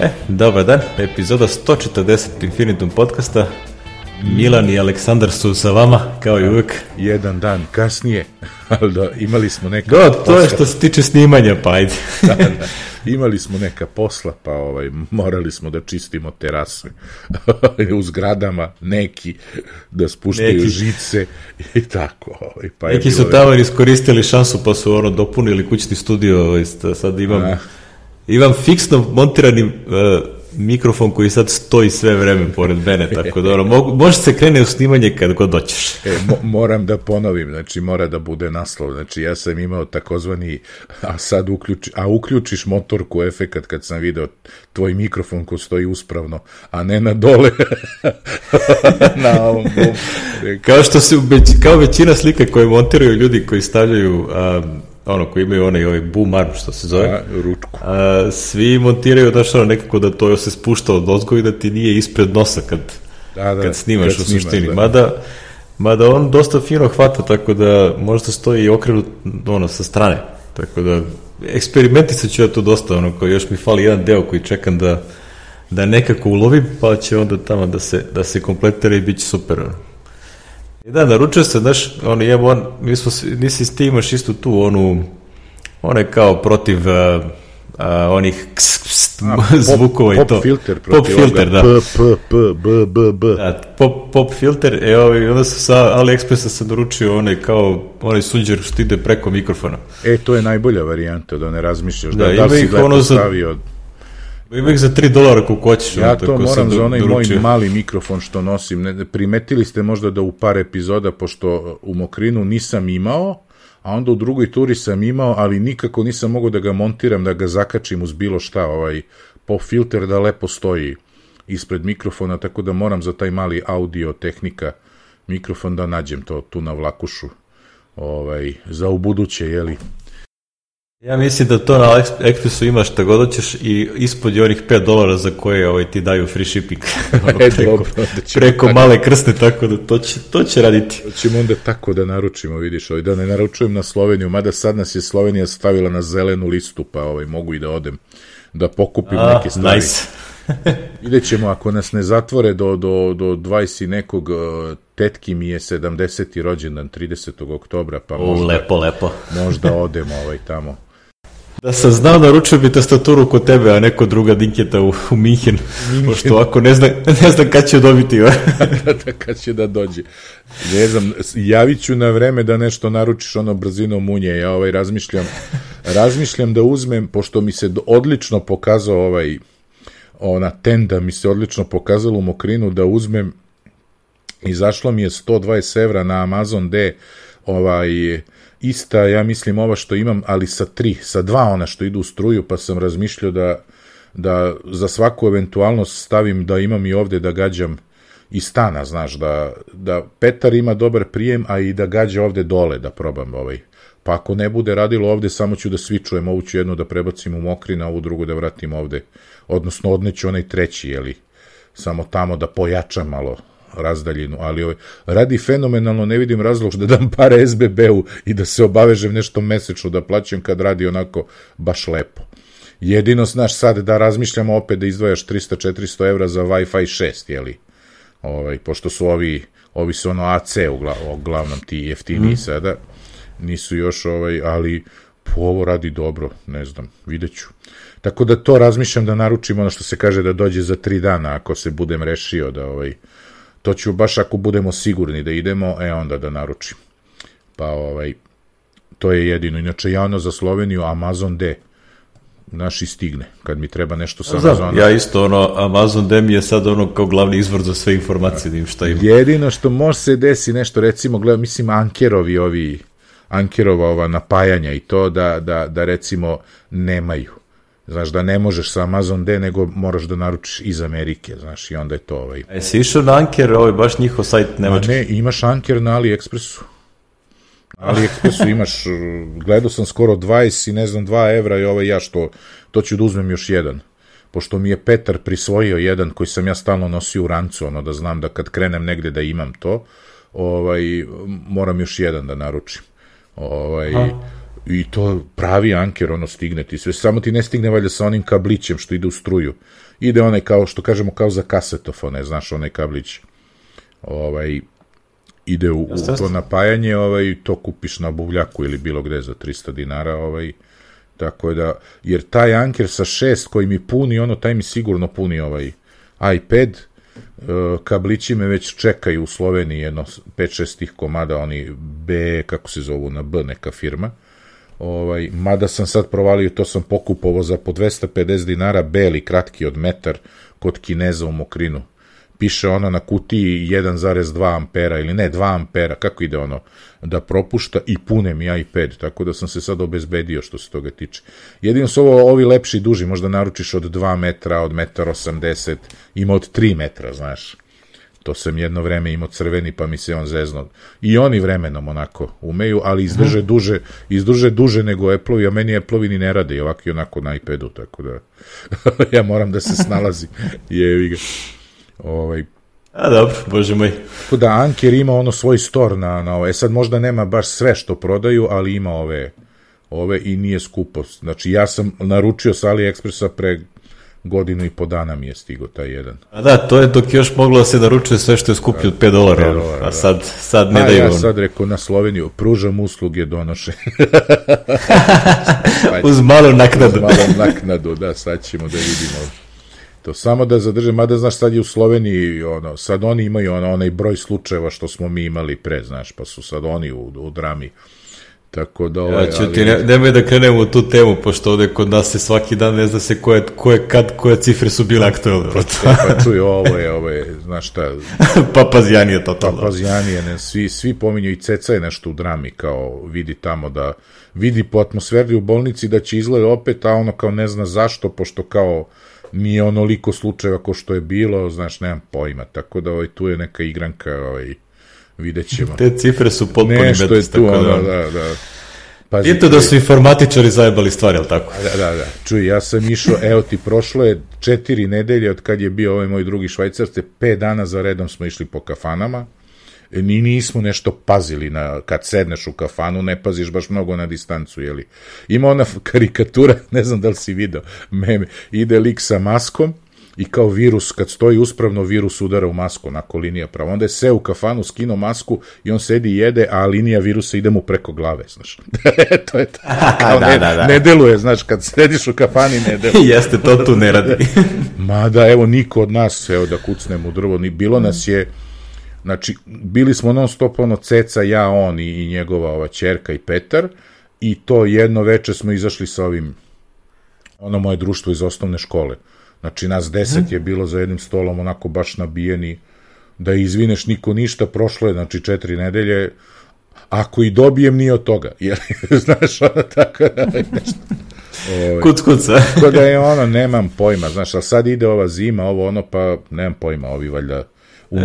E, dobar dan, epizoda 140 Infinitum podcasta. Milan i Aleksandar su sa vama, kao i uvek. Jedan dan kasnije, ali da, imali smo neka... Do, to je što se tiče snimanja, pa ajde. da, da, imali smo neka posla, pa ovaj, morali smo da čistimo terase u zgradama, neki da spuštaju neki. žice i tako. Ovaj, pa neki su tamo iskoristili šansu pa su ono dopunili kućni studio, ovaj, sad imam... A. Imam fiksno montirani uh, mikrofon koji sad stoji sve vreme pored mene, tako da ono, mogu, može se krene u snimanje kad god doćeš. e, mo moram da ponovim, znači mora da bude naslov, znači ja sam imao takozvani, a sad uključi, a uključiš motorku efekat kad sam video tvoj mikrofon ko stoji uspravno, a ne na dole na ovom. Kao što se, kao većina slika koje montiraju ljudi koji stavljaju um, ono, koji imaju onaj ovaj boom arm, što se zove. A, ručku. A, svi montiraju, daš ono, nekako da to se spušta od ozgo i da ti nije ispred nosa kad, da, da, kad snimaš kad u snimaš, suštini. Da. Mada, mada on dosta fino hvata, tako da možda stoji i okrenut ono, sa strane. Tako da, eksperimentisat ću ja to dosta, ono, koji još mi fali jedan deo koji čekam da, da nekako ulovim, pa će onda tamo da se, da se kompletira i bit će super. Ono. Da, naručio se, znaš, on je on, mi smo, nisi ti imaš istu tu onu, ona je kao protiv uh, uh, onih ks, ks, A, zvukova pop, i to. Pop filter, pop filter, da. P, p, p, b, b, b. Da, pop, pop filter, e, ovaj, onda sam sa AliExpressa sam naručio onaj kao, onaj sunđer što ide preko mikrofona. E, to je najbolja varijanta, da ne razmišljaš, da, da, da si lepo ono stavio... Ima ih za 3 dolara koliko hoćeš. Ja to moram za onaj moj mali mikrofon što nosim. Ne, primetili ste možda da u par epizoda, pošto u Mokrinu nisam imao, a onda u drugoj turi sam imao, ali nikako nisam mogao da ga montiram, da ga zakačim uz bilo šta, ovaj pop filter da lepo stoji ispred mikrofona, tako da moram za taj mali audio tehnika mikrofon da nađem to tu na vlakušu ovaj, za u buduće, jeli. Ja mislim da to na Expressu imaš šta god hoćeš i ispod je onih 5 dolara za koje ovaj, ti daju free shipping. e, preko, dobro, da preko tako. male krste, tako da to će, to će raditi. Ćemo onda tako da naručimo, vidiš, ovaj, da ne naručujem na Sloveniju, mada sad nas je Slovenija stavila na zelenu listu, pa ovaj, mogu i da odem da pokupim A, neke stvari. Nice. Vidjet ćemo, ako nas ne zatvore do, do, do 20 nekog, uh, tetki mi je 70. rođendan 30. oktobra, pa možda, o, lepo, lepo. možda odemo ovaj tamo. Da sam znao, naručio bi tastaturu kod tebe, a neko druga dinketa u, u Minhen, pošto ovako ne znam, ne znam kad će dobiti. da, da, kad će da dođe. Ne znam, javit ću na vreme da nešto naručiš ono brzinom munje. Ja ovaj razmišljam, razmišljam da uzmem, pošto mi se odlično pokazao ovaj, ona tenda mi se odlično pokazalo u Mokrinu, da uzmem, izašlo mi je 120 evra na Amazon D, ovaj, ista, ja mislim, ova što imam, ali sa tri, sa dva ona što idu u struju, pa sam razmišljao da, da za svaku eventualnost stavim da imam i ovde da gađam i stana, znaš, da, da Petar ima dobar prijem, a i da gađa ovde dole, da probam ovaj. Pa ako ne bude radilo ovde, samo ću da svičujem, ovu ću jednu da prebacim u mokrina, ovu drugu da vratim ovde, odnosno odneću onaj treći, jeli, samo tamo da pojačam malo razdaljinu, ali ovaj, radi fenomenalno, ne vidim razlog da dam pare SBB-u i da se obavežem nešto mesečno da plaćam kad radi onako baš lepo. Jedino, znaš, sad da razmišljamo opet da izdvajaš 300-400 evra za Wi-Fi 6, jeli? Ovaj, pošto su ovi, ovi su ono AC uglavnom ti jeftiniji mm. sada, nisu još, ovaj, ali po ovo radi dobro, ne znam, vidjet ću. Tako da to razmišljam da naručim ono što se kaže da dođe za tri dana, ako se budem rešio da ovaj, to ću baš ako budemo sigurni da idemo, e onda da naručim. Pa ovaj, to je jedino. Inače, javno za Sloveniju Amazon D naši stigne, kad mi treba nešto sa Amazona. Ja isto, ono, Amazon D mi je sad ono kao glavni izvor za sve informacije, da šta ima. Jedino što može se desi nešto, recimo, gledam, mislim, Ankerovi ovi, Ankerova ova napajanja i to da, da, da recimo nemaju. Znaš, da ne možeš sa Amazon D, nego moraš da naručiš iz Amerike, znaš, i onda je to ovaj... A jesi išao na Anker, ovaj, baš njihov sajt nemački? ne, imaš Anker na AliExpressu. Na AliExpressu imaš, gledao sam skoro 20 i ne znam 2 evra i ovaj ja što, to ću da uzmem još jedan. Pošto mi je Petar prisvojio jedan koji sam ja stalno nosio u rancu, ono da znam da kad krenem negde da imam to, ovaj, moram još jedan da naručim. Ovaj, Aha I to pravi anker, ono stigne ti sve, samo ti ne stigne valjda sa onim kablićem što ide u struju. Ide onaj kao, što kažemo, kao za kasetofone, znaš, onaj kablić. Ovaj, ide u, u to napajanje, ovaj, to kupiš na buvljaku ili bilo gde za 300 dinara, ovaj, tako da, jer taj anker sa šest koji mi puni, ono, taj mi sigurno puni ovaj iPad, e, kablići me već čekaju u Sloveniji jedno 5-6 tih komada, oni B, kako se zovu, na B neka firma, ovaj, mada sam sad provalio, to sam pokupovao za po 250 dinara, beli, kratki od metar, kod Kineza u Mokrinu, piše ono na kutiji 1,2 ampera ili ne 2 ampera, kako ide ono, da propušta i pune mi iPad, tako da sam se sad obezbedio što se toga tiče. Jedino su ovo ovi lepši duži, možda naručiš od 2 metra, od 1,80 ima od 3 metra, znaš. To sam jedno vreme imao crveni, pa mi se on zezno. I oni vremenom onako umeju, ali izdrže Aha. duže, izdrže duže nego Apple-ovi, a meni Apple-ovi ni ne rade i ovako i onako na iPadu, tako da ja moram da se snalazi. Jevi ga. Ovaj, a dobro, bože moj. Tako da Anker ima ono svoj store na, na ove. E sad možda nema baš sve što prodaju, ali ima ove ove i nije skupo. Znači ja sam naručio sa AliExpressa pre godinu i po dana mi je stigo taj jedan. A da, to je dok još moglo da se naručuje sve što je skuplje od 5 dolara, a da. sad, sad ne a, daju. Ja sad rekao na Sloveniju, pružam usluge donoše. Uz malu naknadu. Uz malu naknadu, da, sad ćemo da vidimo To samo da zadrže, mada znaš sad je u Sloveniji, ono, sad oni imaju ono, onaj broj slučajeva što smo mi imali pre, znaš, pa su sad oni u, u drami. Tako da ovaj, ja ću ali... ti, ne, nemoj da krenemo u tu temu, pošto ovde kod nas se svaki dan ne zna se koje, koje, kad, koje cifre su bile aktualne. Pa, pa čuj, ovo je, ovo je, znaš šta... Papazijanije totalno. Papazijanije, ne, svi, svi pominju i Ceca je nešto u drami, kao vidi tamo da, vidi po atmosferi u bolnici da će izgleda opet, a ono kao ne zna zašto, pošto kao nije onoliko slučajeva ko što je bilo, znaš, nemam pojma, tako da ovaj, tu je neka igranka, ovaj, vidjet ćemo. Te cifre su potpuno Nešto je tu, ono, da, da. da. Pazi, I to da su informatičari zajebali stvari, ali tako? Da, da, da. Čuj, ja sam išao, evo ti, prošlo je četiri nedelje od kad je bio ovaj moj drugi švajcarce, pet dana za redom smo išli po kafanama, ni nismo nešto pazili na kad sedneš u kafanu, ne paziš baš mnogo na distancu, jeli. Ima ona karikatura, ne znam da li si video, meme, ide lik sa maskom i kao virus, kad stoji uspravno, virus udara u masku, onako linija pravo. Onda je se u kafanu, skino masku i on sedi i jede, a linija virusa ide mu preko glave, znaš. to je to. Kao da, ne, da, da. ne deluje, znaš, kad sediš u kafani, ne deluje. Jeste, to tu ne radi. Ma da, evo, niko od nas, evo da kucnemo u drvo, ni bilo nas je, Znači, bili smo non stop ono ceca, ja, on i, i njegova ova čerka i Petar i to jedno veče smo izašli sa ovim ono moje društvo iz osnovne škole. Znači, nas deset mhm. je bilo za jednim stolom onako baš nabijeni da izvineš niko ništa, prošlo je, znači, četiri nedelje, ako i dobijem, nije od toga. Jer, znaš, ono tako da, nešto, Ovaj, kuc, kuc. Tako da je ono, nemam pojma, znaš, ali sad ide ova zima, ovo ono, pa nemam pojma, ovi valjda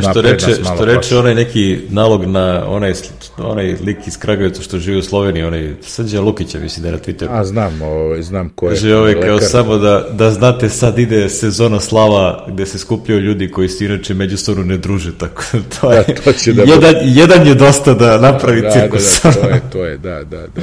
što reče, što reče onaj neki nalog na onaj, onaj lik iz Kragujevca što živi u Sloveniji, onaj Srđan Lukića, mislim da je na Twitteru. A znam, ovaj, znam ko je. Kaže ovaj kao samo da, da znate sad ide sezona slava gde se skupljaju ljudi koji se inače međusobno ne druže, tako to je, da, to će da jedan, jedan je dosta da napravi da, cirkus. Da, da, to je, to je, da, da, da.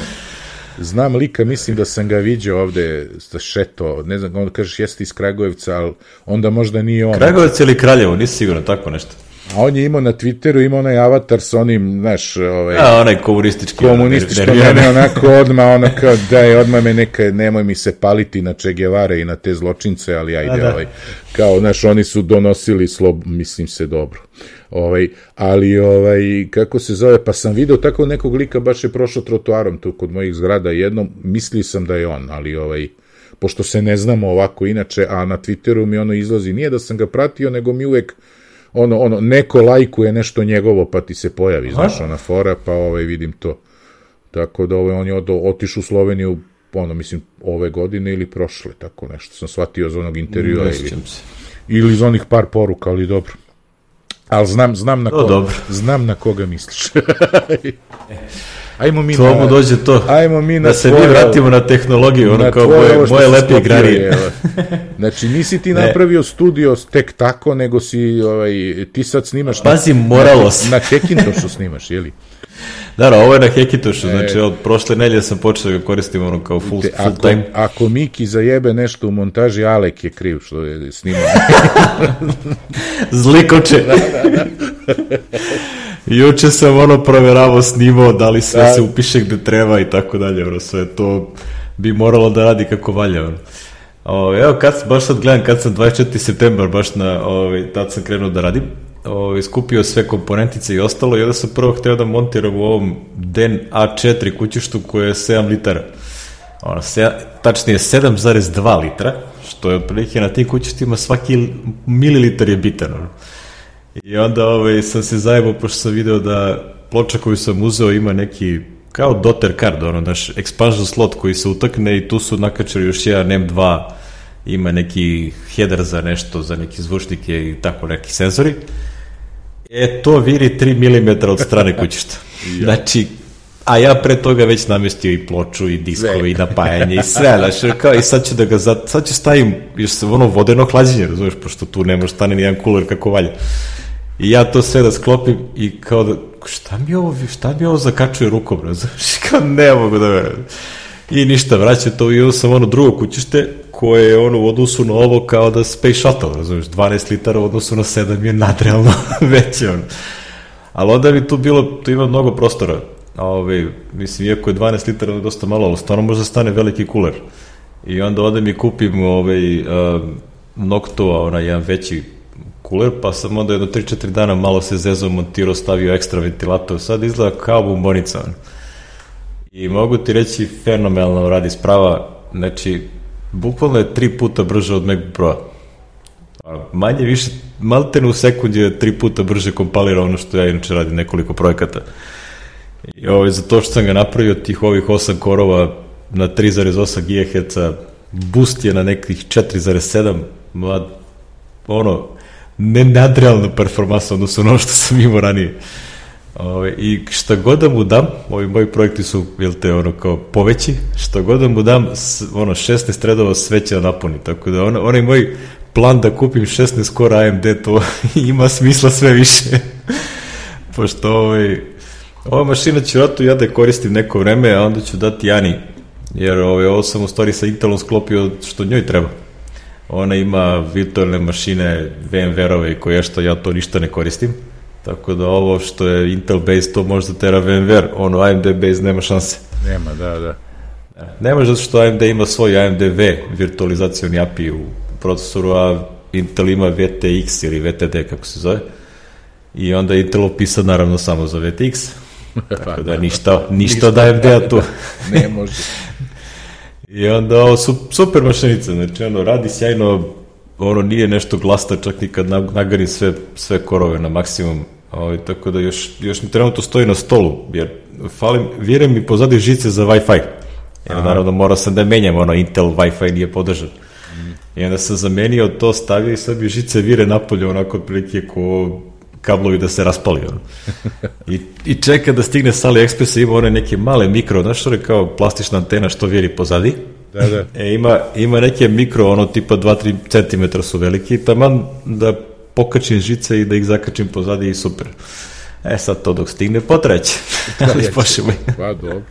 Znam lika, mislim da sam ga vidio ovde sa šeto, ne znam, onda kažeš jeste iz Kragujevca, ali onda možda nije on. Kragujevac ili Kraljevo, nisi sigurno tako nešto. A on je imao na Twitteru, imao onaj avatar sa onim, znaš, ovaj... A, onaj komunistički. Komunističko, mene onako odmah, ono kao, daj, odmah me neka, nemoj mi se paliti na Che Guevara i na te zločince, ali ajde, da. ovaj, kao, znaš, oni su donosili slob, mislim se dobro. Ovaj, ali, ovaj, kako se zove, pa sam video tako nekog lika, baš je prošao trotoarom tu kod mojih zgrada jednom, mislio sam da je on, ali, ovaj, pošto se ne znamo ovako inače, a na Twitteru mi ono izlazi, nije da sam ga pratio, nego mi uvek ono, ono, neko lajkuje nešto njegovo, pa ti se pojavi, Aha. znaš, ona fora, pa ovaj, vidim to. Tako da ovaj, on je otišao u Sloveniju, ono, mislim, ove godine ili prošle, tako nešto, sam shvatio za onog intervjua. ili, ili iz onih par poruka, ali dobro. Ali znam, znam, na, koga, znam na koga misliš. Ajmo mi to na... dođe to. Ajmo mi na da se mi vratimo na tehnologiju, ono kao moje, moje lepe igrarije. znači, nisi ti napravio studio tek tako, nego si, ovaj, ti sad snimaš... Pazi, moralo se. Na, na Hackintošu snimaš, jeli? Da, da, ovo je na Hekitošu, e, znači od prošle nelje sam počeo da ga koristim ono kao full, te, full ako, time. Ako Miki zajebe nešto u montaži, Alek je kriv što je snimao. Zlikoče. da, da, da. Juče sam ono proveravao snimao da li sve da. se upiše gde treba i tako dalje, ono sve to bi moralo da radi kako valja. Ono. O, evo, kad, baš sad gledam, kad sam 24. septembar, baš na, ovaj, tad sam krenuo da radim, ovaj, skupio sve komponentice i ostalo i onda sam prvo hteo da montiram u ovom DEN A4 kućištu koje je 7 litara. Ono, se, tačnije 7,2 litra, što je otprilike na tim kućištima svaki mililitar je bitan. Ono. I onda ovaj, sam se zajebao, pošto sam video da ploča koju sam uzeo ima neki kao doter card, ono, naš expansion slot koji se utakne i tu su nakačali još jedan M2, ima neki header za nešto, za neki zvučnike i tako neki senzori. E, to viri 3 mm od strane kućišta. ja. Znači, a ja pre toga već namestio i ploču i diskove i napajanje i sve, znači, kao i sad ću da ga, sad ću stavim, još se ono vodeno hlađenje, razumeš, pošto tu ne može stane nijedan kuler kako valja. I ja to sve da sklopim i kao da, šta mi ovo, šta mi ovo zakačuje rukom, razumiješ, kao ne mogu da verujem. I ništa, vraća to i sam ono drugo kućište, koje je ono u odnosu na ovo kao da Space Shuttle, razumiješ, 12 litara u odnosu na 7 je nadrealno veće, ono. Ali onda bi tu bilo, tu ima mnogo prostora, a ovaj, mislim, iako je 12 litara je dosta malo, ali stvarno može da stane veliki kuler. I onda odem i kupim ovaj, uh, Noctua, onaj jedan veći kuler, pa sam onda jedno 3-4 dana malo se zezao, montirao, stavio ekstra ventilator, sad izgleda kao bombonica. I mogu ti reći, fenomenalno radi sprava, znači, bukvalno je tri puta brže od MacBook Pro. Manje više, maltene u sekundi je tri puta brže kompalira ono što ja inače radim nekoliko projekata. I ovaj, za to što sam ga napravio, tih ovih 8 korova na 3,8 GHz, boost je na nekih 4,7, ono, ne nadrealna performansa odnosno ono što sam imao ranije. Ove, I šta god da mu dam, ovi moji projekti su, jel te, ono, kao poveći, šta god da mu dam, ono, 16 redova sve će da napuni, tako da on, onaj moj plan da kupim 16 skora AMD, to ima smisla sve više. Pošto, ovaj, ova mašina će ratu ja da koristim neko vreme, a onda ću dati Jani, jer ovaj, ovo sam u stvari sa Intelom sklopio što njoj treba. Ona ima virtualne mašine, VMware-ove koje što ja to ništa ne koristim. Tako da ovo što je Intel base to može da tera VMware, ono AMD base nema šanse. Nema, da, da. Ne može zato što AMD ima svoj AMD V virtualizacioni API u procesoru, a Intel ima VTX ili VTD kako se zove. I onda Intel opisan naravno samo za VTX. Tako pa da, da ništa, ništa od AMD-a tu. ne može. I onda ovo su super mašinica, znači ono radi sjajno, ono nije nešto glasno čak ni kad nagarim sve, sve korove na maksimum, ovaj, tako da još, još mi trenutno stoji na stolu, jer falim, vjerujem mi pozadi žice za Wi-Fi, jer Aha. naravno mora sam da menjam, ono Intel Wi-Fi nije podržan. Mm. I onda sam zamenio to, stavio i sad bi žice vire napolje, onako otprilike ko kablovi da se raspali. Ono. I, I čeka da stigne sa AliExpressa, ima one neke male mikro, znaš što je kao plastična antena što vjeri pozadi. Da, da. E, ima, ima neke mikro, ono tipa 2-3 cm su veliki, taman da pokačim žice i da ih zakačim pozadi i super. E sad to dok stigne potreće. Ali pošemo. Pa dobro,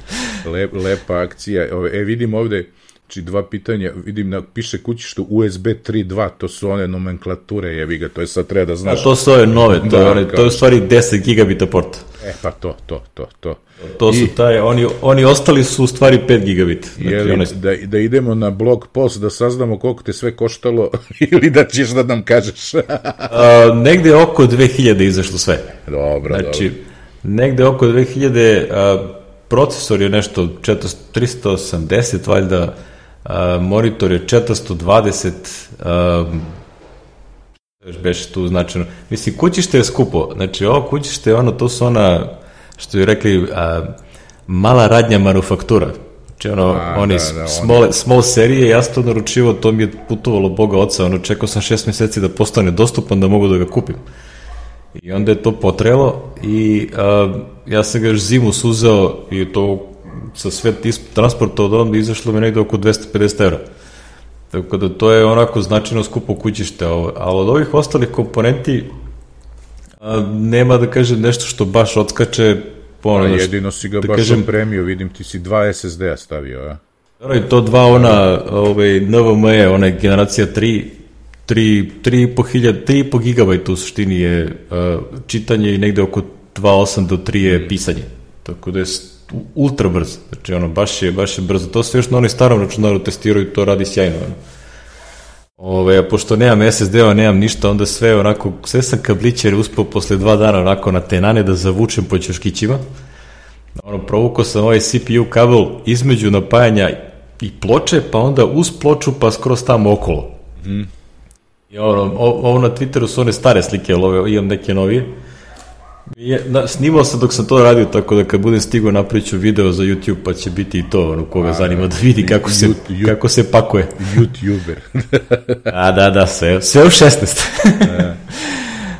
Lep, lepa akcija. E vidim ovde, Znači, dva pitanja, vidim, na, piše kućištu USB 3.2, to su one nomenklature, jevi ga, to je sad treba da znaš. A to su ove nove, to, da, je, one, to je u stvari 10 gigabita porta. E, pa to, to, to, to. To su taj, oni, oni ostali su u stvari 5 gigabita. Znači, Jeli, one... da, da idemo na blog post da saznamo koliko te sve koštalo ili da ćeš da nam kažeš? A, negde oko 2000 izašlo sve. Dobro, znači, dobro. negde oko 2000, a, procesor je nešto 400, 380, valjda, monitor je 420, a, još beše tu značajno. Mislim, kućište je skupo, znači ovo kućište je ono, to su ona, što je rekli, a, mala radnja manufaktura. Znači ono, a, oni da, da, small, small serije, ja sam to naručivo, to mi je putovalo Boga oca, ono, čekao sam šest meseci da postane dostupan da mogu da ga kupim. I onda je to potrelo i a, ja sam ga još zimu suzeo i to sa sve transporta od onda izašlo mi negde oko 250 evra. Tako da to je onako značajno skupo kućište, ali od ovih ostalih komponenti a, nema da kažem nešto što baš odskače Ponovno, jedino si ga da baš kažem, opremio, vidim ti si dva SSD-a stavio, a? I to dva ona, ovaj, NVMe, ona generacija 3, 3, 3,5 3,5 gigabajta u suštini je uh, čitanje i negde oko 2.8 do 3 je pisanje. Tako da je ultra brzo. Znači, ono, baš je, baš je brzo. To se još na onoj starom računaru testiraju i to radi sjajno. Ono. Ove, a pošto nemam SSD-a, nemam ništa, onda sve onako, sve sam kabliće uspeo posle dva dana onako na tenane da zavučem po ćoškićima. Ono, provukao sam ovaj CPU kabel između napajanja i ploče, pa onda uz ploču, pa skroz tamo okolo. Mm. I ono, ovo na Twitteru su one stare slike, ali ove, imam neke novije. Je, na, snimao sam dok sam to radio, tako da kad budem stigao napriču video za YouTube, pa će biti i to, ono, koga A, zanima da vidi kako se, you, kako se pakuje. YouTuber. A, da, da, sve, sve u 16.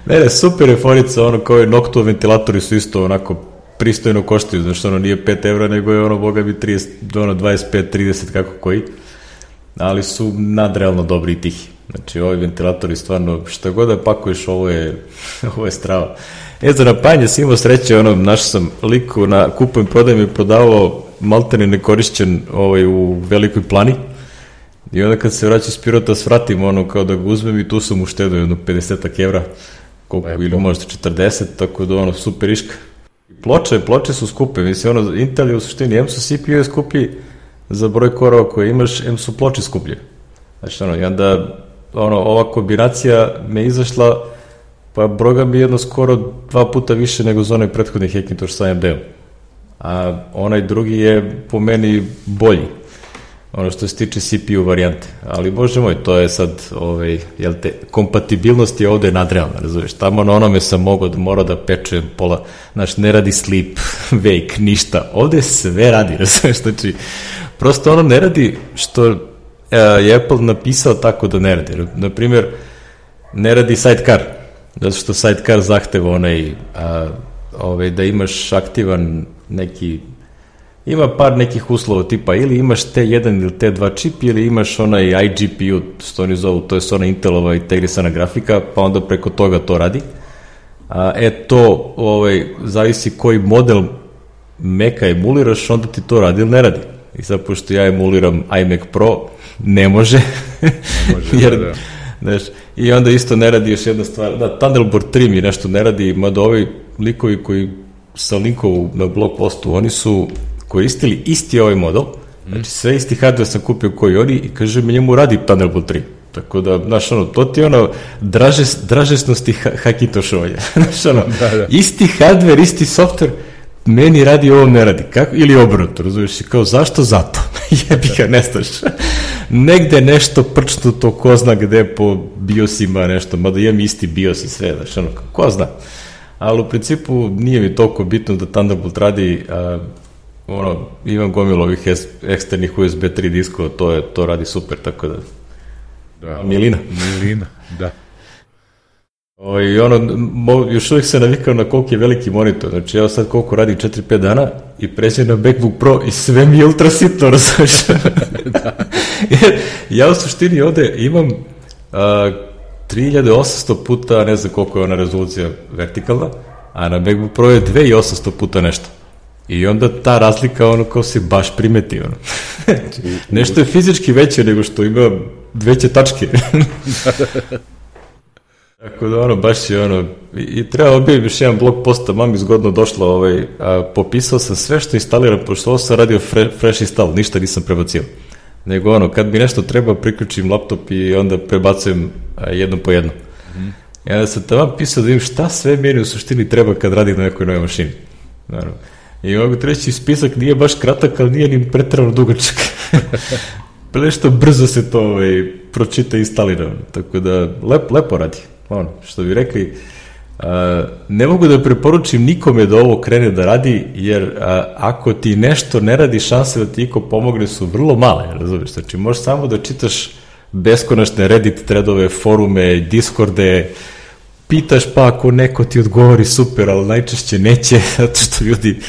ne, ne, super je forica, ono, kao i Noctua ventilatori su isto onako pristojno koštaju, znaš, ono nije 5 evra, nego je ono, boga bi 30, ono, 25, 30, kako koji, ali su nadrealno dobri i tihi. Znači, ovi ventilatori stvarno, šta god da pakuješ, ovo je, ovo je strava. E, za napajanje si imao sreće, ono, naš sam liku na kupujem, prodajem i prodavao maltene nekorišćen ovaj, u velikoj plani. I onda kad se vraća s Pirota, svratim ono kao da ga uzmem i tu sam uštedao jedno 50 evra, koliko, Lepo. ili možda 40, tako da ono, super iška. Ploče, ploče su skupe, mislim, ono, Intel je u suštini, M su CPU je skuplji za broj korova koje imaš, M su ploče skuplje. Znači, ono, i onda, ono, ova kombinacija me izašla Pa Broga mi jedno skoro dva puta više nego za onaj prethodni Hackintosh sa AMD-om. A onaj drugi je po meni bolji ono što se tiče CPU varijante. Ali bože moj, to je sad, ovaj, jel te, kompatibilnost je ovde nadrealna, razumiješ? Tamo na onome sam mogao da mora da pečem pola, znaš, ne radi sleep, wake, ništa. Ovde sve radi, razumiješ? Znači, prosto ono ne radi što uh, je Apple napisao tako da ne radi. Naprimjer, ne radi sidecar zato što sidecar zahteva onaj, a, ovaj, da imaš aktivan neki ima par nekih uslova tipa ili imaš T1 ili T2 čip ili imaš onaj iGPU, što oni zovu, to je ona Intelova integrisana grafika, pa onda preko toga to radi. A, e to, ovaj, zavisi koji model Maca emuliraš, onda ti to radi ili ne radi. I sad, pošto ja emuliram iMac Pro, ne može, ne može jer, da, da. Znaš, I onda isto ne radi još jedna stvar, da, Thunderbolt 3 mi nešto ne radi, mada ovi likovi koji sa linkovu na blog postu, oni su koristili isti ovaj model, znači sve isti hardware sam kupio koji oni i kaže mi njemu radi Thunderbolt 3. Tako da, znaš, ono, to ti je ono draže, dražesnosti ha hakitošovanja. znaš, ono, da, da. isti hardware, isti software, meni radi, ovo ne radi. Kako? Ili obrnuto, razumiješ? Kao, zašto? Zato. Jebi ga, nestaš. Negde nešto to ko zna gde po biosima nešto, mada imam isti bios i sve, znaš, ono, ko zna. Ali u principu nije mi toliko bitno da Thunderbolt radi, a, ono, imam gomilo ovih eksternih USB 3 diskova, to, je, to radi super, tako da... Da, Milina. Milina, da. O, I ono, mo, još uvijek se navikao na koliko je veliki monitor. Znači, evo sad koliko radi 4-5 dana i pređe na MacBook Pro i sve mi je ultra sitno, razumiješ? da. Jer ja u suštini ovde imam a, 3800 puta, ne znam koliko je ona rezolucija vertikalna, a na MacBook Pro je 2800 puta nešto. I onda ta razlika, ono, kao se baš primeti, ono. nešto je fizički veće nego što ima veće tačke. Tako da ono, baš je ono, i, i treba objaviti još jedan blog posta, mami zgodno došla, ovaj, a, popisao sam sve što instaliram, pošto ovo sam radio fre, fresh install, ništa nisam prebacio. Nego ono, kad mi nešto treba, priključim laptop i onda prebacujem a, jedno po jedno. Mm -hmm. I onda sam tamo pisao da vidim šta sve meni u suštini treba kad radim na nekoj novoj mašini. Naravno. I mogu treći spisak nije baš kratak, ali nije ni pretrano dugačak. Nešto brzo se to ovaj, pročita i instalira. Tako da, lep, lepo radi ono, što bi rekli, Uh, ne mogu da preporučim nikome da ovo krene da radi, jer uh, ako ti nešto ne radi, šanse da ti iko pomogne su vrlo male, razumiješ? Znači, možeš samo da čitaš beskonačne Reddit threadove, forume, Discorde, pitaš pa ako neko ti odgovori super, ali najčešće neće, zato što ljudi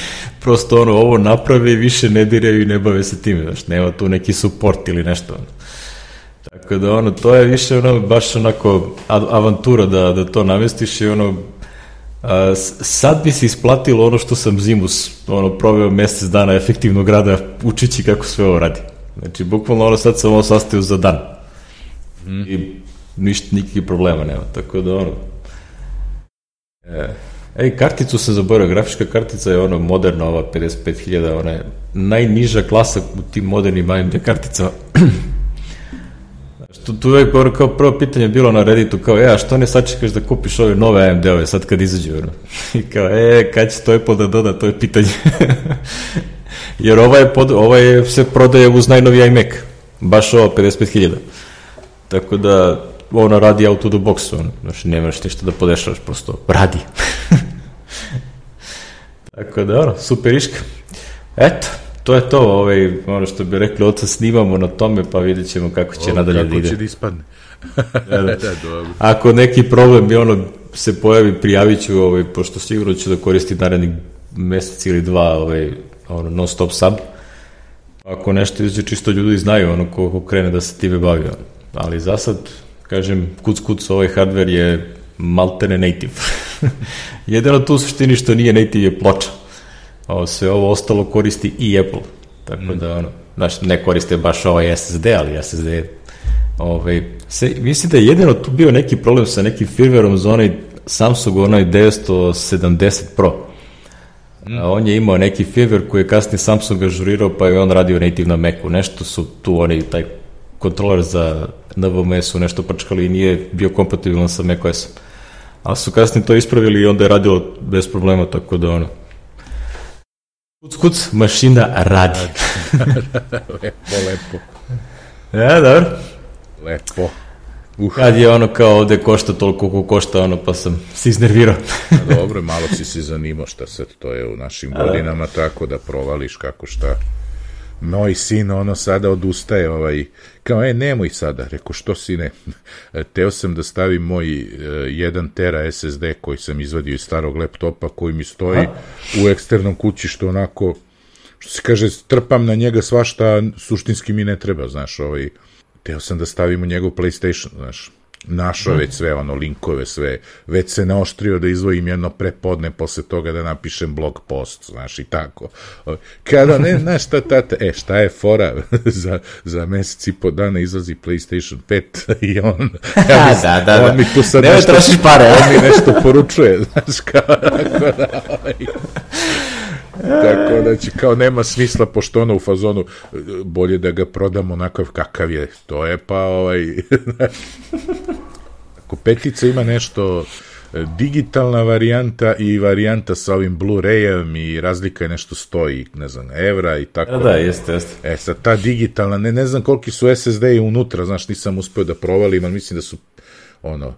prosto ono, ovo naprave i više ne diraju i ne bave se time, znači, nema tu neki support ili nešto. Ono. Tako da ono, to je više ono, baš onako avantura da, da to namestiš i ono, A, sad bi se isplatilo ono što sam zimu ono, proveo mesec dana efektivnog rada učići kako sve ovo radi. Znači, bukvalno ono sad sam ovo sastavio za dan. Mm. I ništa, nikakvih problema nema. Tako da ono... E, ej, karticu sam zaboravio, grafička kartica je ono moderna, ova 55.000, ona je najniža klasa u tim modernim AMD karticama. Tu, tu je kao prvo pitanje bilo na Redditu, kao, e, a što ne sačekaš da kupiš ove nove AMD-ove sad kad izađu, ono? I kao, e, kad će to Apple da doda, to je pitanje. Jer ova je, pod, ova je se prodaje uz najnoviji iMac, baš ovo 55.000. Tako da, ona radi out of the box, ono, znači nemaš ništa da podešavaš, prosto radi. Tako da, ono, super iška. Eto, to je to, ovaj, ono što bi rekli, oca snimamo na tome, pa vidjet ćemo kako će o, nadalje da ide. Kako će da ispadne. da, da. da, dobro. Ako neki problem bi ono se pojavi, prijavit ću, ovaj, pošto sigurno ću da koristim narednih mesec ili dva ovaj, ono, non stop sub. Ako nešto izađe čisto ljudi znaju, ono, ko, ko krene da se time bavi, ono. Ali za sad, kažem, kuc kuc, ovaj hardware je maltene native. Jedino tu u suštini što nije native je ploča. Ovo, sve ovo ostalo koristi i Apple. Tako mm. da, ono, znači, ne koriste baš ovaj SSD, ali SSD ovaj, se, mislim da je jedino tu bio neki problem sa nekim firmwareom za onaj Samsung, onaj 970 Pro. Mm. A on je imao neki firmware koji je kasnije Samsung ažurirao, pa je on radio native na Macu. Nešto su tu oni, taj kontroler za NVMS-u nešto prčkali i nije bio kompatibilan sa macOS-om. Ali su kasnije to ispravili i onda je radilo bez problema, tako da ono, Kuc, kuc, mašina radi. lepo, lepo. Ja, dobro. Lepo. Uh. Kad je ono kao ovde košta toliko koliko košta ono pa sam se iznervirao. dobro, malo si se zanimao šta sad to je u našim A, da. godinama tako da provališ kako šta moj sin ono sada odustaje ovaj, kao e nemoj sada, reko što sine? Teo sam da stavim moj 1 tera SSD koji sam izvadio iz starog laptopa koji mi stoji u eksternom kući što onako što se kaže trpam na njega svašta suštinski mi ne treba znaš ovaj. Teo sam da stavim u njegov PlayStation znaš našao već sve ono linkove sve. Već se naoštrio da izvojim jedno prepodne posle toga da napišem blog post znaš i tako. Kada ne znaš šta tata e šta je fora? Za, za mesec i po dana izlazi PlayStation 5 i on ja da, da, da. on mi tu sad ne nešto, pare on mi nešto poručuje znaš kao da, ovaj, Tako da će kao nema smisla pošto ono u fazonu bolje da ga prodamo onakav kakav je. To je pa ovaj Ako petica ima nešto e, digitalna varijanta i varijanta sa ovim Blu-rayem i razlika je nešto stoji, ne znam, evra i tako. Da, da, jeste, jeste. E, sad ta digitalna, ne, ne znam koliki su SSD-i unutra, znaš, nisam uspeo da provalim, ali mislim da su, ono,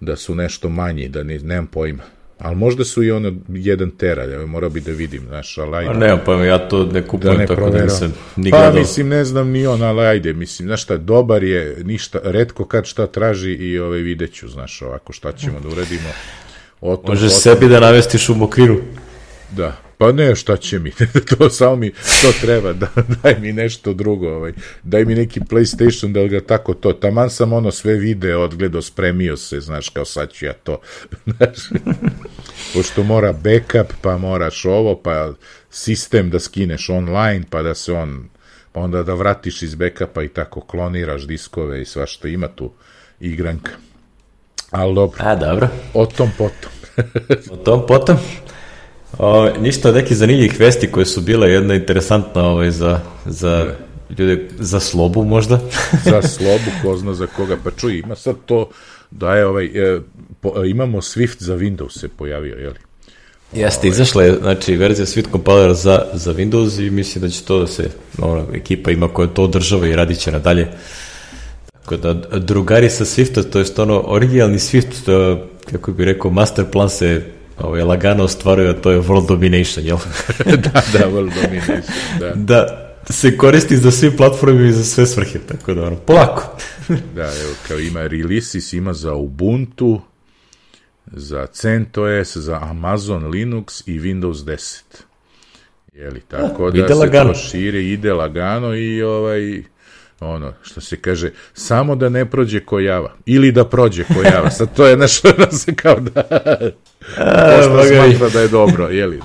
da su nešto manji, da ne, nemam pojma. Ali možda su i ono jedan tera, ja morao bi da vidim, znaš, ali ajde. A ne, pa ja to ne kupujem, da ne tako da proveram. da nisam ni pa, gledao. Pa mislim, ne znam ni on, ali ajde, mislim, znaš šta, dobar je, ništa, redko kad šta traži i ove videću, znaš, ovako šta ćemo da uradimo. O tom, Može sebi da navestiš u mokriru. Da, Pa ne, šta će mi, to samo mi, to treba, da, daj mi nešto drugo, ovaj, daj mi neki PlayStation da ga tako to, taman sam ono sve video odgledao, spremio se, znaš, kao sad ću ja to, znaš, pošto mora backup, pa moraš ovo, pa sistem da skineš online, pa da se on, pa onda da vratiš iz backupa i tako kloniraš diskove i sva što ima tu igranka. Ali dobro. A, dobro. O tom potom. o tom potom. O, ništa od nekih zanimljivih vesti koje su bile jedna interesantna ovaj, za, za ljude, za slobu možda. za slobu, ko zna za koga. Pa čuj, ima sad to da je ovaj, e, po, imamo Swift za Windows se pojavio, jeli? Jeste, ovaj. izašla je, znači, verzija Swift Compiler za, za Windows i mislim da će to da se, ono, ekipa ima koja to održava i radit će nadalje. Tako da, drugari sa Swifta, to je ono, originalni Swift, to, kako bi rekao, master plan se ovaj, lagano ostvaruje, a to je world domination, jel? da, da, world domination, da. da se koristi za sve platforme i za sve svrhe, tako da ono, polako. da, evo, kao ima releases, ima za Ubuntu, za CentOS, za Amazon Linux i Windows 10. Jeli, tako da, da se lagano. to šire, ide lagano i ovaj, ono, što se kaže, samo da ne prođe ko java, ili da prođe ko java, sad to je nešto da se kao da... Pošto smatra da je dobro, jeli?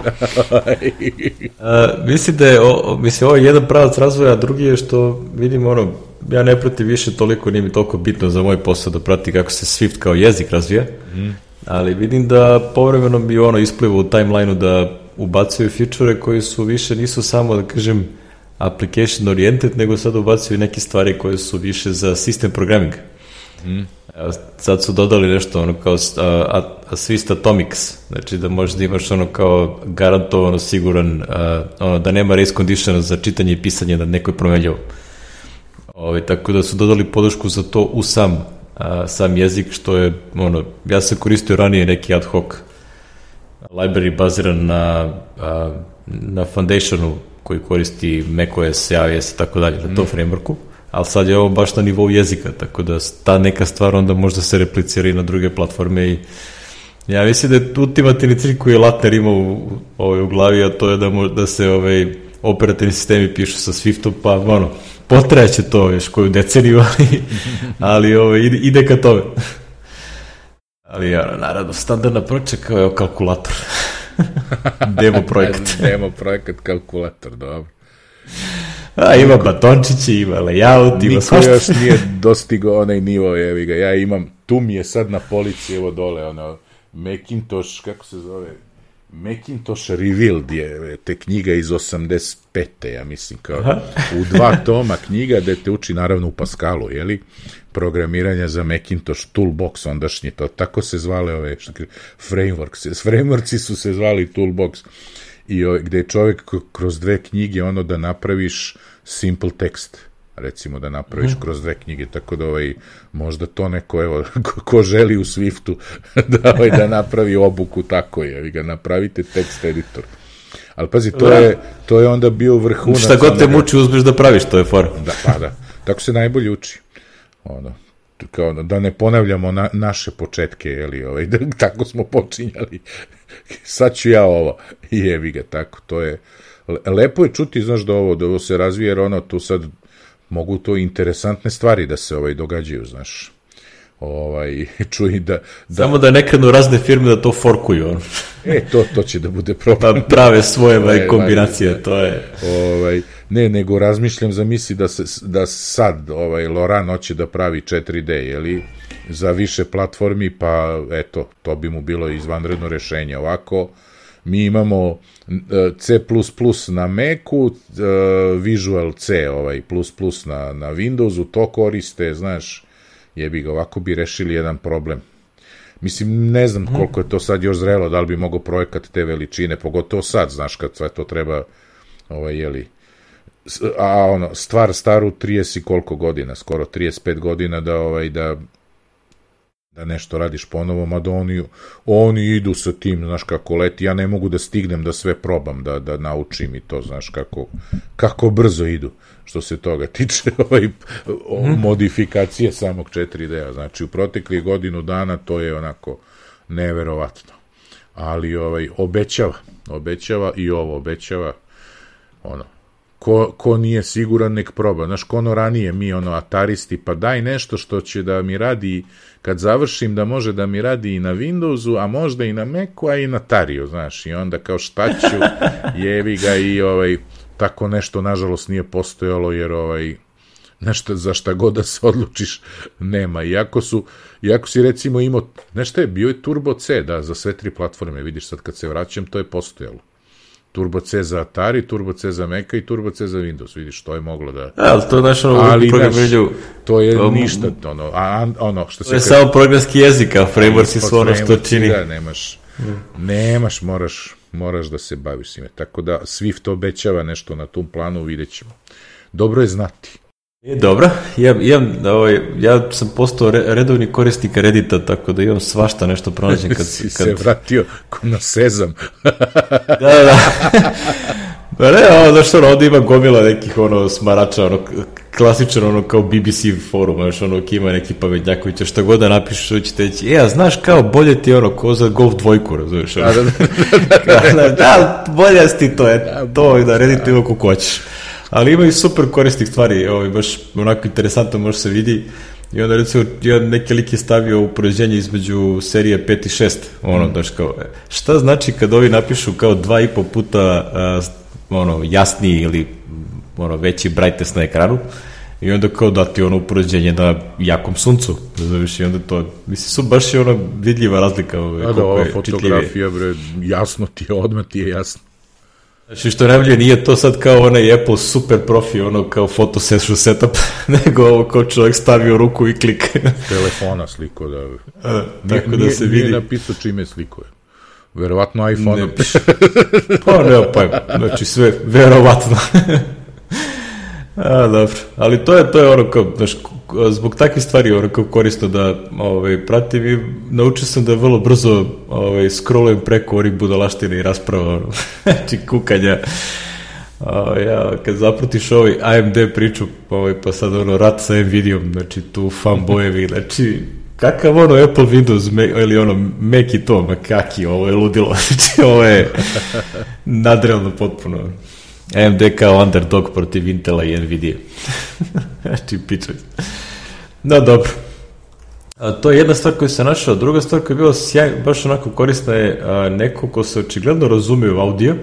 a, mislim da je, o, mislim, ovo je jedan pravac razvoja, a drugi je što vidim, ono, ja ne pratim više toliko, nije mi toliko bitno za moj posao da prati kako se Swift kao jezik razvija, mm. ali vidim da povremeno mi ono ispliva u timelineu da ubacuju feature koji su više, nisu samo, da kažem, application oriented, nego sad ubacuju neke stvari koje su više za system programming. Mm. Sad su dodali nešto ono kao a, a, Swiss Atomics, znači da možeš da imaš ono kao garantovano siguran, a, ono, da nema race condition za čitanje i pisanje na nekoj promenljivo. Ove, ovaj, tako da su dodali podršku za to u sam, a, sam jezik, što je, ono, ja sam koristio ranije neki ad hoc library baziran na, a, na Foundationu koji koristi macOS, iOS i tako dalje, na tom mm. frameworku, ali sad je ovo baš na nivou jezika, tako da ta neka stvar onda možda se replicira i na druge platforme i ja mislim da je ultimativni cilj koji je Latner imao u, ovaj, u glavi, a to je da, mo, da se ovaj, operativni sistemi pišu sa Swiftom, pa ono, potrajaće to još koju deceniju, ali, ali ovaj, ide, ide ka tome. Ali ja, naravno, standardna proča kao je kalkulator. Demo projekat. Demo projekat kalkulator, dobro. A, ima batončići, ima layout, ima svašta. još nije dostigao onaj nivo, evi ga. Ja imam, tu mi je sad na polici, evo dole, ono, Macintosh, kako se zove, Macintosh Revealed je te knjiga iz 85. ja mislim, kao Aha. u dva toma knjiga gde te uči naravno u Pascalu, jeli, programiranja za Macintosh Toolbox ondašnji, to tako se zvale ove što, frameworks, frameworksi su se zvali Toolbox i ove, gde je čovjek kroz dve knjige ono da napraviš simple text recimo da napraviš mm. kroz dve knjige, tako da ovaj, možda to neko, evo, ko, ko želi u Swiftu da, ovaj, da napravi obuku tako je, vi ga napravite tekst editor. Ali pazi, to, da. je, to je onda bio vrhunac. Šta god te muči, uzmeš da praviš, to je for. Da, pa da. Tako se najbolje uči. Ono, kao da ne ponavljamo na, naše početke, jeli, ovaj, da, tako smo počinjali. Sad ću ja ovo. Jevi ga, tako, to je... Lepo je čuti, znaš, da ovo, da ovo se razvije, jer ono, tu sad mogu to interesantne stvari da se ovaj događaju, znaš. Ovaj, čuj da, da... Samo da ne krenu razne firme da to forkuju. On. E, to, to će da bude problem. Pa prave svoje ovaj, kombinacije, da, to je... Ovaj, ne, nego razmišljam za misli da, se, da sad ovaj, Loran hoće da pravi 4D, jeli, za više platformi, pa eto, to bi mu bilo izvanredno rešenje. Ovako, mi imamo e, C++ na Macu, e, Visual C ovaj, plus plus na, na Windowsu, to koriste, znaš, jebi ga, ovako bi rešili jedan problem. Mislim, ne znam mhm. koliko je to sad još zrelo, da li bi mogao projekat te veličine, pogotovo sad, znaš, kad sve to treba, ovaj, jeli, a ono, stvar staru 30 i koliko godina, skoro 35 godina da, ovaj, da da nešto radiš ponovo, mada oni, oni idu sa tim, znaš kako leti, ja ne mogu da stignem da sve probam, da, da naučim i to, znaš kako, kako brzo idu, što se toga tiče ovaj, o, mhm. modifikacije samog 4D-a, znači u proteklih godinu dana to je onako neverovatno, ali ovaj, obećava, obećava i ovo obećava, ono, ko, ko nije siguran nek proba. Znaš, ko ono ranije mi, ono, ataristi, pa daj nešto što će da mi radi, kad završim, da može da mi radi i na Windowsu, a možda i na Macu, a i na Tariju, znaš, i onda kao šta ću, jevi ga i ovaj, tako nešto, nažalost, nije postojalo, jer ovaj, nešto za šta god da se odlučiš nema. Iako su, iako si recimo imao, nešto je, bio je Turbo C, da, za sve tri platforme, vidiš sad kad se vraćam, to je postojalo. Turbo C za Atari, Turbo C za Maca i Turbo C za Windows, vidiš, to je moglo da... Ali to je naš ono ali, program naš, to je um, ništa, ono, a, ono, što se... To je kad... samo programski jezik, a frameworks su ono što čini. Da, nemaš, mm. nemaš, moraš, moraš da se baviš ime. Tako da Swift obećava nešto na tom planu, vidjet ćemo. Dobro je znati. E, dobro, ja, imam, ovaj, ja sam postao re, redovni korisnik Reddita, tako da imam svašta nešto pronađen kad... si kad... se vratio na sezam. da, da. Pa ne, ono, znaš, ono, ovde ima gomila nekih, ono, smarača, ono, klasičan, ono, kao BBC forum, znaš, ono, ima neki pametnjak koji će šta god da napišeš, što će teći, e, a znaš, kao, bolje ti, ono, ko za golf dvojku, razumiješ, ono. Da, da, da, da, da, da, bolje ti to, je, to, da, Reddit ima kako hoćeš. Ali ima i super korisnih stvari, ovaj, baš onako interesantno može se vidi. I onda recimo jedan neki lik je stavio upoređenje između serije 5 i 6, ono, mm. daš kao, šta znači kad ovi napišu kao dva i po puta uh, ono, jasniji ili ono, veći brightness na ekranu, i onda kao dati ono upoređenje na jakom suncu, znaš, i onda to, mislim, su baš je ono vidljiva razlika. Ove, da, da, ova fotografija, bre, jasno ti je, odmah ti je jasno. Znači što najbolje nije to sad kao onaj Apple super profi, ono kao photo session setup, nego ovo kao čovjek stavio ruku i klik. Telefona sliko da... A, tako nije, da se vidi. Nije napisao čime slikuje. Verovatno iPhone. Ne, pa ne, pa, znači sve, verovatno. A, dobro, ali to je, to je ono kao, znaš, zbog takvih stvari ono kao korisno da ovaj, pratim i naučio sam da vrlo brzo ovaj, scrollujem preko onih budalaštine i rasprava, znači kukanja. O, ja, kad zapratiš ovaj AMD priču, ovaj, pa sad ono rat sa Nvidiom, znači tu fanbojevi, znači kakav ono Apple Windows me, ili ono Mac i to, ma kaki, ovo je ludilo, znači ovo je nadrealno potpuno. AMD kao underdog protiv Intela i Nvidia. znači, pičaj. No, dobro. A, to je jedna stvar koju sam našao. Druga stvar koja je bila sjaj, baš onako korisna je a, neko ko se očigledno razumije u audio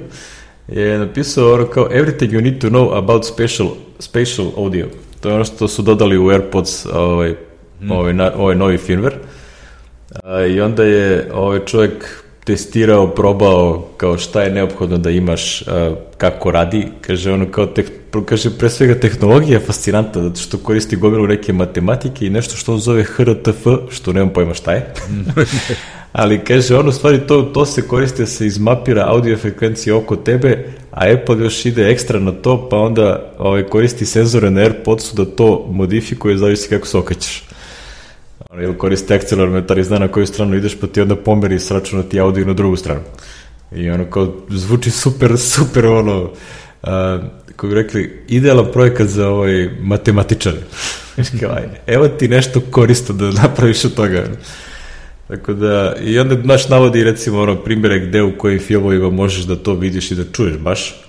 je napisao ono kao everything you need to know about spatial, spatial audio. To je ono što su dodali u AirPods ovaj, mm. ovaj, na, ovaj novi firmware. A, I onda je ovaj čovjek testirao, probao kao šta je neophodno da imaš, kako radi, kaže ono kao, tek, kaže pre svega tehnologija je fascinantna, zato što koristi gomilu neke matematike i nešto što on zove HRTF, što nemam pojma šta je. Ali kaže, ono stvari, to, to se koristi da se izmapira audio frekvencije oko tebe, a Apple još ide ekstra na to, pa onda ovaj, koristi senzore na AirPodsu da to modifikuje, zavisi kako se okrećeš ili koriste akcelerometar i zna na koju stranu ideš, pa ti onda pomeri s računa ti audio na drugu stranu. I ono kao, zvuči super, super ono, uh, kako bi rekli, idealan projekat za ovaj matematičar. kao, evo ti nešto koristo da napraviš od toga. Tako da, i onda naš navodi recimo ono primjere gde u kojim filmovima možeš da to vidiš i da čuješ baš.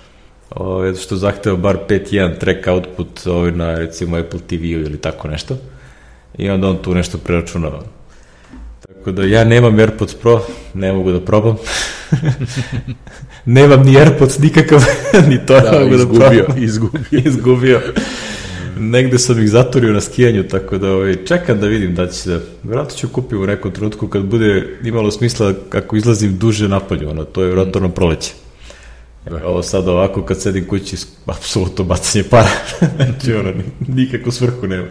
Ovo, ovaj, što zahteva bar 5.1 track output ovaj, na recimo Apple TV ili tako nešto i onda on tu nešto preračunava. Tako da ja nemam AirPods Pro, ne mogu da probam. nemam ni AirPods nikakav, ni to da, ne mogu da izgubio, da probam. Izgubio, izgubio. Negde sam ih zaturio na skijanju, tako da ovaj, čekam da vidim da će se, vjerojatno ću kupiti u nekom trenutku kad bude imalo smisla kako izlazim duže napolju, ono, to je vjerojatno na proleće. Da. Ovo sad ovako kad sedim kući, apsolutno bacanje para. znači ono, nikakvu svrhu nema.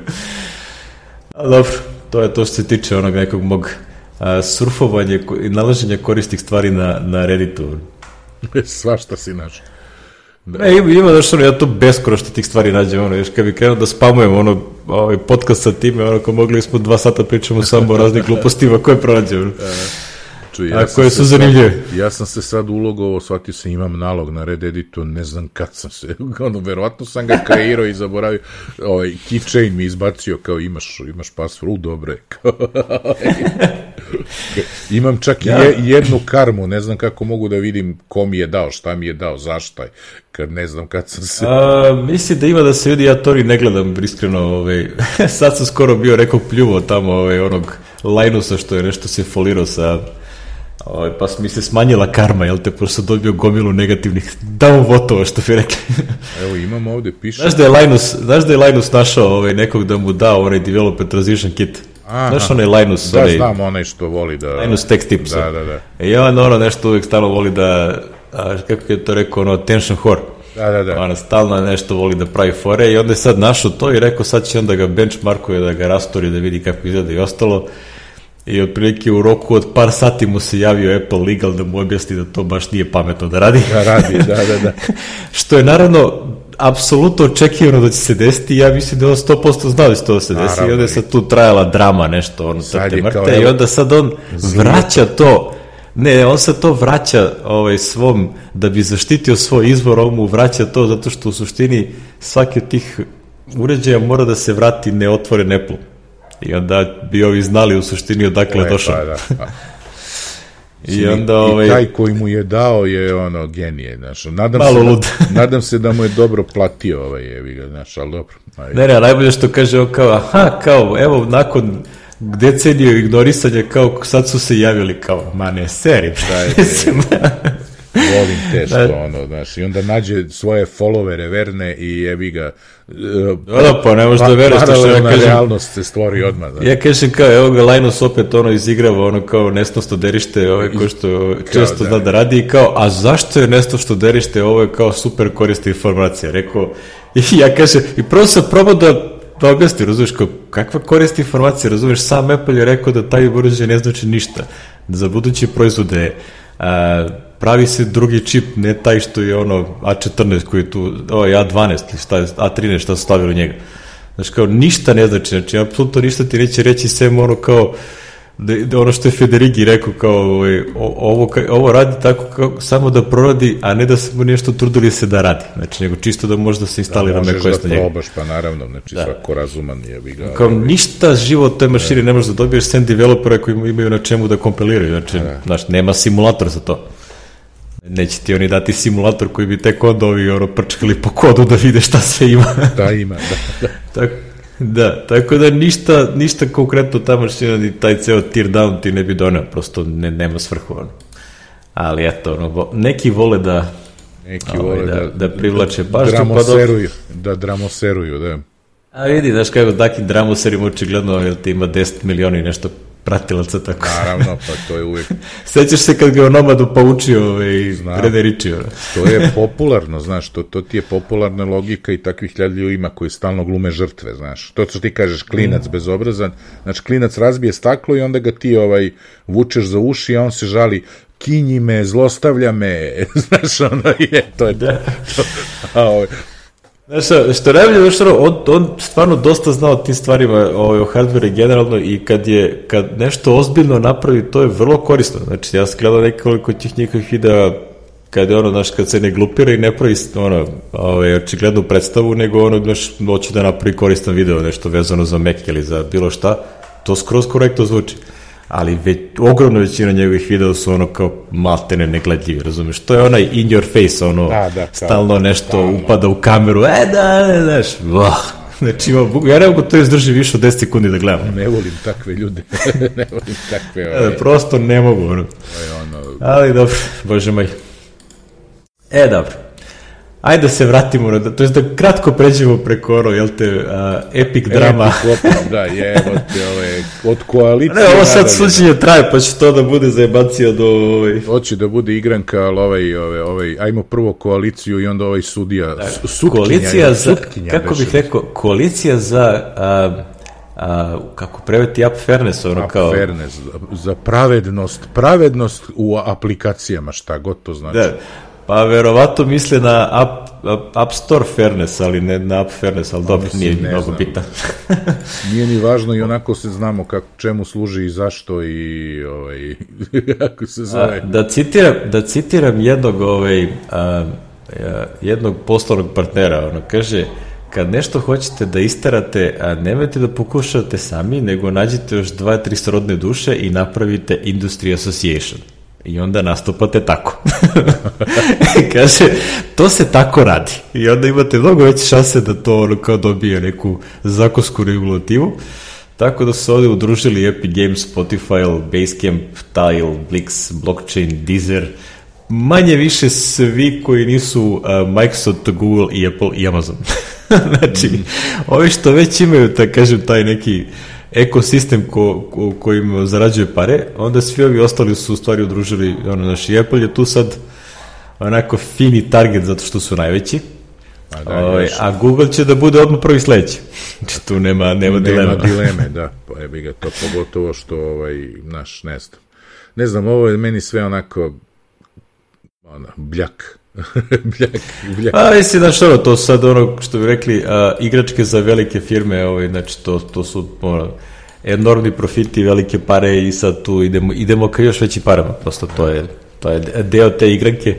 A, dobro, to je to što se tiče onog nekog mog a, surfovanja i nalaženja koristih stvari na, na Redditu. Svašta si naš. Da. Ne, ima, ima znaš, ono, ja to beskoračno tih stvari nađem, ono, još kad bi krenuo da spamujem, ono, ovaj podcast sa time, ono, ko mogli smo dva sata pričamo samo o raznih glupostima koje pronađemo. Da. Čuj, ja koje su zanimljive. Sad, ja sam se sad ulogovao, shvatio sam imam nalog na Red Editu, ne znam kad sam se, ono, verovatno sam ga kreirao i zaboravio, ovaj, keychain mi izbacio kao imaš, imaš password, u dobre, imam čak ja. je, jednu karmu, ne znam kako mogu da vidim ko mi je dao, šta mi je dao, zaštaj, kad ne znam kad sam se... A, mislim da ima da se vidi, ja to ne gledam iskreno, ovaj, sad sam skoro bio rekao pljuvo tamo ovaj, onog Linusa što je nešto se folirao sa Ovaj, pa mi se smanjila karma, jel te, pošto sam dobio gomilu negativnih downvotova, što bi rekli. Evo, imam ovde, piše... Znaš da je Linus, znaš da je Linus našao ovaj, nekog da mu da onaj developer transition kit? Aha. Znaš onaj Linus? Da, onaj, znam onaj što voli da... Linus Text Tips. Da, da, da. E, on ono nešto uvijek stalo voli da, a, kako je to rekao, ono, tension whore. Da, da, da. Ona stalno nešto voli da pravi fore i onda je sad našao to i rekao sad će onda ga benchmarkuje, da ga rastori, da vidi kako izgleda i ostalo i otprilike u roku od par sati mu se javio Apple Legal da mu objasni da to baš nije pametno da radi. Da radi, da, da, da. Što je naravno apsolutno očekivano da će se desiti ja mislim da on 100% znao da će to da se desi i onda je sad tu trajala drama nešto ono trte mrte i onda sad on vraća to ne, on se to vraća ovaj, svom, da bi zaštitio svoj izvor, on mu vraća to zato što u suštini svaki od tih uređaja mora da se vrati neotvoren Apple. I onda bi ovi znali u suštini odakle je došao. Da, da. I, onda, ovaj... I taj koji mu je dao je ono genije, znaš. Nadam, Malo se, da- lud. Da, nadam se da mu je dobro platio ovaj jevi ga, znaš, ali dobro. Ajde. Ne, ne, najbolje što kaže on kao, aha, kao, evo, nakon deceniju ignorisanja, kao, sad su se javili, kao, ma ne, seri, da je, volim teško, da. ono, znaš, i onda nađe svoje followere verne i jebi ga da, da, pa ne možeš da veruješ što ja kažem. realnost se stvori odmah. Da. Ja kažem kao, evo ga Linus opet ono izigrava ono kao nesto što derište, ovaj ko što često da. zna da radi i kao, a zašto je nesto što derište, ovo je kao super koriste informacija. Rekao, i ja kažem, i prvo sam probao da da objasni, razumiješ, kao, kakva korist informacija, razumiješ, sam Apple je rekao da taj uređaj ne znači ništa, da za buduće proizvode a, pravi se drugi čip, ne taj što je ono A14 koji je tu, ovaj A12 ili šta je, A13 šta su stavili u njega. Znači kao ništa ne znači, znači apsolutno ništa ti neće reći sem ono kao da, da ono što je Federigi rekao kao ovaj, ovo, ovo radi tako kao, samo da proradi, a ne da se mu nešto trudili se da radi. Znači, nego čisto da može da se instalira da, macOS da na njega. Da probaš, pa naravno, znači da. svako razuman je bi ga... Kao ovaj, ništa živo od te mašine ne možeš da dobiješ sem developera koji imaju na čemu da kompiliraju. Znači, da. znači nema simulator za to. Neće ti oni dati simulator koji bi tek onda ovi ono prčkali po kodu da vide šta sve ima. da, ima, da. da. tako, da, tako da ništa, ništa konkretno ta mašina ni taj ceo tear down ti ne bi donao, prosto ne, nema svrhu ono. Ali eto, ono, neki vole da neki ovaj, vole da, da, da privlače pažnju. Dramoseruju, pa da dramoseruju, da. A vidi, znaš kako, takim dramoserima očigledno, jer ti ima 10 miliona i nešto pratilaca, tako. Naravno, pa to je uvijek... Sećaš se kad ga onomadu poučio ovaj, Frederičio. to je popularno, znaš, to, to ti je popularna logika i takvih hiljada ima koji stalno glume žrtve, znaš. To što ti kažeš, klinac mm. bezobrazan, znači klinac razbije staklo i onda ga ti ovaj vučeš za uši, a on se žali, kinji me, zlostavlja me, znaš, ono je, to je da. to. A, ovaj, Znaš što najbolje, znaš on, on stvarno dosta zna o tim stvarima ovaj, o hardvere generalno i kad je, kad nešto ozbiljno napravi, to je vrlo korisno. Znači, ja sam gledao nekoliko tih njihovih videa kad je ono, znaš, kad se ne glupira i ne pravi, ono, ovaj, očiglednu predstavu, nego ono, znaš, hoće da napravi koristan video, nešto vezano za Mac ili za bilo šta, to skroz korektno zvuči ali već, ogromna većina njegovih videa su ono kao maltene negledljivi, razumeš? To je onaj in your face, ono, da, da, stalno nešto da, upada u kameru, e, da, ne, znaš, vah. Znači, ja ne mogu to izdrži više od 10 sekundi da gledam. Ne volim takve ljude. ne volim takve... E, ovaj... Prosto ne mogu. Ono. ono... Ali dobro, bože moj. E, dobro ajde da se vratimo, na, to je da kratko pređemo preko ono, jel te, uh, epic drama. Epic, opet, da, je, te, ove, od koalicije. Ne, ovo sad suđenje traje, pa će to da bude zajebacija do... Ovaj... Hoće da bude igranka, ali ovaj, ovaj, ovaj, ajmo prvo koaliciju i onda ovaj sudija, da, sutkinja. Koalicija za, sutkinja, kako bih rekao, koalicija za... Uh, a, kako preveti up fairness, ono up kao... fairness, za pravednost, pravednost u aplikacijama, šta god to znači. Da, Pa verovato misle na App, App Store Fairness, ali ne na App Fairness, ali dobro, nije ne mnogo bitan. nije ni važno i onako se znamo kako, čemu služi i zašto i ovaj, kako se zove. A, da, citiram, da citiram jednog, ovaj, a, a, jednog poslovnog partnera, ono kaže, kad nešto hoćete da istarate, a nemojte da pokušate sami, nego nađite još dva, tri srodne duše i napravite Industry Association. I onda nastupate tako. Kaže, to se tako radi. I onda imate mnogo veće šanse da to ono kao dobije neku zakonsku regulativu. Tako da su ovde udružili Epic Games, Spotify, Basecamp, Tile, Blix, Blockchain, Deezer, manje više svi koji nisu uh, Microsoft, Google i Apple i Amazon. znači, mm. ovi što već imaju, da kažem, taj neki ekosistem ko, ko, kojim zarađuje pare, onda svi ovi ostali su u stvari udružili, ono, naši Apple je tu sad onako fini target zato što su najveći, A, da, ovaj, a Google će da bude odmah prvi sledeći. Znači tu nema, nema, nema dilema. Nema dileme, da. Pa je bi ga to pogotovo što, ovaj, naš, ne znam. Ne znam, ovo je meni sve onako, ono, bljak. bljak, bljak. A, mislim, da što, to sad ono, što bi rekli, a, igračke za velike firme, ovaj, znači, to, to su, ono, enormni profiti, velike pare i sad tu idemo, idemo ka još veći parama, prosto to je, to je deo te igranke.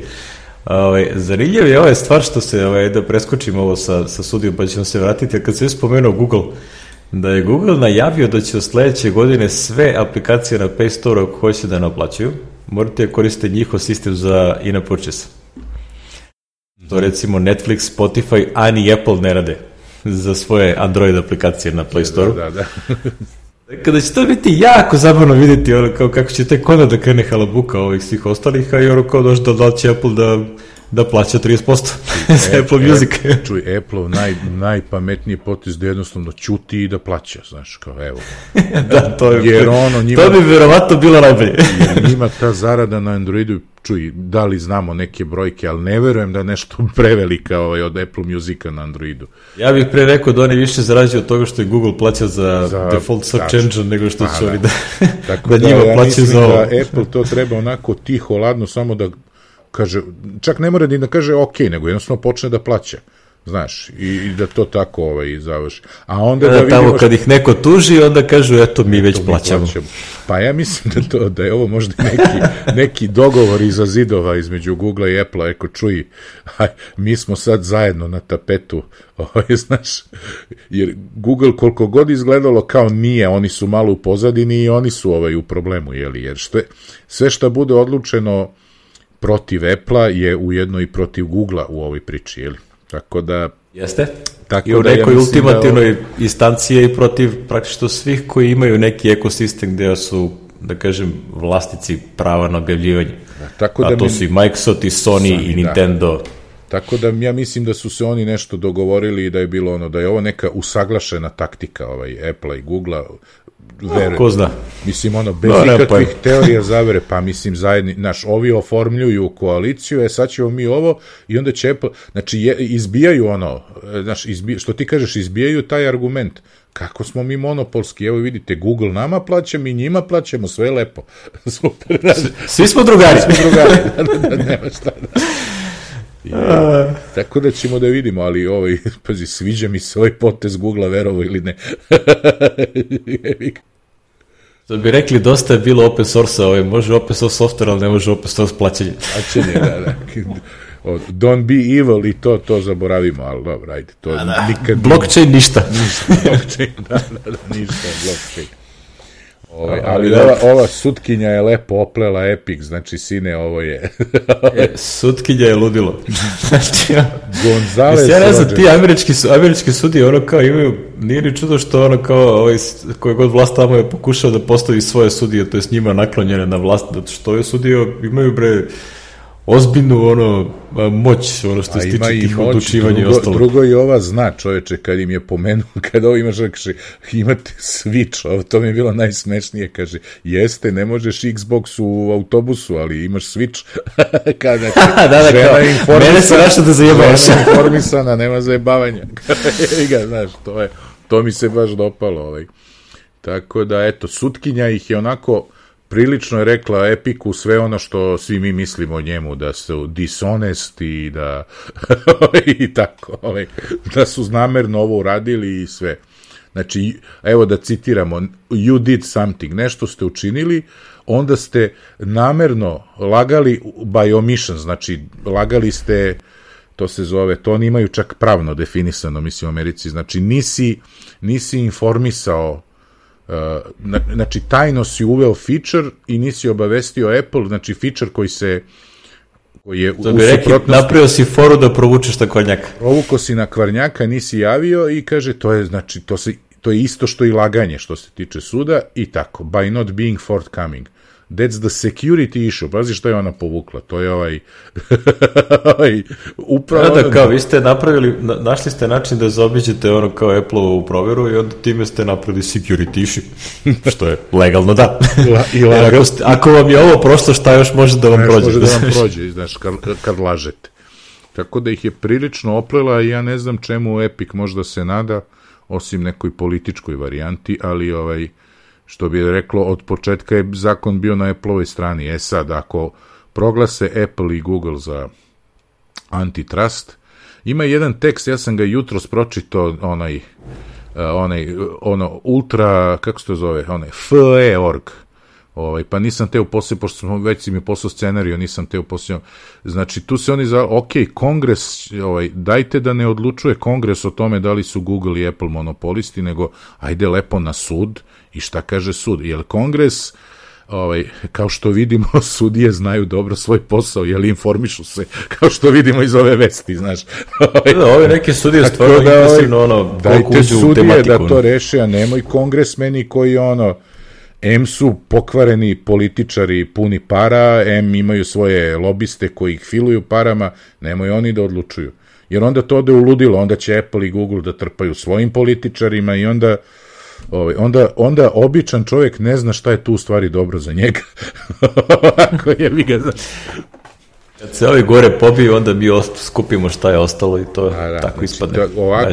Ovaj, zanimljivo je ova stvar što se, ovaj, da preskočimo ovo sa, sa sudijom pa ćemo se vratiti, kad se je spomenuo Google, da je Google najavio da će od sledeće godine sve aplikacije na Play Store ako hoće da naplaćuju, morate da koristiti njihov sistem za in-app purchase. To recimo Netflix, Spotify, a ni Apple ne rade za svoje Android aplikacije na Play Store. Da, da, da. Kada će to biti jako zabavno vidjeti ono, kao kako će tek onda da krene halabuka ovih svih ostalih, a i ono kao došlo da, da će Apple da da plaća 30% za Apple Music. čuj, Apple naj, najpametniji potis da jednostavno ćuti i da plaća, znaš, kao evo. da, to je, jer ono, njima, to bi verovatno bilo najbolje. jer njima ta zarada na Androidu, čuj, da li znamo neke brojke, ali ne verujem da je nešto prevelika ovaj, od Apple Musica na Androidu. Ja bih pre rekao da oni više zarađuju od toga što je Google plaća za, za default search tačno. engine nego što pa, su oni da, Tako da, da njima ja plaćaju za ovo. Da Apple to treba onako tiho, ladno, samo da kaže, čak ne mora ni da kaže ok, nego jednostavno počne da plaća znaš, i, i da to tako ovaj, završi. A onda da, da vidimo... Tamo kad ih neko tuži, onda kažu, eto, mi već mi plaćamo. plaćamo. Pa ja mislim da, to, da je ovo možda neki, neki dogovor iza zidova između Google i Apple-a, eko čuj, aj, mi smo sad zajedno na tapetu, ovaj, znaš, jer Google koliko god izgledalo kao nije, oni su malo u pozadini i oni su ovaj, u problemu, jeli, jer što je, sve što bude odlučeno protiv Apple-a je ujedno i protiv Google-a u ovoj priči, jeli? Tako da... Jeste? Tako I u da nekoj ja da ultimativnoj da ovo... instancije i protiv praktično svih koji imaju neki ekosistem gde su, da kažem, vlastici prava na objavljivanje. Da, tako da A to mi... su i Microsoft i Sony, Sony i da. Nintendo. Da. Tako da ja mislim da su se oni nešto dogovorili i da je bilo ono da je ovo neka usaglašena taktika ovaj Apple i Google verujem. Ko zna? Mislim, ono, bez no, ikakvih pa... teorija zavere, pa mislim, zajedni, naš, ovi oformljuju koaliciju, e, sad ćemo mi ovo, i onda će, znači, je, izbijaju ono, znaš, izbij, što ti kažeš, izbijaju taj argument, kako smo mi monopolski, evo vidite, Google nama plaća, mi njima plaćamo, sve lepo. Super. Da, Svi smo drugari. Svi smo drugari, da, da, da, nema šta da. Je, tako da ćemo da vidimo, ali ovaj, pazi, sviđa mi se ovaj potez Google-a, verovo ili ne. Da bi rekli, dosta je bilo open source-a, ovaj, može open source software, ali ne može open source plaćanje. Plaćanje, da, da. Don't be evil i to, to zaboravimo, ali dobro, ajde, to da, da. nikad... Blockchain ništa. Ništa, blockchain, da, da, da, ništa, blockchain. Ovaj, ali ova, ova sutkinja je lepo oplela Epic, znači sine, ovo je... e, sutkinja je ludilo. znači, Gonzales ja ne znam, ti američki, američki sudi, ono kao imaju, nije ni čudo što ono kao, ovaj, koji god vlast tamo je pokušao da postavi svoje sudije, to je s njima naklonjene na vlast, zato što je sudio, imaju bre, ozbiljnu ono moć ono što se tiče tih odlučivanja i ostalo. Drugo i ova zna čoveče kad im je pomenuo, kad ovo imaš, kaže, imate Switch, ovo to mi je bilo najsmešnije, kaže, jeste, ne možeš Xbox u autobusu, ali imaš Switch. Kada da, da, kao, mene se našao da zajebavaš. informisana, nema zajebavanja. ga, znaš, to je, to mi se baš dopalo, ovaj. Tako da, eto, sutkinja ih je onako prilično je rekla Epiku sve ono što svi mi mislimo o njemu, da su dishonest i da i tako, ovaj, da su znamerno ovo uradili i sve. Znači, evo da citiramo, you did something, nešto ste učinili, onda ste namerno lagali by omission, znači znači ste, to se zove, to oni imaju čak pravno definisano, mislim u Americi, znači nisi, nisi informisao znači tajno si uveo feature i nisi obavestio Apple, znači feature koji se koji je da bi rekli, napravio si foru da provučeš na kvarnjaka. Provuko si na kvarnjaka, nisi javio i kaže to je znači to se to je isto što i laganje što se tiče suda i tako by not being forthcoming. That's the security issue. Pazi što je ona povukla. To je ovaj... ovaj upravo... Da, da, kao, vi ste napravili, našli ste način da zaobiđete ono kao Apple-ovu proveru i onda time ste napravili security issue. što je legalno, da. La, i lagal... ako, ako vam je ovo prošlo, šta još može da vam ne, prođe? Može da vam prođe, znaš, kad, kad lažete. Tako da ih je prilično oplela i ja ne znam čemu Epic možda se nada, osim nekoj političkoj varijanti, ali ovaj što bi reklo, od početka je zakon bio na Apple-ovoj strani. E sad, ako proglase Apple i Google za antitrust, ima jedan tekst, ja sam ga jutro spročito, onaj, onaj, ono, ultra, kako se to zove, onaj, FE.org, Ovaj, pa nisam teo posle, pošto smo već si mi poslao scenariju, nisam teo posle. Znači, tu se oni za, ok, kongres, ovaj, dajte da ne odlučuje kongres o tome da li su Google i Apple monopolisti, nego ajde lepo na sud i šta kaže sud. Jer kongres ovaj, kao što vidimo, sudije znaju dobro svoj posao, jel informišu se, kao što vidimo iz ove vesti, znaš. da, ove neke sudije stvarno da, impresivno, ono, dajte sudije da to reše, a nemoj kongresmeni koji, ono, M su pokvareni političari puni para, M imaju svoje lobiste koji ih filuju parama, nemoj oni da odlučuju. Jer onda to ode u ludilo, onda će Apple i Google da trpaju svojim političarima i onda Ovaj, onda, onda običan čovjek ne zna šta je tu u stvari dobro za njega. Ako je vi ga Kad se ovi gore pobiju, onda mi skupimo šta je ostalo i to A, da, tako znači, ispadne. Da, ovako,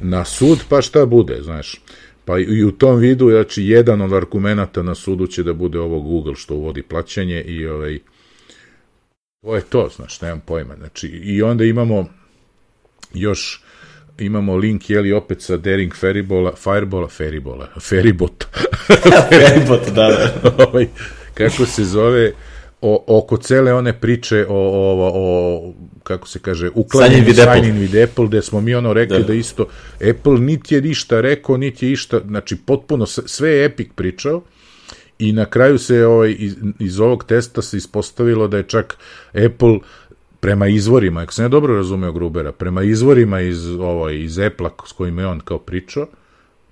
na sud pa šta bude, znaš. Pa i u tom vidu, znači, jedan od argumenta na sudu će da bude ovo Google što uvodi plaćanje i ovaj, to je to, znaš, nemam pojma. Znači, i onda imamo još imamo link, jeli, opet sa Daring Feribola, Firebola, Feribola, Feribot. Feribot, da, da. ovaj, kako se zove, o, oko cele one priče o, o, o kako se kaže, uklanjanju sign in with Apple, gde smo mi ono rekli da. da isto Apple niti je ništa rekao, niti je išta, znači potpuno sve je Epic pričao, i na kraju se ovaj, iz, iz ovog testa se ispostavilo da je čak Apple prema izvorima, ako sam ja dobro razumeo Grubera, prema izvorima iz, ovo, iz Apple s kojim je on kao pričao,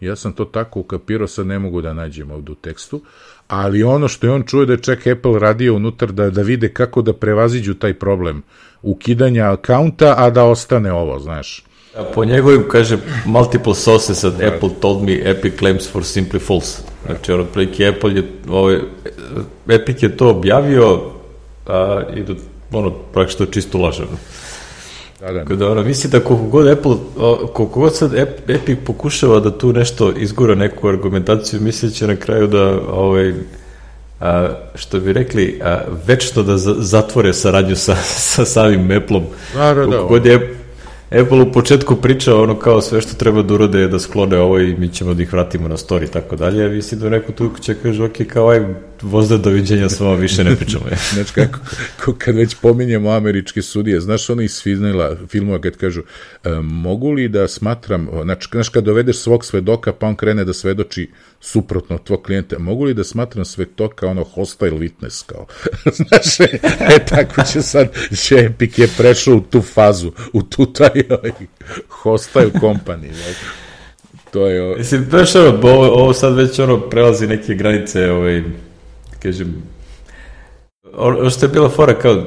ja sam to tako ukapirao, sad ne mogu da nađem ovdje u tekstu, ali ono što je on čuje da je čak Apple radio unutar da, da vide kako da prevaziđu taj problem ukidanja akaunta, a da ostane ovo, znaš. A po njegovim, kaže, multiple sources at Apple told me Epic claims for simply false. Znači, ono, prilike Apple je, ovaj, Epic je to objavio a, i do ono, praktično čisto laženo. Da, da. Kada ono, misli da koliko god Apple, koliko god sad Epic pokušava da tu nešto izgura neku argumentaciju, misli će na kraju da ovaj, a, što bi rekli, a, večno da zatvore saradnju sa, sa samim Apple-om. Da, da, da. god je Apple u početku pričao ono kao sve što treba da urode je da sklone ovo i mi ćemo da ih vratimo na story i tako dalje. Mislim da neko tu će kaže, ok, kao aj vozda doviđenja s vama više ne pričamo. znači, kako, kad već pominjemo američke sudije, znaš ono iz filmila, filmova kad kažu, e, mogu li da smatram, znači, znaš, kad dovedeš svog svedoka, pa on krene da svedoči suprotno od tvog klijenta, mogu li da smatram svedoka ono hostile witness, kao, znaš, e, e, tako će sad, će Epic je prešao u tu fazu, u tu taj ovaj, hostile company, znači. To je... Ovo... Mislim, baš ono, ovo, ovo sad već ono prelazi neke granice, ovaj, kažem, ono što je bila fora kao,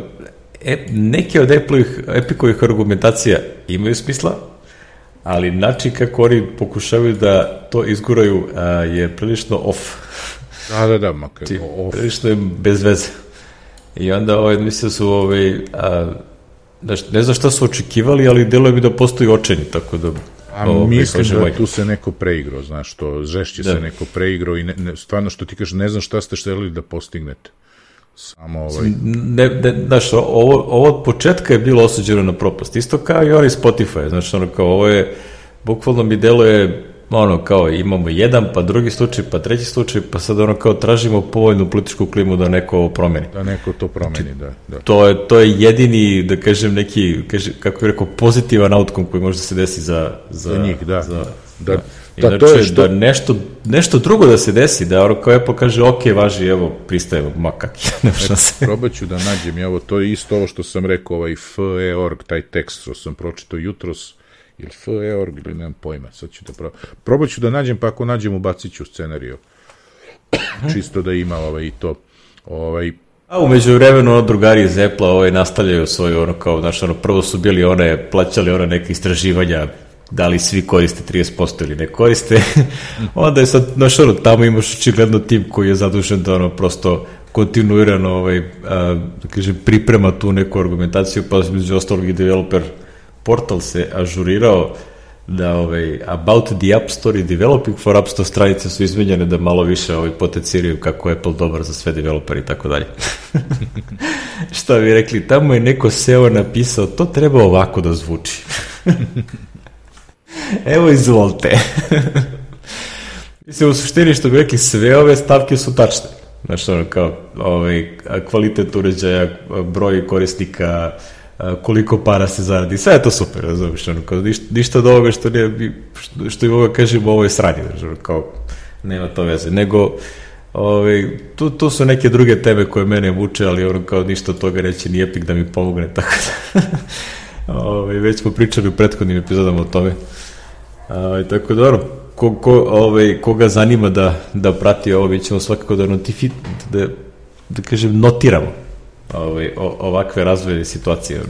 e, neke od Epikovih argumentacija imaju smisla, ali način kako oni pokušavaju da to izguraju a, je prilično off. Da, da, da, makar Ti, off. Prilično je bez veze. I onda, ovaj, mislim su, ovaj, a, znaš, ne znam šta su očekivali, ali delo je mi da postoji očenje, tako da... A o, mislim da ovaj. tu se neko preigrao, znaš, to žešće da. se neko preigrao i ne, ne, stvarno što ti kažeš, ne znam šta ste šteli da postignete. Samo ovaj... Ne, ne, znaš, ovo, ovo od početka je bilo osuđeno na propast. Isto kao i oni Spotify, znači, ono kao ovo je, bukvalno mi deluje ono kao imamo jedan, pa drugi slučaj, pa treći slučaj, pa sad ono kao tražimo povoljnu političku klimu da neko ovo promeni. Da neko to promeni, znači, da, da. To je, to je jedini, da kažem, neki, kaže, kako je rekao, pozitivan outcome koji može da se desi za, za, za njih, da. Za, da, da. Da, to je što... da nešto, nešto drugo da se desi, da ono kao Apple kaže, ok, važi, evo, pristajemo, ma kak je, nema se. Probat ću da nađem, evo, to je isto ovo što sam rekao, ovaj FE.org, taj tekst što sam pročitao jutros, ili FE.org, ili nemam pojma, sad ću da probam. Probat ću da nađem, pa ako nađem, ubacit ću scenariju. Čisto da ima ovaj, to, ovaj, A umeđu vremenu drugari iz Apple ovaj, nastavljaju svoju ono kao, znaš, ono, prvo su bili one, plaćali one neke istraživanja da li svi koriste 30% ili ne koriste, onda je sad, znaš, ono, tamo imaš očigledno tim koji je zadužen da ono prosto kontinuirano ovaj, a, da kažem, priprema tu neku argumentaciju, pa među ostalog i developer portal se ažurirao da ovaj, about the App Store i developing for App Store stranice su izmenjene da malo više ovaj, potenciraju kako je Apple dobar za sve developere i tako dalje. Šta bi rekli, tamo je neko SEO napisao, to treba ovako da zvuči. Evo izvolite. Mislim, u suštini što bi rekli, sve ove stavke su tačne. Znači, ono, kao, ovaj, kvalitet uređaja, broj korisnika, koliko para se zaradi, sve je to super, razumiješ, ono, kao, ništa, ništa od ovoga što, nije, što, što i ovoga kažemo, ovo je sranje, znači, kao, nema to veze, nego, Ove, tu, tu su neke druge teme koje mene muče, ali ono kao ništa od toga reći ni Epic da mi pomogne, tako da ove, već smo pričali u prethodnim epizodama o tome. Ove, tako da, ono, ko, ko, ove, koga zanima da, da prati ovo, mi ćemo svakako da notifi, da, da kažem, notiramo ove, o, ovakve razvoje situacije.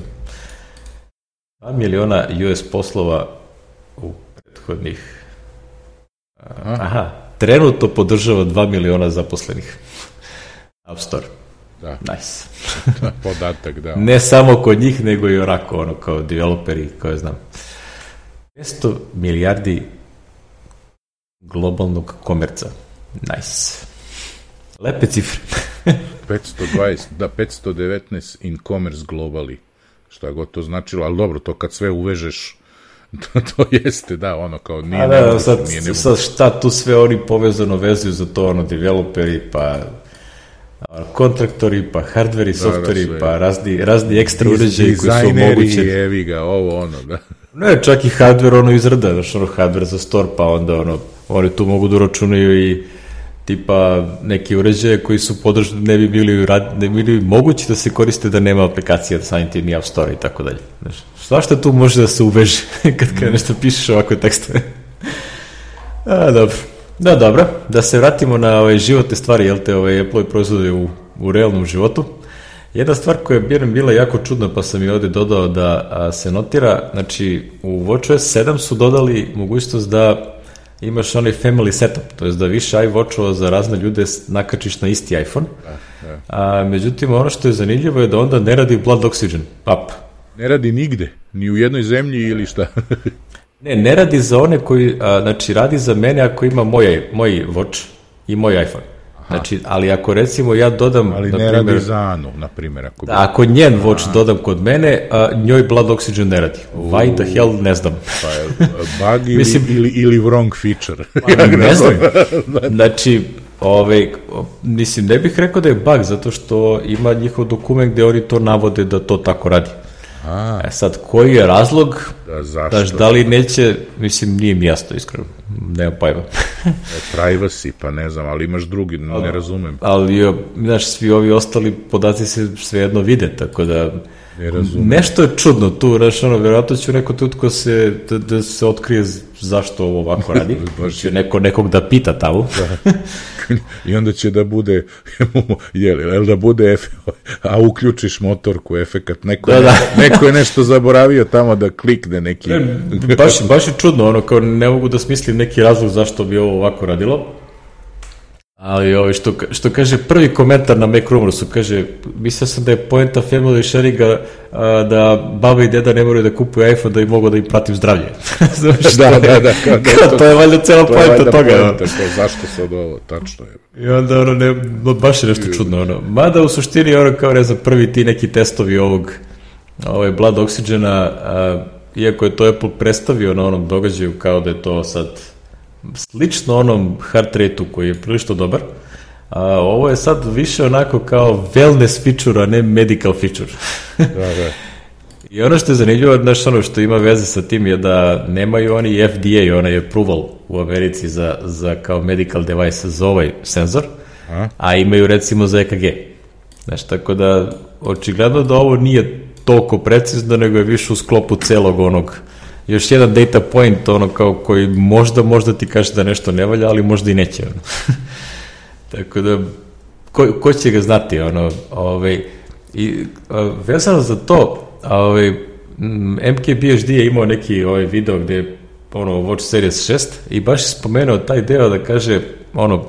2 miliona US poslova u prethodnih aha, trenutno podržava 2 miliona zaposlenih. App Store. Da. Nice. da, podatak, da. ne samo kod njih, nego i onako, ono, kao developeri, koje znam. 200 milijardi globalnog komerca. Nice. Lepe cifre. 520, da, 519 in commerce globally. Šta god to značilo, ali dobro, to kad sve uvežeš, to, to jeste, da, ono kao nije... A da, da sad, nije sad šta tu sve oni povezano vezuju za to, ono, developeri, pa kontraktori, pa hardveri, da, softveri, da, pa razni, razni ekstra uređaji koji su omogućeni. evi ga, ovo, ono, da. Ne, čak i hardware ono izrada, znaš, ono hardware za store, pa onda ono, oni tu mogu da uračunaju i tipa neki uređaje koji su podržani, ne bi bili, rad, ne bi bili mogući da se koriste da nema aplikacija da samim tim i App Store i tako dalje. Znaš, svašta tu može da se uveže kad, kad nešto pišeš ovakve tekstove. A, dobro. Da, dobro. Da se vratimo na ove životne stvari, jel te, ove Apple proizvode u, u realnom životu. Jedna stvar koja je bila jako čudna, pa sam i ovde dodao da a, se notira, znači u WatchOS 7 su dodali mogućnost da imaš onaj family setup, to je da više iWatchova za razne ljude nakačiš na isti iPhone. Da, da. A, međutim, ono što je zanimljivo je da onda ne radi Blood Oxygen app. Ne radi nigde, ni u jednoj zemlji ili šta? ne, ne radi za one koji, a, znači radi za mene ako ima moj, moj Watch i moj iPhone. Znači, ali ako recimo ja dodam... Ali ne radi za Anu, na primjer. Ako, da, ako njen watch dodam kod mene, a, njoj blood oxygen ne radi. Why the hell, ne znam. Pa je bug ili, Mislim, ili, ili wrong feature. Pa, ne znam. Znači, Ove, mislim, ne bih rekao da je bug, zato što ima njihov dokument gde oni to navode da to tako radi. A. E sad, koji je razlog? Da, zašto? Daš, da li neće, mislim, nije mi jasno, iskreno. Nema pojma. E, privacy, pa ne znam, ali imaš drugi, ne ali, razumem. Ali, znaš, svi ovi ostali podaci se svejedno vide, tako da... Ne razumem. Nešto je čudno tu, znaš, ono, verovatno će neko tutko se, da, da se otkrije zašto ovo ovako radi. će neko nekog da pita tamo. da. I onda će da bude, jeli, jel da bude, a uključiš motorku, efekat, neko, da, da. neko je nešto zaboravio tamo da klikne neki... Ne, baš, baš je čudno, ono, kao ne mogu da smislim neki razlog zašto bi ovo ovako radilo. Ali ovo, što, što kaže prvi komentar na Mac Rumorsu, kaže, mislio sam da je poenta family sharinga a, da baba i deda ne moraju da kupuju iPhone da i mogu da im pratim zdravlje. Znaš, da, da, da, kao, da, to, to je valjda cela poenta toga. Poenta, kao, zašto sad ovo, tačno je. I onda, ono, ne, no, baš je nešto čudno, ono. Mada u suštini, ono, kao ne znam, prvi ti neki testovi ovog, ovaj blood oxygena, a, iako je to Apple predstavio na onom događaju kao da je to sad slično onom heart rate-u koji je prilično dobar, a ovo je sad više onako kao wellness feature, a ne medical feature. da, da. I ono što je zanimljivo, znaš, ono što ima veze sa tim je da nemaju oni FDA, onaj approval u Americi za, za kao medical device za ovaj senzor, a, a imaju recimo za EKG. Znaš, tako da očigledno da ovo nije toliko precizno, nego je više u sklopu celog onog još jedan data point ono kao koji možda, možda ti kaže da nešto ne valja, ali možda i neće. Ono. Tako da, ko, ko će ga znati, ono, ovaj, i a, vezano za to, ovaj, MKBHD je imao neki ovaj video gde ono, Watch Series 6 i baš je spomenuo taj deo da kaže, ono,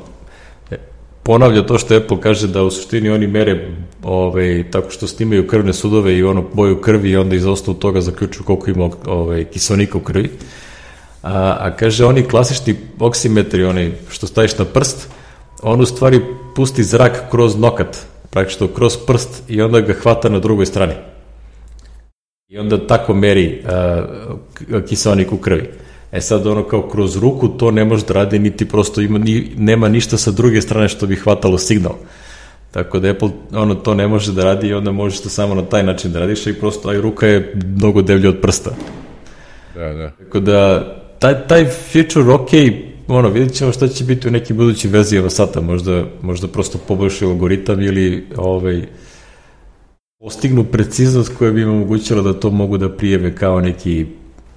ponavlja to što Apple kaže da u suštini oni mere ovaj, tako što snimaju krvne sudove i ono boju krvi i onda iz osnovu toga zaključuju koliko ima ovaj, kiselnika u krvi. A, a kaže oni klasični oksimetri, onaj što staviš na prst, on u stvari pusti zrak kroz nokat, praktično kroz prst i onda ga hvata na drugoj strani. I onda tako meri a, kiselnik u krvi. E sad ono kao kroz ruku to ne može da radi niti prosto ima, ni, nema ništa sa druge strane što bi hvatalo signal. Tako da Apple ono to ne može da radi i onda možeš to samo na taj način da radiš i prosto aj ruka je mnogo devlja od prsta. Da, da. Tako da taj, taj feature ok, ono, vidjet ćemo šta će biti u nekim budućim verzijama sata, možda, možda prosto poboljšaju algoritam ili ovaj, postignu preciznost koja bi im omogućila da to mogu da prijeve kao neki,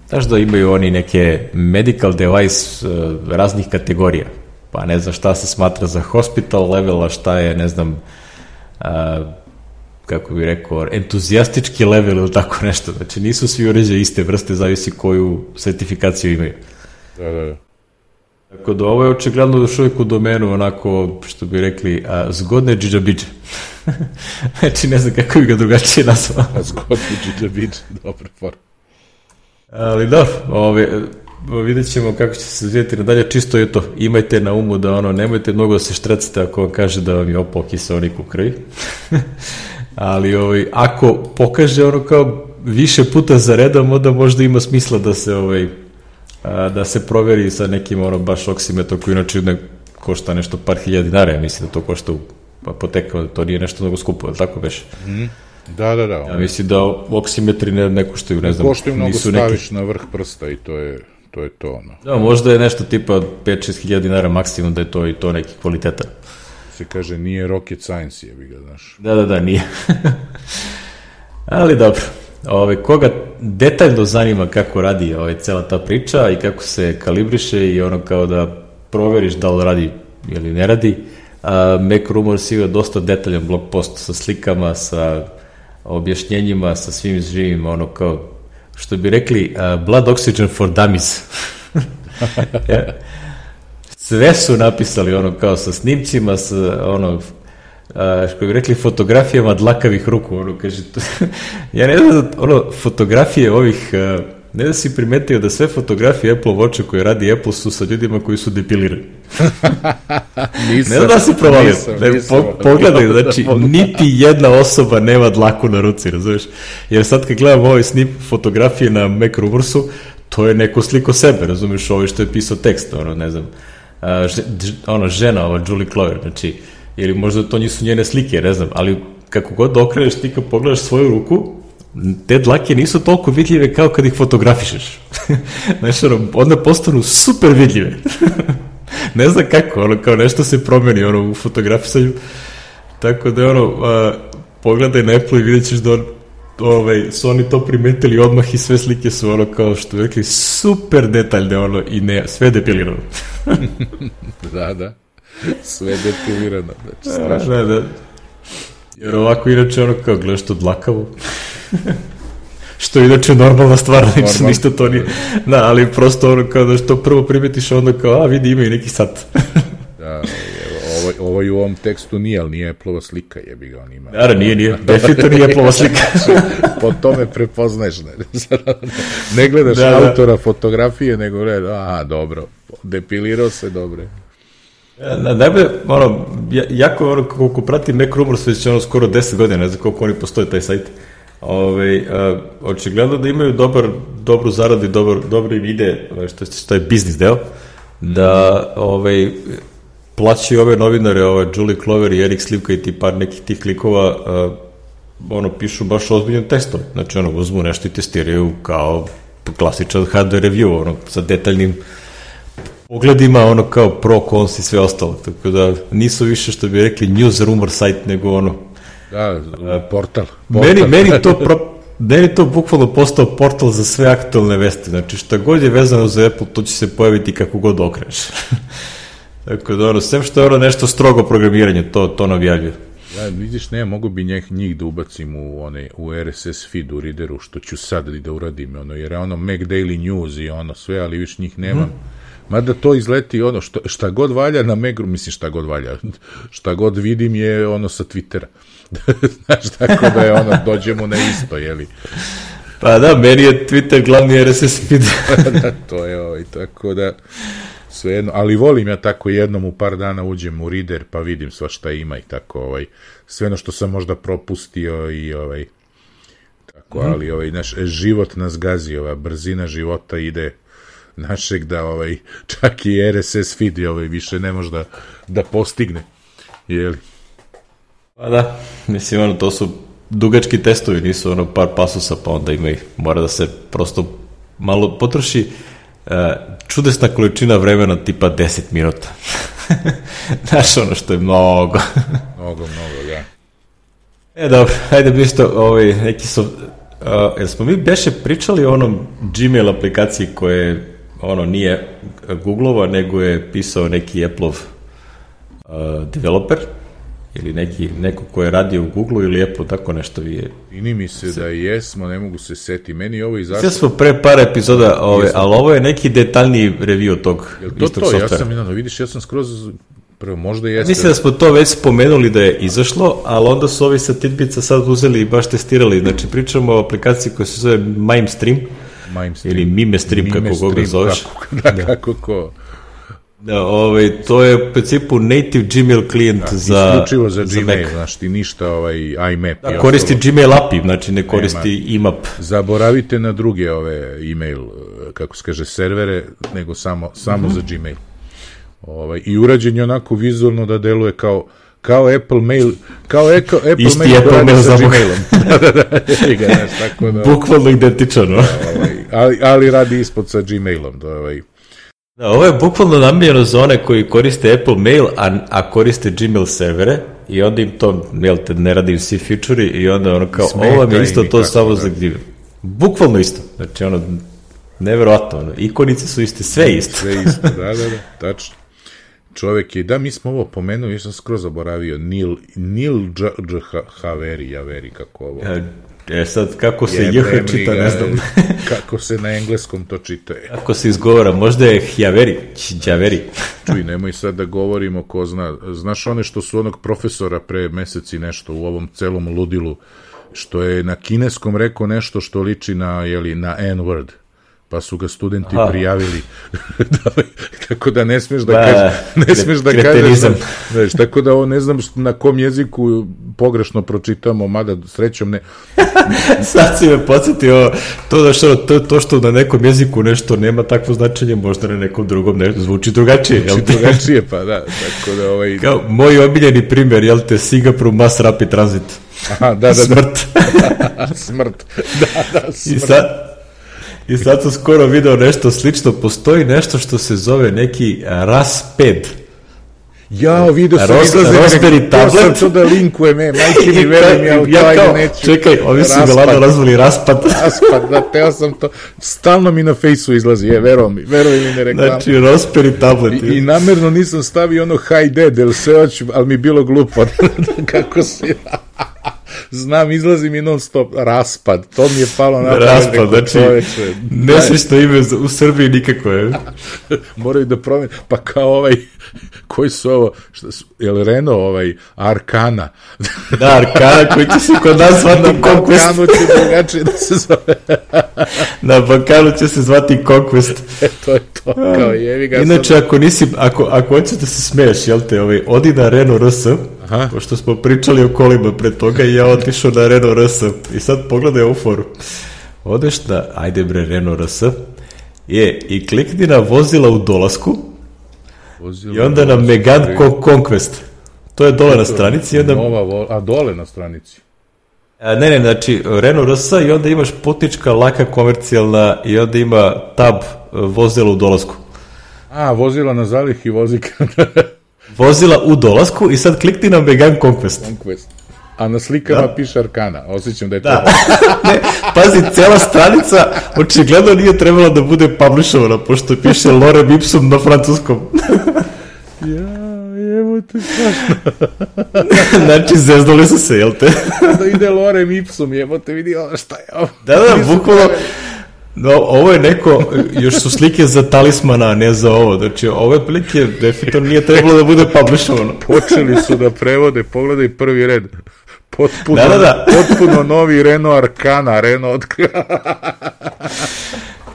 znaš da imaju oni neke medical device uh, raznih kategorija, pa ne znam šta se smatra za hospital level, a šta je, ne znam, uh, kako bih rekao, entuzijastički level ili tako nešto. Znači nisu svi uređaji iste vrste, zavisi koju sertifikaciju imaju. Da, da, da. Tako da ovo je očigledno još uvijek u domenu onako, što bi rekli, a, zgodne džidžabidže. znači ne znam kako bi ga drugačije nazvao. zgodne džidžabidže, dobra forma. Ali da, ove, vidjet ćemo kako će se zvijeti nadalje, čisto je to, imajte na umu da ono, nemojte mnogo da se štrecite ako vam kaže da vam je opao kiselnik u krvi. Ali ovaj, ako pokaže ono kao više puta za redom, onda možda ima smisla da se ovaj, a, da se proveri sa nekim ono baš oksimetrom koji inače ne košta nešto par hiljada dinara, mislim da to košta u apotekama, to nije nešto mnogo skupo, ali tako veš? Mm. Da, da, da. Ja mislim da oksimetri ne, ne koštaju, ne znam. Koštaju mnogo, nisu staviš neki... na vrh prsta i to je to je to. No. Da, možda je nešto tipa 5-6 hiljada dinara maksimum da je to i to neki kvalitetan se kaže nije rocket science, je bi ga, znaš. Da, da, da, nije. Ali dobro, ove, koga detaljno zanima kako radi ove, cela ta priča i kako se kalibriše i ono kao da proveriš da li radi ili ne radi, a, Mac Rumors ima dosta detaljan blog post sa slikama, sa objašnjenjima, sa svim živim, ono kao, što bi rekli, uh, blood oxygen for dummies. sve su napisali ono kao sa snimcima, sa ono, a, što bi rekli, fotografijama dlakavih ruku, ono, kaže, to, ja ne znam, ono, fotografije ovih, a, ne da si primetio da sve fotografije Apple Watcha koje radi Apple su sa ljudima koji su depilirani. nisam, ne znam da si provalio. Nisam, ne, nisam, po, pogledaj, znači, niti jedna osoba nema dlaku na ruci, razumeš? Jer sad kad gledam ove snip fotografije na Mac Rumorsu, to je neko sliko sebe, razumeš, ovo što je pisao tekst, ono, ne znam, že, ono, žena, ova Julie Clover, znači, ili možda to nisu njene slike, ne znam, ali kako god da okreneš ti kad pogledaš svoju ruku, te dlake nisu toliko vidljive kao kad ih fotografišeš. znači, ono, onda postanu super vidljive. ne znam kako, ono, kao nešto se promeni, ono, u fotografisanju. Tako da, ono, a, pogledaj na Apple i vidjet ćeš da on, ovaj, su oni to primetili odmah i sve slike su ono kao što rekli super detaljne ono i ne, sve depilirano. da, da. Sve depilirano. Znači, strašno. Da, da. Jer ovako inače ono kao gledaš to dlakavo. što je inače normalna stvar, znači ništa to nije. Da, ali prosto ono kao da što prvo primetiš onda kao, a vidi ima i neki sat. da, ovo, ovo i u ovom tekstu nije, ali nije Apple-ova slika, jebi ga on ima. Da, nije, nije, definitivno nije Apple-ova slika. po tome prepoznaješ, ne, ne gledaš da, da. autora da. fotografije, nego ne, a, dobro, depilirao se, dobre. Da, najbolje, ono, jako, ono, koliko pratim Mac Rumors, već ono skoro 10 godina, ne znam koliko oni postoje taj sajt, Ove, a, očigledno da imaju dobar, dobru zaradu i dobar, dobro im ide, što, što je biznis deo, da ovaj, plaćaju ove novinare, ove Julie Clover i Erik Slivka i ti par nekih tih klikova, uh, ono, pišu baš ozbiljne testove. Znači, ono, uzmu nešto i testiraju kao klasičan hardware review, ono, sa detaljnim pogledima, ono, kao pro, cons i sve ostalo. Tako da, nisu više, što bi rekli, news rumor site, nego ono... Da, portal. portal. Meni, meni to pro, meni to bukvalno postao portal za sve aktualne vesti. Znači, šta god je vezano za Apple, to će se pojaviti kako god okreneš. Tako da, ono, sem što je ono nešto strogo programiranje, to, to navijavljuje. Ja, vidiš, ne, mogu bi njih, njih da ubacim u, one, u RSS feed u readeru, što ću sad da uradim, ono, jer je ono Mac Daily News i ono sve, ali više njih nemam. Hmm. Mada to izleti ono, što, šta god valja na Megru, mislim šta god valja, šta god vidim je ono sa Twittera. Znaš, tako da je ono, dođemo na isto, jeli. Pa da, meni je Twitter glavni RSS feed. da, to je ovaj, tako da svejedno, ali volim ja tako jednom u par dana uđem u reader pa vidim sva šta ima i tako ovaj sve ono što sam možda propustio i ovaj tako, mm. ali ovaj naš život nas gazi, ova brzina života ide našeg da ovaj čak i RSS feed ovaj više ne može da, da postigne. Je li? Pa da, mislim ono to su dugački testovi, nisu ono par pasusa pa onda ima ih, mora da se prosto malo potroši čudesna količina vremena tipa 10 minuta. Znaš ono što je mnogo. mnogo, mnogo, da. E, dobro, ajde bi isto, ovaj, neki su, uh, jel smo mi beše pričali o onom Gmail aplikaciji koje ono nije Googlova, nego je pisao neki Apple-ov uh, developer ili neki, neko ko je radio u Google ili Apple, tako nešto vi je... Ini mi se, se da jesmo, ne mogu se seti. Meni ovo izašlo... Sve smo pre par epizoda, ove, ali ovo je neki detaljniji review tog Jel to istog to? Softvera. Ja sam, no, vidiš, ja sam skroz Prvo, možda jeste. Mislim da smo to već spomenuli da je izašlo, ali onda su ovi sa Tidbica sad uzeli i baš testirali. Znači, pričamo o aplikaciji koja se zove MimeStream, MimeStream. ili MimeStream, Mime kako Stream, ga zoveš. Kako, da, da, kako ko... Da, ovaj, to je u principu native Gmail klijent da, za Isključivo za, za Gmail, znaš, ti ništa ovaj iMap. Da, koristi ostalo. Gmail API, znači ne koristi Nema. IMAP. Zaboravite na druge ove email, kako se kaže, servere, nego samo, samo mm -hmm. za Gmail. Ovaj, I urađen je onako vizualno da deluje kao kao Apple Mail, kao Eko, Apple Isti Mail Apple Mail sa Gmailom. da, da, da, znaš, tako da... Bukvalno identičan, no? ovaj, ali, ali radi ispod sa Gmailom, da, ovaj, Da, ovo je bukvalno namijenjeno za one koji koriste Apple Mail, a, a koriste Gmail servere i onda im to, jel te, ne radi svi feature i onda ono kao, ovo mi je isto to samo da. za Gmail. Bukvalno isto. Znači, ono, neverovatno, ono, ikonice su iste, sve isto. sve isto, da, da, da, tačno. Čovek je, da, mi smo ovo pomenuli, ja sam skoro zaboravio, Nil, Nil Dž, Dž, Haveri, Javeri, kako ovo. Ja, E sad, kako se JH čita, ne znam. kako se na engleskom to čita. Kako se izgovara, možda je Hjaveri, Hjaveri. Čuj, nemoj sad da govorimo ko zna. Znaš one što su onog profesora pre meseci nešto u ovom celom ludilu, što je na kineskom rekao nešto što liči na, jeli, na N-word pa su ga studenti Aha. prijavili. Da, tako da ne smeš da, da kažeš, ne smeš da kažeš, znaš, tako da ovo ne znam na kom jeziku pogrešno pročitamo, mada srećom ne. Sad si me podsjetio to da što, to, to što na nekom jeziku nešto nema takvo značenje, možda na nekom drugom nešto zvuči drugačije. Zvuči jel drugačije, pa da. Tako da ovaj... Kao moj omiljeni primjer, jel te, Singapur Mass Rapid Transit. Aha, da, da, da. Smrt. smrt. Da, da, smrt. I sad, I sad sam skoro video nešto slično, postoji nešto što se zove neki RAS5. Ja, video sam Ros, izlazi Raspberry tablet. sam to da linkujem, e, majke mi velim, ja, ja kao, neću. Čekaj, ovi su mi lado razvali raspad. raspad, da, teo sam to. Stalno mi na fejsu izlazi, je, vero mi, vero mi ne reklam. Znači, Raspberry tablet. I, I namerno nisam stavio ono high dead, jer sve hoću, ali mi bilo glupo. kako si znam, izlazi mi non stop raspad, to mi je palo na raspad, znači, čoveče. Nesrećno ime u Srbiji nikako je. Moraju da promene, pa kao ovaj, koji su ovo, šta su, je li Renault ovaj, Arkana? da, Arkana, koji će se kod nas zvati Conquest. Na Balkanu će drugačije da se zove. na Balkanu će se zvati Conquest. E, to je to, kao jevi ga. Inače, ako nisi, ako, ako hoćeš da se smeješ, jel te, ovaj, odi na Renault RS, Aha. pošto smo pričali o kolima pre toga i ja otišao na Renault RS i sad pogledaj ovu foru. Odeš na, ajde bre, Renault RS, je, i klikni na vozila u dolasku, vozila i onda na Megane Conquest. To je dole na stranici. I onda... Nova, a dole na stranici? A, ne, ne, znači Renault RS i onda imaš putnička, laka, komercijalna i onda ima tab e, vozila u dolasku. A, vozila na zalih i vozika. vozila u dolasku i sad klikni na Megane Conquest. Conquest. A na slikama da? piše Arkana. Osjećam da je to... Da. ne, pazi, cela stranica očigledno nije trebala da bude publishovana, pošto piše Lore Ipsum na francuskom. ja, evo te strašno. znači, zeznuli su se, jel te? da ide Lore Ipsum, evo te vidi šta je ovo. Da, da, bukvalno... No, ovo je neko, još su slike za talismana, ne za ovo. Znači, ove plike definitivno nije trebalo da bude publishovano. Počeli su da prevode, pogledaj prvi red. Potpuno, da, da, da. potpuno novi Renault Arcana, Renault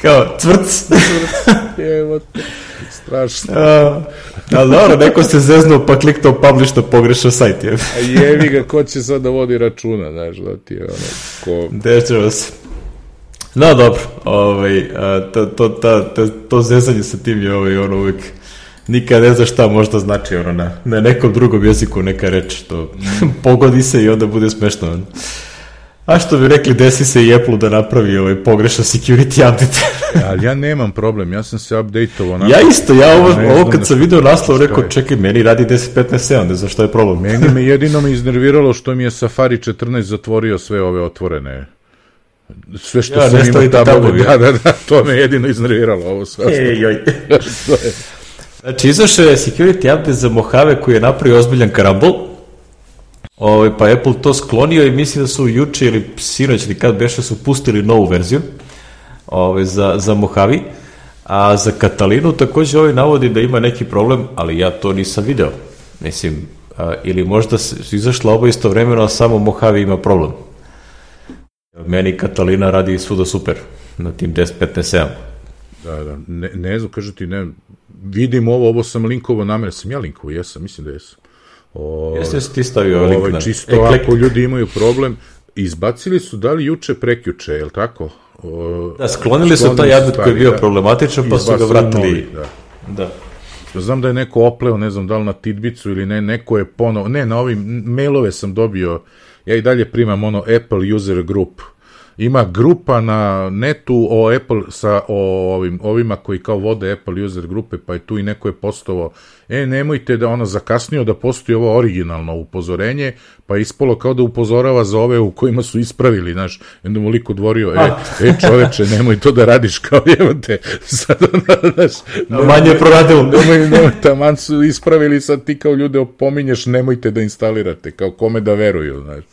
Kao, cvrc. Evo te, strašno. A, ali dobro, neko se zeznuo pa kliknuo publish na pogrešan sajt. Je. A jevi ga, ko će sad da vodi računa, znaš, da ti je ono, ko... Dešava se. No, dobro, ovaj, to, to, to, to, to zezanje sa tim je ovaj, ono uvijek nikad ne zna šta možda znači ono na, na nekom drugom jeziku neka reč što pogodi se i onda bude smešno. A što bi rekli, desi se i Apple da napravi ovaj pogrešan security update. Ali ja nemam problem, ja sam se update-ovao. Ja isto, ja ovo, ovo kad sam video naslov rekao, čekaj, meni radi 10.15.7, ne znam što je problem. Meni me jedino me iznerviralo što mi je Safari 14 zatvorio sve ove otvorene sve što ja, sam imao tamo, da, da, da, to me jedino iznerviralo ovo sve. Ej, joj. znači, izašao je security update za Mojave koji je napravio ozbiljan karambol, Ovaj, pa Apple to sklonio i mislim da su juče ili sinoć ili kad beše su pustili novu verziju ovaj, za, za Mojave, a za Katalinu takođe ovaj navodi da ima neki problem, ali ja to nisam video. Mislim, a, ili možda su izašla oba istovremeno, a samo Mojave ima problem. Meni Katalina radi svuda super na tim 10, 15, 7. Da, da, ne, ne znam, kažu ti, ne, vidim ovo, ovo sam linkovo namere, sam ja linkovo, jesam, mislim da jesam. O, Jeste si ti stavio ovaj link na... Čisto e, ako ljudi imaju problem, izbacili su da li juče, prekjuče, je li tako? O, da, sklonili su taj admet koji je bio da, problematičan, pa su ga vratili. Novi, da. da. Znam da je neko opleo, ne znam da li na tidbicu ili ne, neko je ponovo, ne, na ovim mailove sam dobio, ja i dalje primam ono Apple User Group, ima grupa na netu o Apple sa o ovim ovima koji kao vode Apple user grupe, pa je tu i neko je postovao, e nemojte da ono zakasnio da postoji ovo originalno upozorenje, pa ispolo kao da upozorava za ove u kojima su ispravili, znaš, mu liko dvorio, e, e čoveče, nemoj to da radiš kao jevate, sad ono, znaš, nemoj, manje proradilo. Nemoj, nemoj, taman su ispravili, sad ti kao ljude opominješ, nemojte da instalirate, kao kome da veruju, znaš.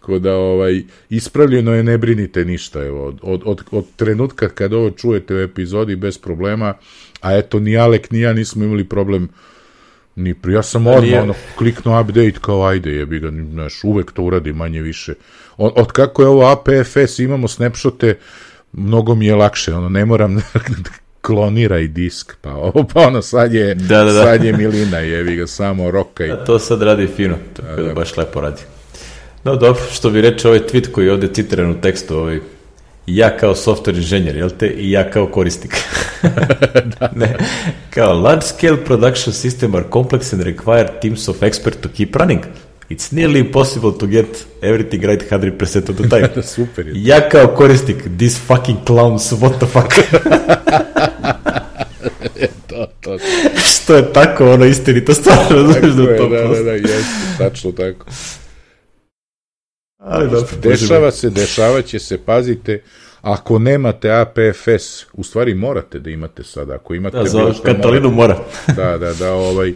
Tako da ovaj, ispravljeno je, ne brinite ništa. Evo, od, od, od, od trenutka kad ovo čujete u epizodi bez problema, a eto ni Alek ni ja nismo imali problem ni pri, ja sam odmah ono, kliknuo update kao ajde jebi ga, znaš, uvek to uradi manje više. Od, od kako je ovo APFS, imamo snapshote, mnogo mi je lakše, ono, ne moram kloniraj disk, pa ovo, pa ono, sad je, da, da, da. sad je milina, jebi ga, samo rokaj. A to sad radi fino, tako da, da, da baš lepo radi. No dobro, što bi reče ovaj tweet koji je ovde citiran u tekstu, ovaj, ja kao software inženjer, jel te, i ja kao korisnik. da. ne, kao large scale production system are complex and require teams of experts to keep running. It's nearly impossible to get everything right 100% of the time. da, super je. Ja kao korisnik, these fucking clowns, what the fuck? to, to. Što je tako, ono istinito stvarno, znaš da to da, da, da, jeste, tačno tako. Ali dobro. Dešava se, dešava će se, pazite, ako nemate APFS, u stvari morate da imate sada, ako imate... Da, za Katalinu mora. da, da, da, ovaj,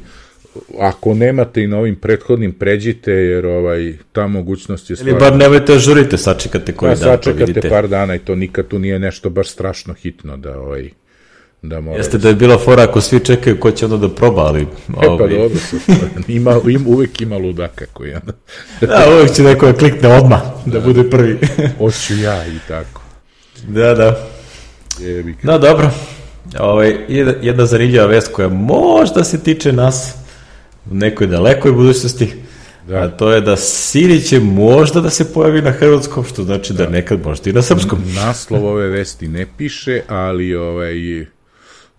ako nemate i na ovim prethodnim pređite, jer ovaj, ta mogućnost je stvarno... Ili bar nemojte da žurite, sačekate koji pa, dan sačekate to vidite. par dana i to nikad tu nije nešto baš strašno hitno da ovaj, Da mora Jeste da je bila fora ako svi čekaju ko će onda da proba, ali... E, pa dobro, ima, im, uvek ima ludaka koji onda... da, uvek će neko da klikne odmah, da, da bude prvi. Hoću ja i tako. Da, da. Jebik. No, dobro. Ovaj, jedna zanimljiva vest koja možda se tiče nas u nekoj dalekoj budućnosti, da. a to je da Siri će možda da se pojavi na hrvatskom, što znači da, da nekad možda i na srpskom. Naslov ove vesti ne piše, ali ovaj,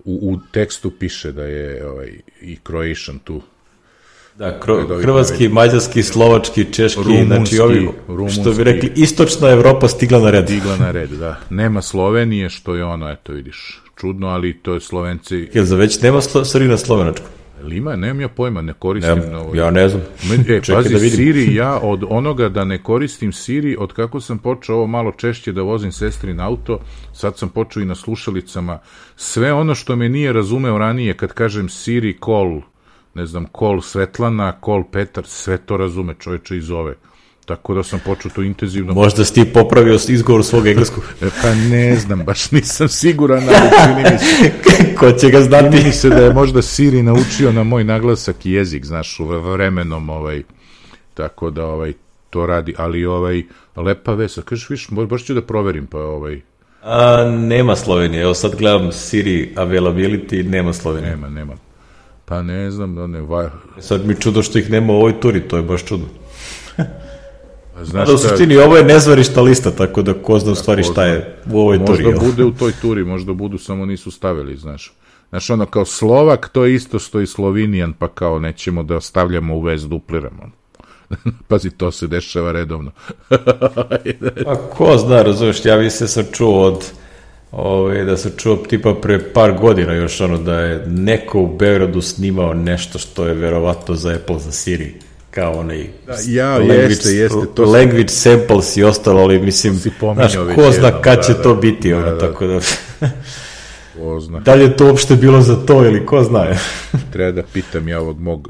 u, u tekstu piše da je ovaj, i Croatian tu. Da, kro, hrvatski, mađarski, slovački, češki, rumunski, znači ovi, rumunski, što bi rekli, istočna Evropa stigla na red. Stigla na red, da. Nema Slovenije, što je ono, eto vidiš, čudno, ali to je Slovenci... Jel za već nema slo, Siri na slovenačku? Lima, nemam ja pojma, ne koristim. Ne, ovo. ja ne znam. E, pazi, da Siri, ja od onoga da ne koristim Siri, od kako sam počeo ovo malo češće da vozim sestrin auto, sad sam počeo i na slušalicama, sve ono što me nije razumeo ranije, kad kažem Siri call, ne znam, call Svetlana, call Petar, sve to razume čoveče iz ove. Tako da sam počeo to intenzivno... Možda si ti popravio izgovor svog engleskog. E, pa ne znam, baš nisam siguran, ali čini mi se... Ko će ga znati? Čini mi se da je možda Siri naučio na moj naglasak i jezik, znaš, u vremenom, ovaj, tako da, ovaj, to radi, ali, ovaj, lepa vesa, kažeš, viš, baš ću da proverim, pa, ovaj... A, nema Slovenije, evo sad gledam Siri availability, nema Slovenije. Nema, nema. Pa ne znam, da ne... Vaj... Sad mi čudo što ih nema u ovoj turi, to je baš čudo. Znaš u suštini ovo je nezvarišta lista, tako da ko zna u stvari šta je u ovoj možda turi. Možda bude u toj turi, možda budu, samo nisu stavili, znaš. Znaš, ono, kao Slovak, to je isto što i Slovinijan, pa kao nećemo da stavljamo u vez dupliramo. Pazi, to se dešava redovno. pa ko zna, razumiješ, ja bi se sam čuo od Ove, da se čuo tipa pre par godina još ono da je neko u Beogradu snimao nešto što je verovatno za Apple za Siri kao onaj da, ja, language, jeste, jeste, to language sam... samples i ostalo, ali mislim, znaš, ko zna kad će da, to da, biti, da, ono, da, tako da... ko zna. Da li je to uopšte bilo za to ili ko zna? Treba da pitam ja ovog mog,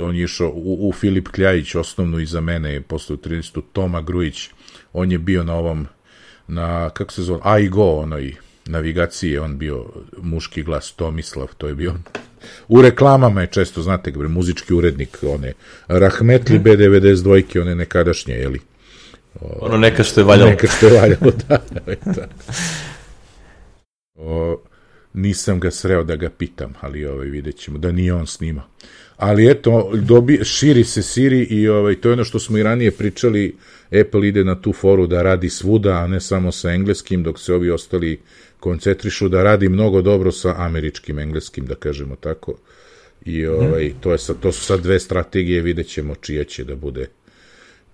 on je išao u, u Filip Kljajić, osnovnu iza mene, posle u 13. Toma Grujić, on je bio na ovom na, kako se zove, AIGO, onoj navigaciji on bio muški glas Tomislav, to je bio u reklamama je često, znate, bre, muzički urednik, one Rahmetli B92, one nekadašnje, jeli? O, ono neka što je valjalo. Neka što je valjalo, da. da. O, nisam ga sreo da ga pitam, ali ovaj, vidjet ćemo, da nije on snima. Ali eto, dobi, širi se Siri i ovaj, to je ono što smo i ranije pričali, Apple ide na tu foru da radi svuda, a ne samo sa engleskim, dok se ovi ostali koncentrišu da radi mnogo dobro sa američkim engleskim, da kažemo tako. I ovaj, to, je sad, to su sad dve strategije, vidjet ćemo čija će da bude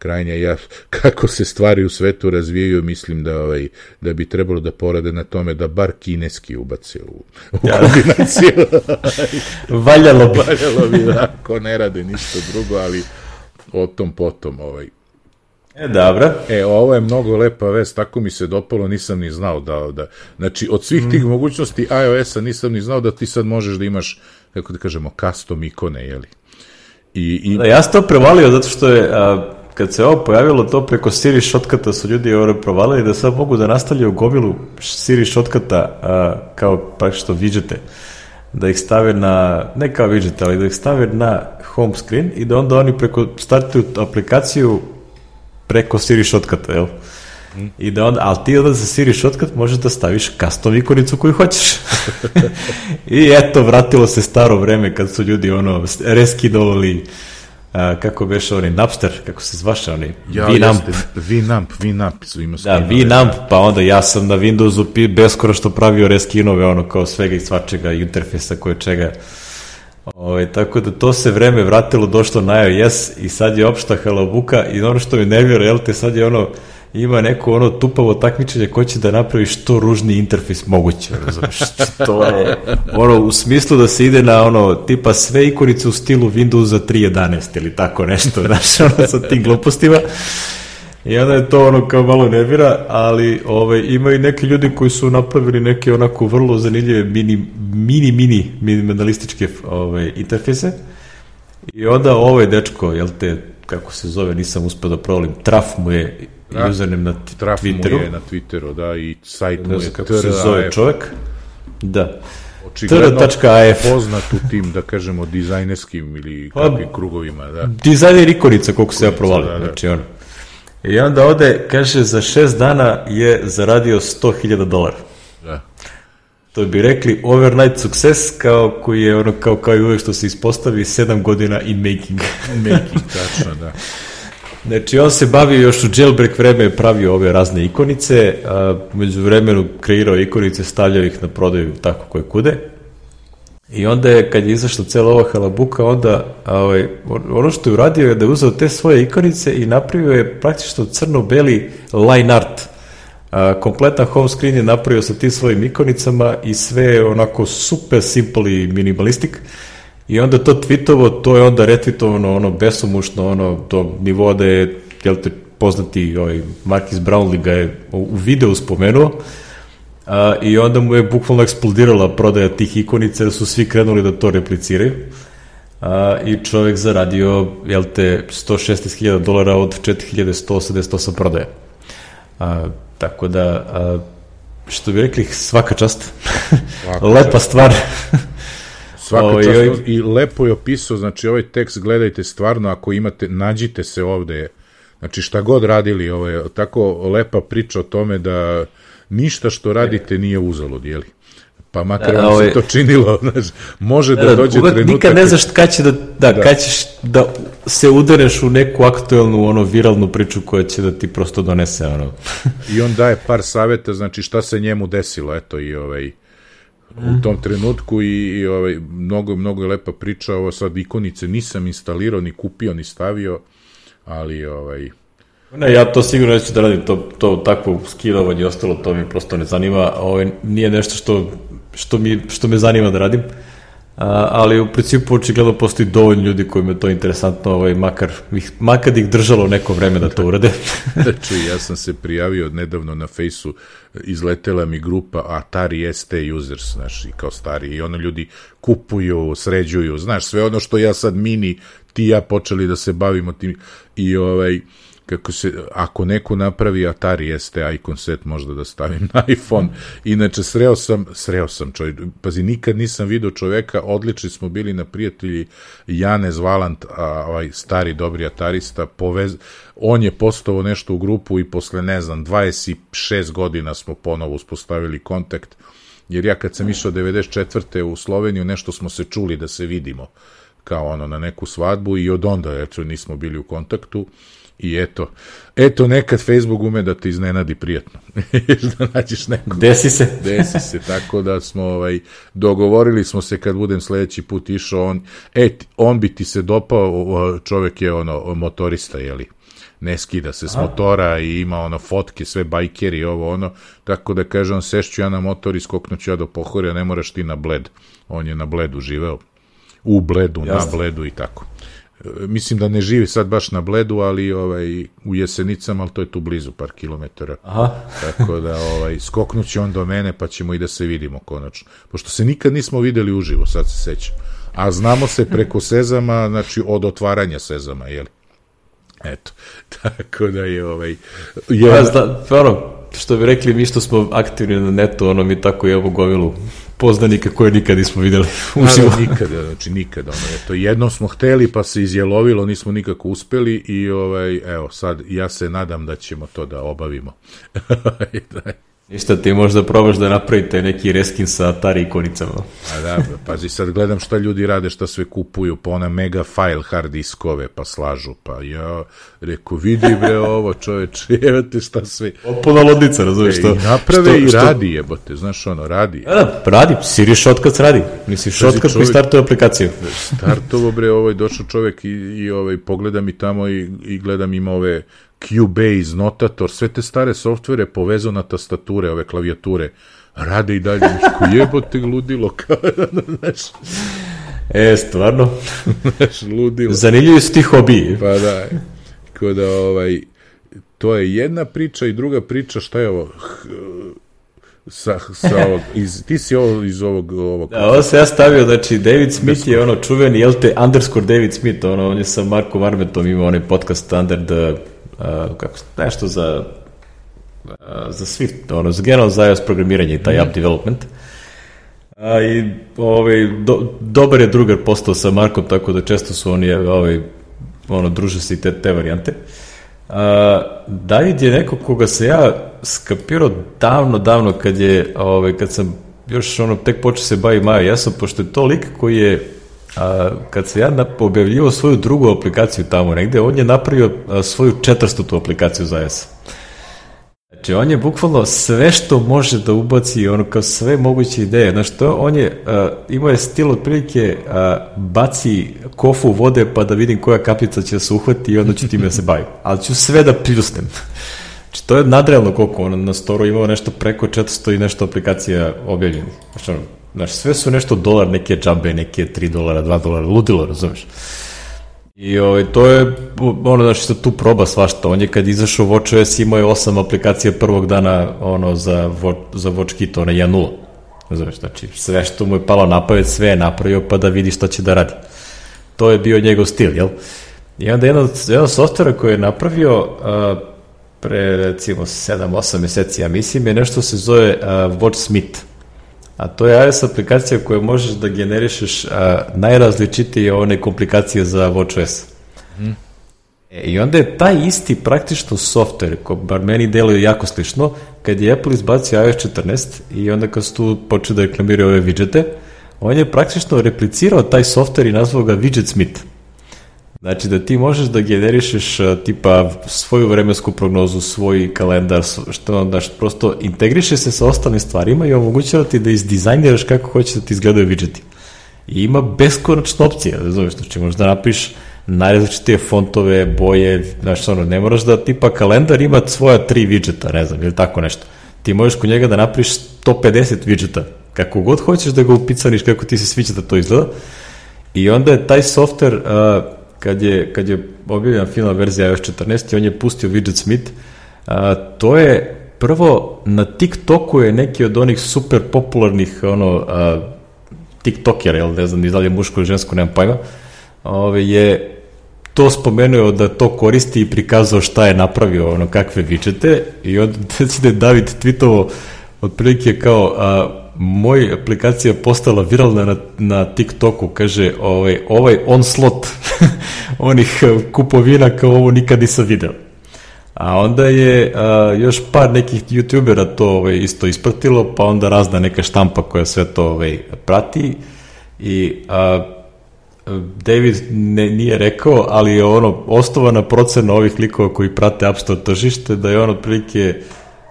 krajnje ja kako se stvari u svetu razvijaju mislim da ovaj da bi trebalo da porade na tome da bar kineski ubace u, u ja. kombinaciju valjalo bi valjalo bi da ako ne rade ništa drugo ali o tom potom ovaj E, dobro. E, ovo je mnogo lepa vest, tako mi se dopalo, nisam ni znao da, da znači, od svih tih mm. mogućnosti iOS-a nisam ni znao da ti sad možeš da imaš, kako da kažemo, custom ikone, jeli? I, i... Da, ja sam to prevalio zato što je, a, kad se ovo pojavilo, to preko Siri šotkata su ljudi ovo provalili da sad mogu da nastavljaju gomilu Siri šotkata a, kao praktično vidžete da ih stave na, ne kao vidžete, ali da ih stave na home screen i da onda oni preko startuju aplikaciju preko Siri šotkata, jel? Mm. I da onda, ali ti onda za Siri shortcut možeš da staviš custom ikonicu koju hoćeš. I eto, vratilo se staro vreme kad su ljudi ono, reskinovali a, kako beše onaj Napster, kako se zvaše onaj ja, Vinamp. Vinamp, Vinamp su ima Da, Vinamp, pa onda ja sam na Windowsu beskoro što pravio reskinove, ono kao svega i svačega, interfejsa koje čega. Ove, ovaj, tako da to se vreme vratilo, došlo na iOS i sad je opšta halabuka i ono što mi nervira, jel te, sad je ono, ima neko ono tupavo takmičenje ko će da napravi što ružni interfejs moguće, razumiješ? To je ono u smislu da se ide na ono tipa sve ikonice u stilu Windowsa 3.11 ili tako nešto, znaš, ono sa tim glupostima. I onda je to ono kao malo nervira, ali ovaj, ima i neki ljudi koji su napravili neke onako vrlo zanimljive mini, mini, mini minimalističke ovaj, interfejse. I onda ovaj dečko, jel te, kako se zove, nisam uspeo da provalim, Traf mu je da, username na Traf Twitteru. mu je na Twitteru, da, i sajt mu je kako se zove čovjek. Da. Tr.af poznat u tim, da kažemo, dizajnerskim ili pa, kakvim krugovima, da. Dizajner ikorica, koliko se ja provalio, da, da. znači ono. I onda ode, kaže, za šest dana je zaradio 100.000 dolara. Da. To bi rekli overnight success, kao koji je ono, kao, kao i uvek što se ispostavi, sedam godina in making. making, tačno, da. Znači, on se bavio još u jailbreak vreme, pravio ove razne ikonice, a među vremenu kreirao ikonice, stavljao ih na prodaju tako koje kude. I onda je, kad je izašla cela ova halabuka, onda ovaj, ono što je uradio je da je uzeo te svoje ikonice i napravio je praktično crno-beli line art. A, kompletan home screen je napravio sa tim svojim ikonicama i sve onako super simple i minimalistik. I onda to tweetovo, to je onda retweetovano ono besomušno, ono do nivoa da je, jel te, poznati ovaj, Marcus Brownlee ga je u videu spomenuo, A, I onda mu je bukvalno eksplodirala prodaja tih ikonica, jer su svi krenuli da to repliciraju. A, I čovek zaradio, jel te, 116.000 dolara od 4188 prodaje. A, tako da, a, što bi rekli, svaka čast. Svaka Lepa čast. stvar. Svaka ovaj, čast ovaj... i lepo je opisao, znači ovaj tekst gledajte stvarno, ako imate, nađite se ovde, znači šta god radili, ovo je tako lepa priča o tome da ništa što radite nije uzalud, jeli? Pa makar vam se to činilo, znaš, može da, da dođe uvek trenutak... Nikad ne znaš kad će da, da, da. kad ćeš da se udereš u neku aktuelnu, ono, viralnu priču koja će da ti prosto donese, ono. I on daje par saveta, znači šta se njemu desilo, eto, i ovaj, u tom trenutku i, i ovaj, mnogo, mnogo je lepa priča, ovo sad ikonice nisam instalirao, ni kupio, ni stavio, ali ovaj... Ne, ja to sigurno neću da radim, to, to takvo skilovanje i ostalo, to mi prosto ne zanima, ovaj, nije nešto što, što, mi, što me zanima da radim. A, ali u principu očigledno postoji dovoljno ljudi kojima je to interesantno, ovaj, makar, makar ih držalo neko vreme da to urade. znači, ja sam se prijavio nedavno na fejsu, izletela mi grupa Atari ST users, znaš, i kao stari, i ono ljudi kupuju, sređuju, znaš, sve ono što ja sad mini, ti ja počeli da se bavimo tim, i ovaj, kako se, ako neko napravi Atari ST icon set možda da stavim na iPhone. Inače, sreo sam, sreo sam čovjek, pazi, nikad nisam video čoveka, odlični smo bili na prijatelji Janez Valant, a, ovaj stari dobri atarista, povez, on je postao nešto u grupu i posle, ne znam, 26 godina smo ponovo uspostavili kontakt, jer ja kad sam išao 94. u Sloveniju, nešto smo se čuli da se vidimo kao ono na neku svadbu i od onda eto nismo bili u kontaktu I eto, eto nekad Facebook ume da te iznenadi prijatno. da nađeš nekog. Desi se. Desi se, tako da smo ovaj, dogovorili smo se kad budem sledeći put išao, on, et, on bi ti se dopao, čovek je ono, motorista, jeli ne skida se s motora i ima ono fotke, sve bajkeri, ovo ono, tako da kažem, sešću ja na motor i skoknuću ja do pohorja, ne moraš ti na bled. On je na bledu živeo, u bledu, Jasne. na bledu i tako mislim da ne živi sad baš na Bledu, ali ovaj, u Jesenicama, ali to je tu blizu par kilometara. Aha. Tako da ovaj, skoknuće on do mene, pa ćemo i da se vidimo konačno. Pošto se nikad nismo videli uživo, sad se sećam. A znamo se preko sezama, znači od otvaranja sezama, jel? Eto, tako da je ovaj... Je... Ja, zna, ono, što bi rekli mi što smo aktivni na netu, ono mi tako je ovo govilu poznanika koje nikad nismo videli uživo. Da, nikada, znači nikada. Ono, eto, jednom smo hteli pa se izjelovilo, nismo nikako uspeli i ovaj, evo sad ja se nadam da ćemo to da obavimo. Ništa, ti možda probaš da napravite neki reskin sa Atari ikonicama. A da, pazi, sad gledam šta ljudi rade, šta sve kupuju, pa ona mega file hard diskove, pa slažu, pa ja reku, vidi bre ovo čoveče, jebate šta sve. Opuna lodnica, razumiješ što? E, I naprave što, i što... radi jebote, znaš ono, radi. A da, radi, Siri Shotcuts radi. Misli, Shotcut koji startuje aplikaciju. Startovo bre, ovaj došao čovek i, i ovaj, pogleda mi tamo i, i gledam ima ove Cubase, Notator, sve te stare softvere povezao na tastature, ove klavijature, rade i dalje, ko jebote ludilo, znaš. E, stvarno. znaš, ludilo. Zanimljivi su ti hobi. Pa da, ko da, ovaj, to je jedna priča i druga priča, šta je ovo? sa, sa ovog, iz, ti si ovo iz ovog... ovog da, ovo se ja stavio, znači, David Smith je ono čuveni, jel te, underscore David Smith, ono, on je sa Markom Armetom imao onaj podcast the uh, kako, nešto za uh, za Swift, ono, za generalno za iOS programiranje i taj mm. app development. A, I ovaj, do, dobar je drugar postao sa Markom, tako da često su oni ovaj, ono, druže se i te, te varijante. A, David je neko koga se ja skapirao davno, davno kad je, ovaj, kad sam još ono, tek počeo se bavi Maja Jesam, pošto je to lik koji je a, kad se ja objavljivo svoju drugu aplikaciju tamo negde, on je napravio a, svoju četvrstutu aplikaciju za S. Znači, on je bukvalno sve što može da ubaci, ono kao sve moguće ideje. Znaš, to on je, a, imao je stil otprilike baci kofu vode pa da vidim koja kapljica će da se uhvati i onda ću time da se bavim. Ali ću sve da pljusnem. Znači, to je nadrealno koliko on na storu imao nešto preko 400 i nešto aplikacija objavljenih. Znači, Znaš, sve su nešto dolar, neke džabe, neke 3 dolara, 2 dolara, ludilo, razumeš? I ovaj, to je, ono, znaš, se tu proba svašta. On je kad izašao WatchOS imao je osam aplikacija prvog dana, ono, za, za WatchKit, ono, 1.0. Razumeš, znači, sve što mu je palo na pamet, sve je napravio pa da vidi šta će da radi. To je bio njegov stil, jel? I onda jedan, jedan softvera koji je napravio uh, pre, recimo, 7-8 meseci, ja mislim, je nešto se zove uh, WatchSmith a to je iOS aplikacija koja možeš da generišeš a, najrazličitije one komplikacije za WatchOS. Mm. E, I onda je taj isti praktično software, ko bar meni deluje jako slično, kad je Apple izbacio iOS 14 i onda kad su tu počeli da reklamiraju ove widgete, on je praktično replicirao taj software i nazvao ga Widget Smith. Znači da ti možeš da generišeš tipa svoju vremensku prognozu, svoj kalendar, što onda prosto integriše se sa ostalim stvarima i omogućava ti da izdizajniraš kako hoćeš da ti izgledaju widgeti. I ima beskonačne opcije, razumiješ, znači možeš da napiš najrazličitije fontove, boje, znaš, ono, ne moraš da tipa kalendar ima svoja tri widgeta, ne znam, ili tako nešto. Ti možeš kod njega da napriš 150 widgeta, kako god hoćeš da ga upicaniš, kako ti se sviđa da to izgleda. I onda je taj software, uh, kad je, kad je objavljena finalna verzija iOS 14 on je pustio widget Smith, uh, to je prvo na TikToku je neki od onih super popularnih ono, uh, TikTokera, jel, ne znam, ni da li je muško ili žensko, nemam pojma, ove, je to spomenuo da to koristi i prikazao šta je napravio, ono, kakve vičete i onda da je David tweetovo otprilike kao a, moj aplikacija postala viralna na, na TikToku, kaže ovaj, ovaj onslot onih kupovina kao ovo nikad nisam video. A onda je a, još par nekih youtubera to ovaj, isto ispratilo, pa onda razna neka štampa koja sve to ovaj, prati i a, David ne, nije rekao, ali je ono ostovana procena ovih likova koji prate App Store tržište, da je on otprilike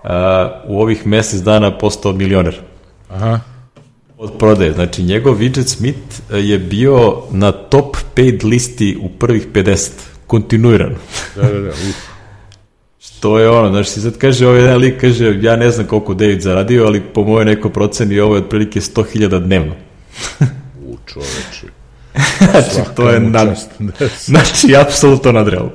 a, u ovih mesec dana postao milioner. Aha. Od prodaje. Znači, njegov Widget Smith je bio na top paid listi u prvih 50, kontinuirano. Da, da, da, uf. Što je ono, znači, sad kaže ovaj jedan lik, kaže, ja ne znam koliko David zaradio, ali po moje neko proceni ovo je otprilike 100.000 dnevno. u čoveče. znači, to je nad... znači, apsolutno nadrealno.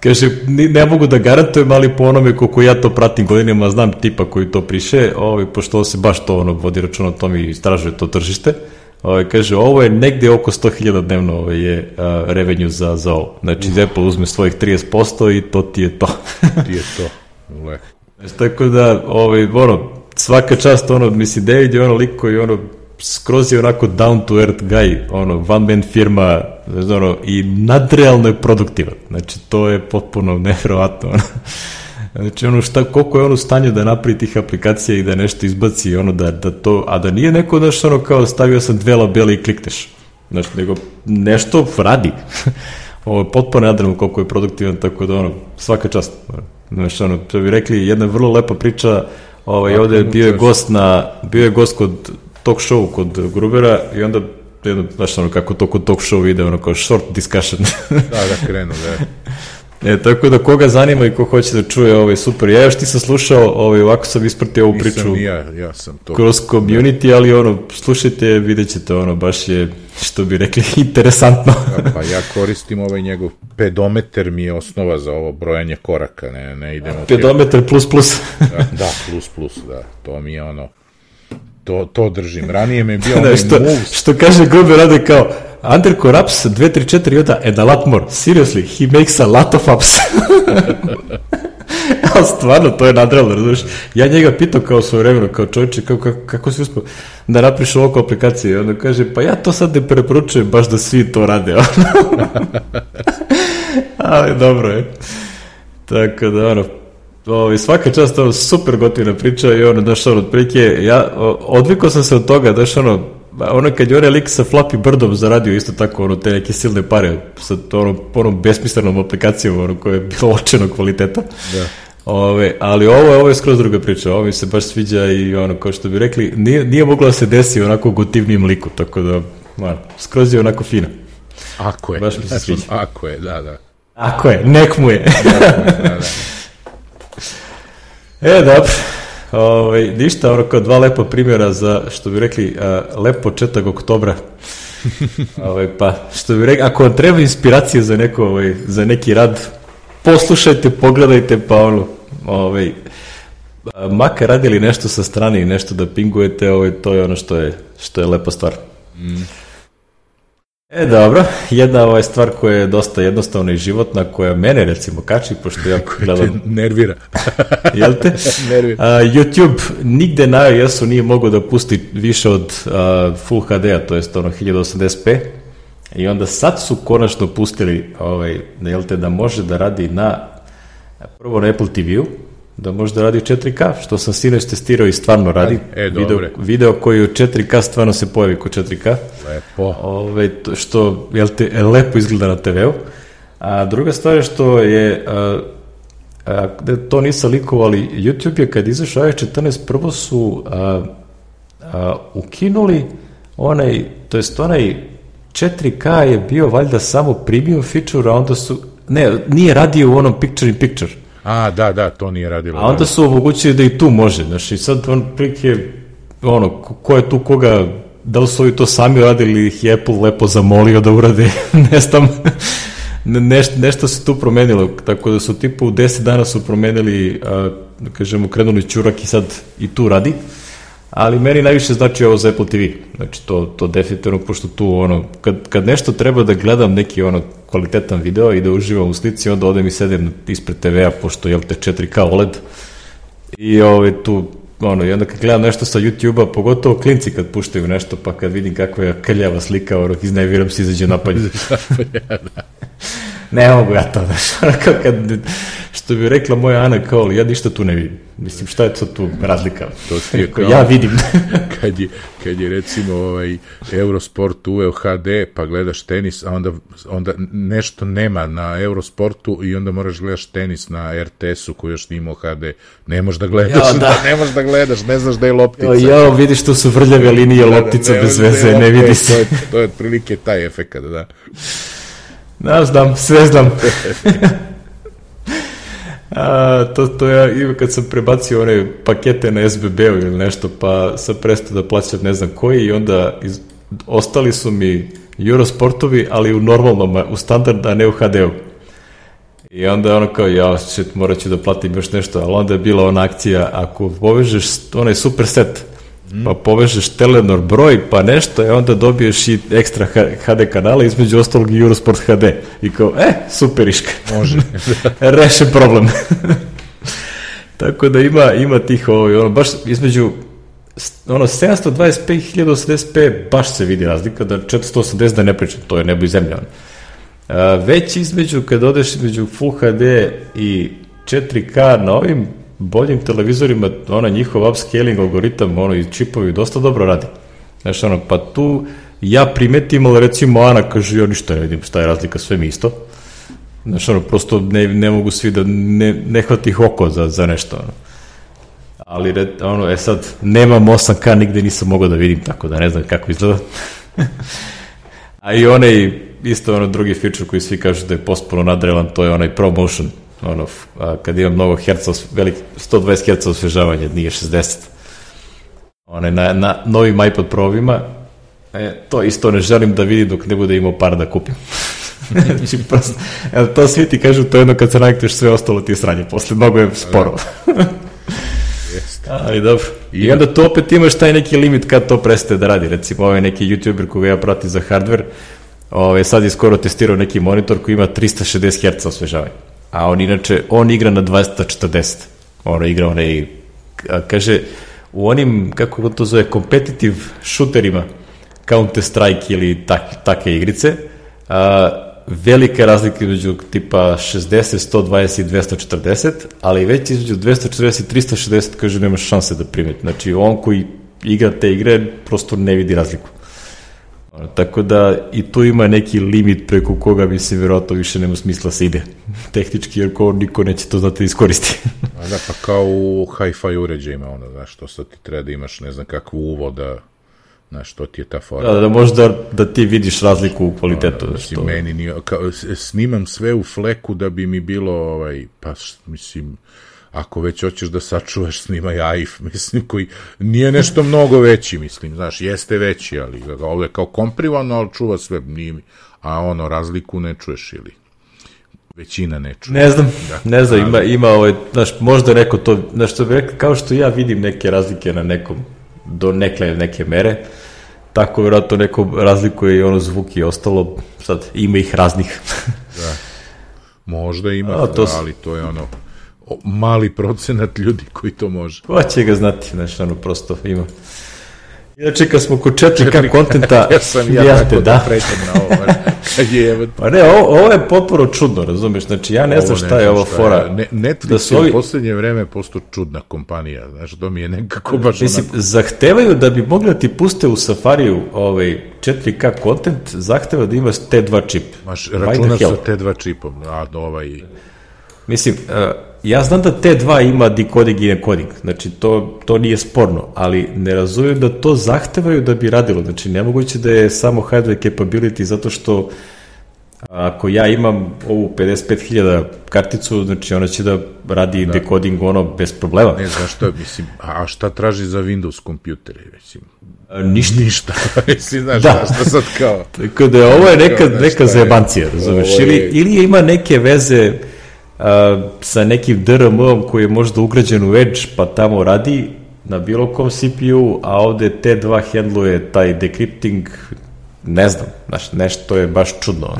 Kaže, ne mogu da garantujem, ali po onome koliko ja to pratim godinama, znam tipa koji to priše, ovaj, pošto se baš to ono, vodi račun o tom i istražuje to tržište, ovaj, kaže, ovo je negde oko 100.000 dnevno ovaj, je a, revenju za, za ovo. Znači, uh. Apple uzme svojih 30% i to ti je to. ti je to. Znači, tako da, ovaj, ono, svaka čast, ono, misli, David je ono lik koji, ono, skroz je onako down to earth guy, ono, one man firma, znači, ono, i nadrealno je produktivan. Znači, to je potpuno nevjerovatno, ono. Znači, ono, šta, koliko je on u stanju da napravi tih aplikacija i da nešto izbaci, ono, da, da to, a da nije neko, znaš, ono, kao stavio sam dve labele i klikneš. Znači, nego nešto radi. Ovo je potpuno nadrealno koliko je produktivan, tako da, ono, svaka čast. Znači, ono, to bi rekli, jedna vrlo lepa priča, ovaj, ovde bio je gost na, bio je gost kod talk show kod Grubera i onda jedno, znaš ono kako to kod talk show ide, ono kao short discussion. da, da, krenu, da. E, tako da koga zanima i ko hoće da čuje ovaj super. Ja još ti sam slušao, ovaj, ovako sam ispratio ovu Nisam priču ja, ja sam to. kroz community, ali ono, slušajte, vidjet ćete, ono, baš je, što bi rekli, interesantno. da, pa ja koristim ovaj njegov pedometer mi je osnova za ovo brojanje koraka, ne, ne idemo... Pedometer plus plus. da, da, plus plus, da, to mi je ono to, to držim. Ranije mi je bio onaj što, moves. Što kaže Gobe rade kao, Under Corrupts 234 Yoda and a lot more. Seriously, he makes a lot of ups. Ali stvarno, to je nadrealno, razumiješ? Ja njega pitao kao svoje vremeno, kao čovječe, kako, kako, kako si uspio da napiš ovako aplikacije? I onda kaže, pa ja to sad ne preporučujem baš da svi to rade. Ali dobro je. Tako da, ono, Ovi, svaka čast, ono, super gotivna priča i ono, daš, ono, otprilike, ja odvikao sam se od toga, daš, ono, ono kad je onaj lik sa Flappy Birdom zaradio isto tako, ono, te neke silne pare sa onom, onom besmislenom aplikacijom, ono, koja je bilo očenog kvaliteta. Da. Ove, ali ovo je, ovo je skroz druga priča, ovo mi se baš sviđa i ono, kao što bi rekli, nije, nije moglo da se desi onako gotivnijem liku, tako da, man, skroz je onako fina. Ako je, baš mi se sviđa. Ako je, da, da. Ako je, nek mu je. da, da. E, dobro. Ovaj, ništa, ono kao dva lepa primjera za, što bi rekli, uh, lep početak oktobra. ovaj, pa, što bi rekli, ako vam treba inspiracije za, neko, ovaj, za neki rad, poslušajte, pogledajte, pa ono, ovaj, makar radili nešto sa strane i nešto da pingujete, ovaj, to je ono što je, što je lepa stvar. Mm. E, dobro, jedna ovaj stvar koja je dosta jednostavna i životna, koja mene recimo kači, pošto ja gledam... nervira. Jel te? nervira. Uh, YouTube nigde na iOS-u nije mogo da pusti više od uh, Full HD-a, to jest ono 1080p, i onda sad su konačno pustili ovaj, jel te, da može da radi na prvo na Apple TV-u, da može da radi u 4K, što sam sinoć testirao i stvarno radi. E, video, video koji u 4K stvarno se pojavi kod 4K. Lepo. Ove, što jel te, lepo izgleda na TV-u. A druga stvar je što je, a, a, to nisam likovao, ali YouTube je kad izašao iOS 14 prvo su a, a, ukinuli onaj, to jest onaj 4K je bio valjda samo premium feature, a onda su, ne, nije radio u onom picture in picture. A, da, da, to nije radilo. A onda da. su omogućili da i tu može, znaš, i sad on prilike, ono, ko je tu koga, da li su ovi to sami radili, ih je Apple lepo zamolio da urade, ne znam, neš, nešto se tu promenilo, tako da su tipu u 10 dana su promenili, a, da kažemo, krenuli čurak i sad i tu radi, ali meni najviše znači ovo za Apple TV, znači to, to definitivno, pošto tu ono, kad, kad nešto treba da gledam neki ono kvalitetan video i da uživam u slici, onda odem i sedem ispred TV-a, pošto je te 4K OLED, i ove, ovaj, tu ono, i onda kad gledam nešto sa YouTube-a, pogotovo klinci kad puštaju nešto, pa kad vidim kakva je krljava slika, ono, izneviram se, izađe napalje. da. ne mogu ja to, znaš, kad, što bi rekla moja Ana kao, ja ništa tu ne vidim. Mislim, šta je to tu razlika? To ti je kao, ja vidim. kad, je, kad je recimo ovaj Eurosport uveo HD, pa gledaš tenis, a onda, onda nešto nema na Eurosportu i onda moraš gledaš tenis na RTS-u koji još nimao HD. Ne možeš da gledaš, ja, da. ne možeš da gledaš, ne znaš da je loptica. Ja, vidiš, tu su vrljave linije da, loptica da, bez veze, ne, ne vidi se. To je, to je otprilike taj efekt, da. Da, znam, sve znam. A, to, to ja, i kad sam prebacio one pakete na SBB-u ili nešto, pa sam prestao da plaćam ne znam koji i onda iz, ostali su mi Eurosportovi, ali u normalnom, u standard, a ne u HD-u. I onda je ono kao, ja, šit, morat ću da platim još nešto, ali onda je bila ona akcija, ako povežeš onaj super set. Pa povežeš Telenor broj, pa nešto, i onda dobiješ i ekstra HD kanala, između ostalog i Eurosport HD. I kao, e, super iška. Može. Reše problem. Tako da ima, ima tih, ovaj, ono, baš između ono 725 i 1080p baš se vidi razlika, da 480 da ne pričam, to je nebo i zemlja. A, već između, kad odeš između Full HD i 4K na ovim boljim televizorima, ona njihov upscaling algoritam, ono i čipovi dosta dobro radi. Znaš, ono, pa tu ja primetim, ali recimo Ana kaže, ja ništa ne vidim, šta je razlika, sve mi isto. Znaš, ono, prosto ne, ne mogu svi da, ne, ne hvati oko za, za nešto, ono. Ali, ono, e sad, nemam 8K, nigde nisam mogao da vidim, tako da ne znam kako izgleda. A i onaj, isto ono drugi feature koji svi kažu da je postpuno nadrelan, to je onaj ProMotion ono, a, kad ima mnogo herca, velik, 120 herca osvežavanja, nije 60. One, na, na novim iPod Provima, e, to isto ne želim da vidim dok ne bude imao par da kupim. znači, prosto, to svi ti kažu, to je jedno kad se navikneš sve ostalo ti je sranje, posle mnogo je sporo. Ali dobro. I, onda to opet imaš taj neki limit kad to prestaje da radi. Recimo, ovaj neki youtuber koga ja pratim za hardware, ovaj, sad je skoro testirao neki monitor koji ima 360 Hz osvežavanja a on inače, on igra na 240. Ono igra onaj, kaže, u onim, kako to zove, competitive shooterima, Counter Strike ili tak, take igrice, a, velika razlika između tipa 60, 120 i 240, ali već između 240 i 360, kaže, nema šanse da primeti. Znači, on koji igra te igre, prosto ne vidi razliku. Tako da i tu ima neki limit preko koga bi se vjerojatno više nema smisla da se ide. Tehnički, jer ko niko neće to znati da iskoristi. A da, pa kao u hi-fi uređajima, ono, znaš, to sad ti treba da imaš ne znam kakvu uvoda, znaš, to ti je ta forma. Da, da možda da ti vidiš razliku u kvalitetu. Da, što... meni nije, kao, snimam sve u fleku da bi mi bilo, ovaj, pa, mislim, ako već hoćeš da sačuvaš snimaj AIF, mislim, koji nije nešto mnogo veći, mislim, znaš, jeste veći, ali ovo je kao komprivano, ali čuva sve, nije, a ono, razliku ne čuješ ili većina ne čuje. Ne znam, da, ne znam, ima, ima ovaj, znaš, možda neko to, znaš, što bi rekao, kao što ja vidim neke razlike na nekom, do nekle neke mere, tako vjerojatno neko razlikuje i ono zvuk i ostalo, sad ima ih raznih. da. Možda ima, a, to, ali to je ono, mali procenat ljudi koji to može. Ko će ga znati, znaš, ono, prosto ima. Inače, kad smo kod 4K kontenta, ja sam ja tako da, da pređem na ovo, kad je... Pa ne, ovo, ovo je potpuno čudno, razumeš, znači ja ne znam šta ne je ovo fora. Ne, Netflix da su ovi... u poslednje vreme postao čudna kompanija, znaš, to mi je nekako baš Mislim, onako... zahtevaju da bi mogli da ti puste u Safariju ovaj 4K kontent, zahteva da imaš T2 čip. Maš računar sa T2 čipom, a ovaj Mislim, uh, ja znam da T2 ima decoding i encoding, znači to, to nije sporno, ali ne razumijem da to zahtevaju da bi radilo, znači nemoguće da je samo hardware capability zato što ako ja imam ovu 55.000 karticu, znači ona će da radi da. decoding ono bez problema. Ne, zašto, mislim, a šta traži za Windows kompjutere, mislim? A, ništa. Ništa, mislim, znaš, da. šta sad kao... Tako da ovo je neka, neka zebancija, razumeš, ili, ili ima neke veze sa nekim DRM-om koji je možda ugrađen u Edge, pa tamo radi na bilo kom CPU, a ovde T2 handluje taj decrypting, ne znam, znaš, nešto je baš čudno.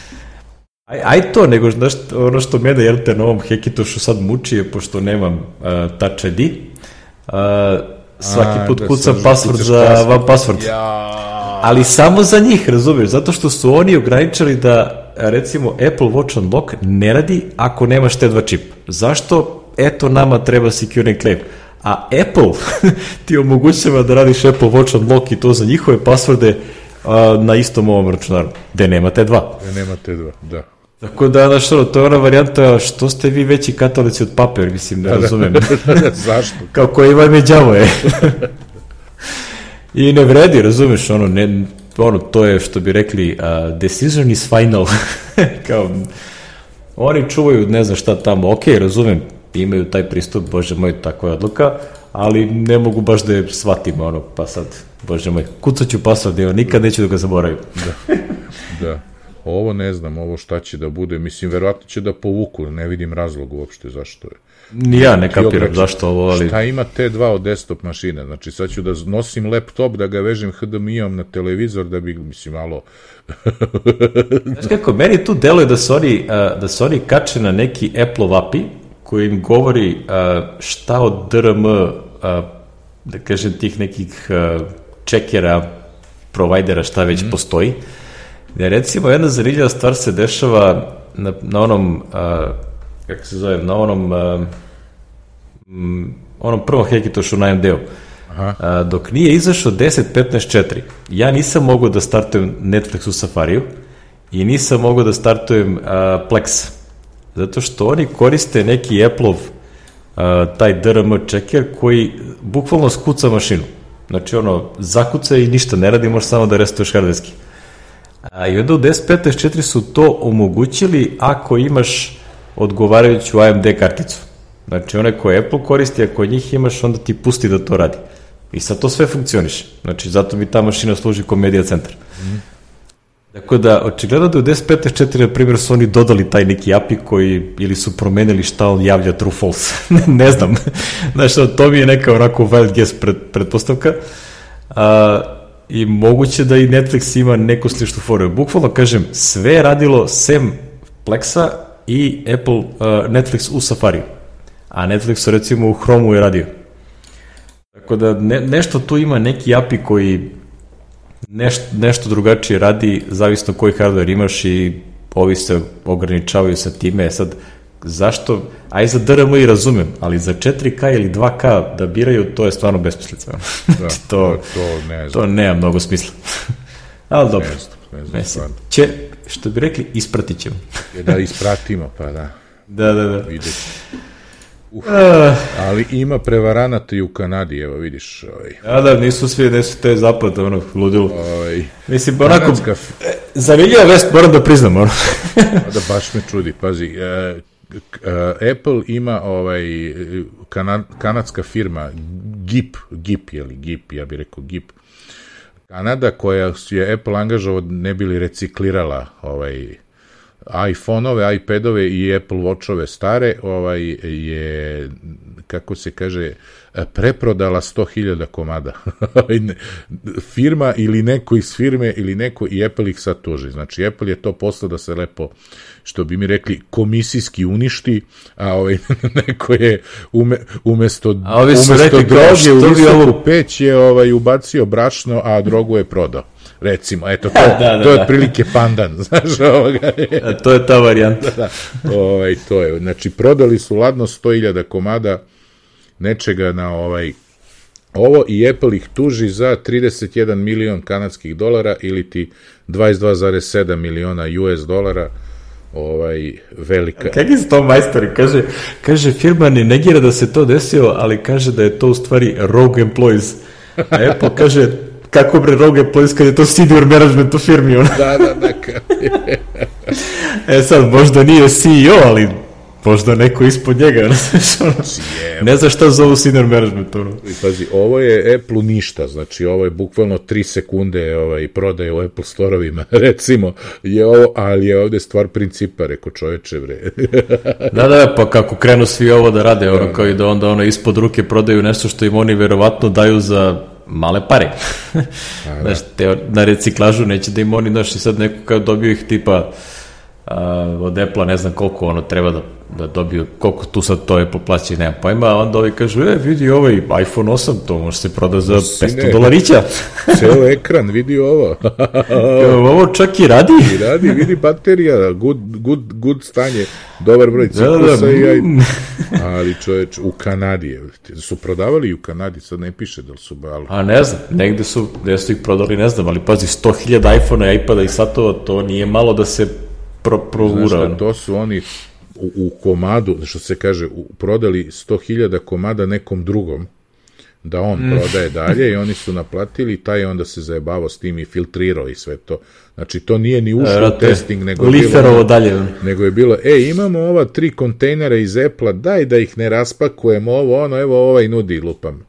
aj, aj to, nego znaš, ono što mene, jel te, na ovom Hekitošu sad muči je, pošto nemam uh, Touch ID, uh, svaki put da kucam password za vam password. Ja. Ali samo za njih, razumiješ, zato što su oni ograničili da recimo Apple Watch Unlock ne radi ako nemaš te dva čip. Zašto? Eto nama treba secure enclave. A Apple ti omogućava da radiš Apple Watch Unlock i to za njihove pasvorde na istom ovom računaru, gde nema te dva. Gde nema te dva, da. Tako da, znaš, ono, to je ona varijanta, što ste vi veći katolici od pape, mislim, ne da, da. razumem. Da, Zašto? Kao koji vam je djavo je. I ne vredi, razumeš, ono, ne, ono, to je što bi rekli, uh, decision is final. Kao, oni čuvaju ne znam šta tamo, ok, razumem, imaju taj pristup, bože moj, takva je odluka, ali ne mogu baš da je shvatim, ono, pa sad, bože moj, kucat ću password, evo, nikad neću da ga zaboravim. da, da. Ovo ne znam, ovo šta će da bude, mislim, verovatno će da povuku, ne vidim razlog uopšte zašto je. Ni ja ne kapiram zašto ovo, ali... Šta ima T2 od desktop mašine? Znači, sad ću da nosim laptop, da ga vežem HDMI-om na televizor, da bi, mislim, malo... Znaš kako, meni tu deluje da su oni, da su oni kače na neki Apple API, koji im govori šta od DRM, da kažem, tih nekih čekera, provajdera, šta već mm -hmm. postoji. Da recimo, jedna zanimljiva stvar se dešava na, na onom kako se zove, na onom um, onom prvom Hekitošu na AMD-u. Aha. dok nije izašao 10.15.4, ja nisam mogao da startujem Netflix u Safariju i nisam mogao da startujem uh, Plex. Zato što oni koriste neki Apple-ov uh, taj DRM checker koji bukvalno skuca mašinu. Znači ono, zakuca i ništa ne radi, možeš samo da restuješ hardveski. A, I onda u 10.15.4 su to omogućili ako imaš odgovarajuću AMD karticu. Znači, one koje Apple koristi, ako njih imaš, onda ti pusti da to radi. I sad to sve funkcioniše. Znači, zato mi ta mašina služi kao media centar. Mm. Tako da, očigledno da u 10.5.4, na primjer, su oni dodali taj neki API koji, ili su promenili šta on javlja true false. ne znam. Znači, to mi je neka onako wild guess pred, pretpostavka. A, I moguće da i Netflix ima neku sličnu foru. Bukvalno, kažem, sve je radilo sem Plexa i Apple uh, Netflix u Safari. A Netflix recimo u Chromeu je radio. Tako da ne, nešto tu ima neki API koji neš, nešto drugačije radi, zavisno koji hardware imaš i ovi se ograničavaju sa time. Sad, zašto, aj za DRM i razumem, ali za 4K ili 2K da biraju, to je stvarno besmislica. Da, to, to, ne znam. to nema mnogo smisla. ali dobro. Ne znam, ne znam, će, što bi rekli, ispratit ćemo. da ispratimo, pa da. Da, da, da. Vidjet Uh, ali ima prevaranata i u Kanadi, evo vidiš. Ovaj. Ja da, nisu svi, nisu te zapad, ono, ludilo. Ovaj, Mislim, onako, kanadska... E, vest, moram da priznam, ono. Da, baš me čudi, pazi. Uh, Apple ima ovaj kana, kanadska firma GIP, GIP je li GIP, ja bih rekao GIP, Kanada koja je Apple angažovao ne bili reciklirala ovaj iPhone-ove, iPad-ove i Apple Watch-ove stare, ovaj je kako se kaže preprodala 100.000 komada. Firma ili neko iz firme ili neko i Apple ih sad tuži. Znači Apple je to poslao da se lepo što bi mi rekli komisijski uništi, a ovaj neko je ume, umesto a ovi umesto rekli, droge u visoku peć je ovaj ubacio brašno, a drogu je prodao recimo, eto, to, da, da, to je da. otprilike pandan, znaš, ovoga. A to je ta varijanta. Da, da, ovaj, to je, znači, prodali su ladno 100.000 komada nečega na ovaj ovo i Apple ih tuži za 31 milion kanadskih dolara ili ti 22,7 miliona US dolara ovaj velika. Kakvi su to majstori? Kaže, kaže firma ne negira da se to desilo, ali kaže da je to u stvari rogue employees. A Apple kaže, kako bre rogue employees kad je to senior management u firmi? Ona. Da, da, da. e sad, možda nije CEO, ali možda neko ispod njega, ne zna šta zovu senior management. Ono. Pazi, ovo je Apple ništa, znači ovo je bukvalno 3 sekunde ovaj, prodaje u Apple storovima, recimo, je ovo, ali je ovde stvar principa, reko čoveče, bre. da, da, pa kako krenu svi ovo da rade, ono, kao i da onda ono ispod ruke prodaju nešto što im oni verovatno daju za male pare. da. Znaš, te, na reciklažu neće da im oni, znaš, i sad neko kao dobio ih tipa uh, od Apple-a ne znam koliko ono treba da, da dobiju, koliko tu sad to Apple plaća i nema pojma, a onda ovi kažu, e, vidi ovaj iPhone 8, to može se proda za 500 dolarića. Ceo ekran, vidi ovo. ovo čak i radi. I radi, vidi baterija, good, good, good stanje, dobar broj ciklusa da, da, i aj... Ali čoveč, u Kanadi je, su prodavali i u Kanadi, sad ne piše da li su bali. A ne znam, negde su, gde su ih prodali, ne znam, ali pazi, 100.000 iPhone-a, iPada i satova, to nije malo da se pro, provura. Znaš to su oni u, u komadu, što se kaže, u, prodali 100.000 komada nekom drugom, da on mm. prodaje dalje i oni su naplatili, taj onda se zajebavao s tim i filtrirao i sve to. Znači, to nije ni ušlo u testing, nego je, bilo, dalje. nego je bilo, e, imamo ova tri kontejnera iz Apple-a, daj da ih ne raspakujemo, ovo, ono, evo, ovaj nudi, lupam.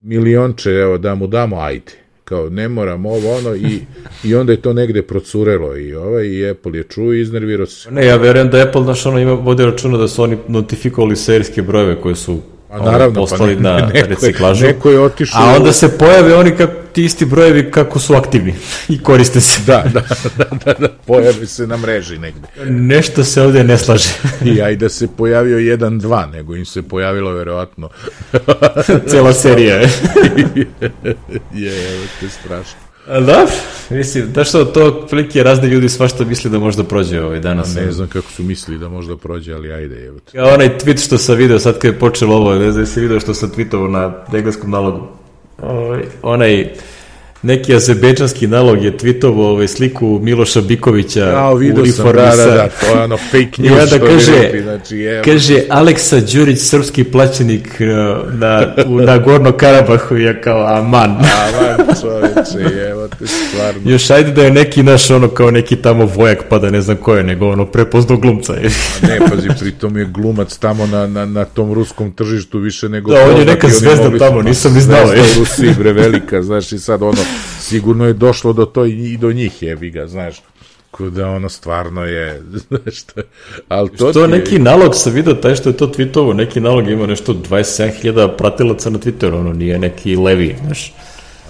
Milionče, evo, da mu damo, ajde kao ne moram ovo ono i, i onda je to negde procurelo i ovaj i Apple je čuo i iznervirao se. Ne, ja verujem da Apple naš ono ima vodi računa da su oni notifikovali serijske brojeve koje su A naravno, pa poslali pa ne, na neko reciklažu. Je, neko je otišao... A onda se pojave oni kako, ti isti brojevi kako su aktivni i koriste se. Da, da, da, da, da pojave se na mreži negde. Nešto se ovde ne slaže. I aj da se pojavio 1-2, nego im se pojavilo verovatno. Cela serija je. je, evo te strašno. Da, mislim, da što to prilike razne ljudi svašta misli da možda prođe ovaj danas. ne znam kako su mislili da možda prođe, ali ajde. Evo Ja, onaj tweet što sam video sad kad je počelo ovo, ne znam si video što sam tweetovao na engleskom nalogu. Ovaj, onaj neki azerbejdžanski nalog je tweetovao ovaj sliku Miloša Bikovića ja, u uniformi sam, da, da, da, to je ono fake news. I onda kaže, znači, je, kaže Aleksa Đurić, srpski plaćenik uh, na, na Gorno Karabahu, je kao aman. aman, čoveče, evo te stvarno. Još ajde da je neki naš ono kao neki tamo vojak, pa da ne znam ko je, nego ono prepozno glumca. Je. A ne, pazi, pritom je glumac tamo na, na, na tom ruskom tržištu više nego... Da, on je neka zvezda tamo, nisam ni znao. Zvezda u Rusiji, bre, velika, znaš, i sad ono, sigurno je došlo do to i do njih jebi ga, znaš da ono stvarno je, znaš što, ali to što je... neki nalog sa video, taj što je to tweetovo, neki nalog ima nešto 27.000 pratilaca na Twitteru, ono nije neki levi, znaš.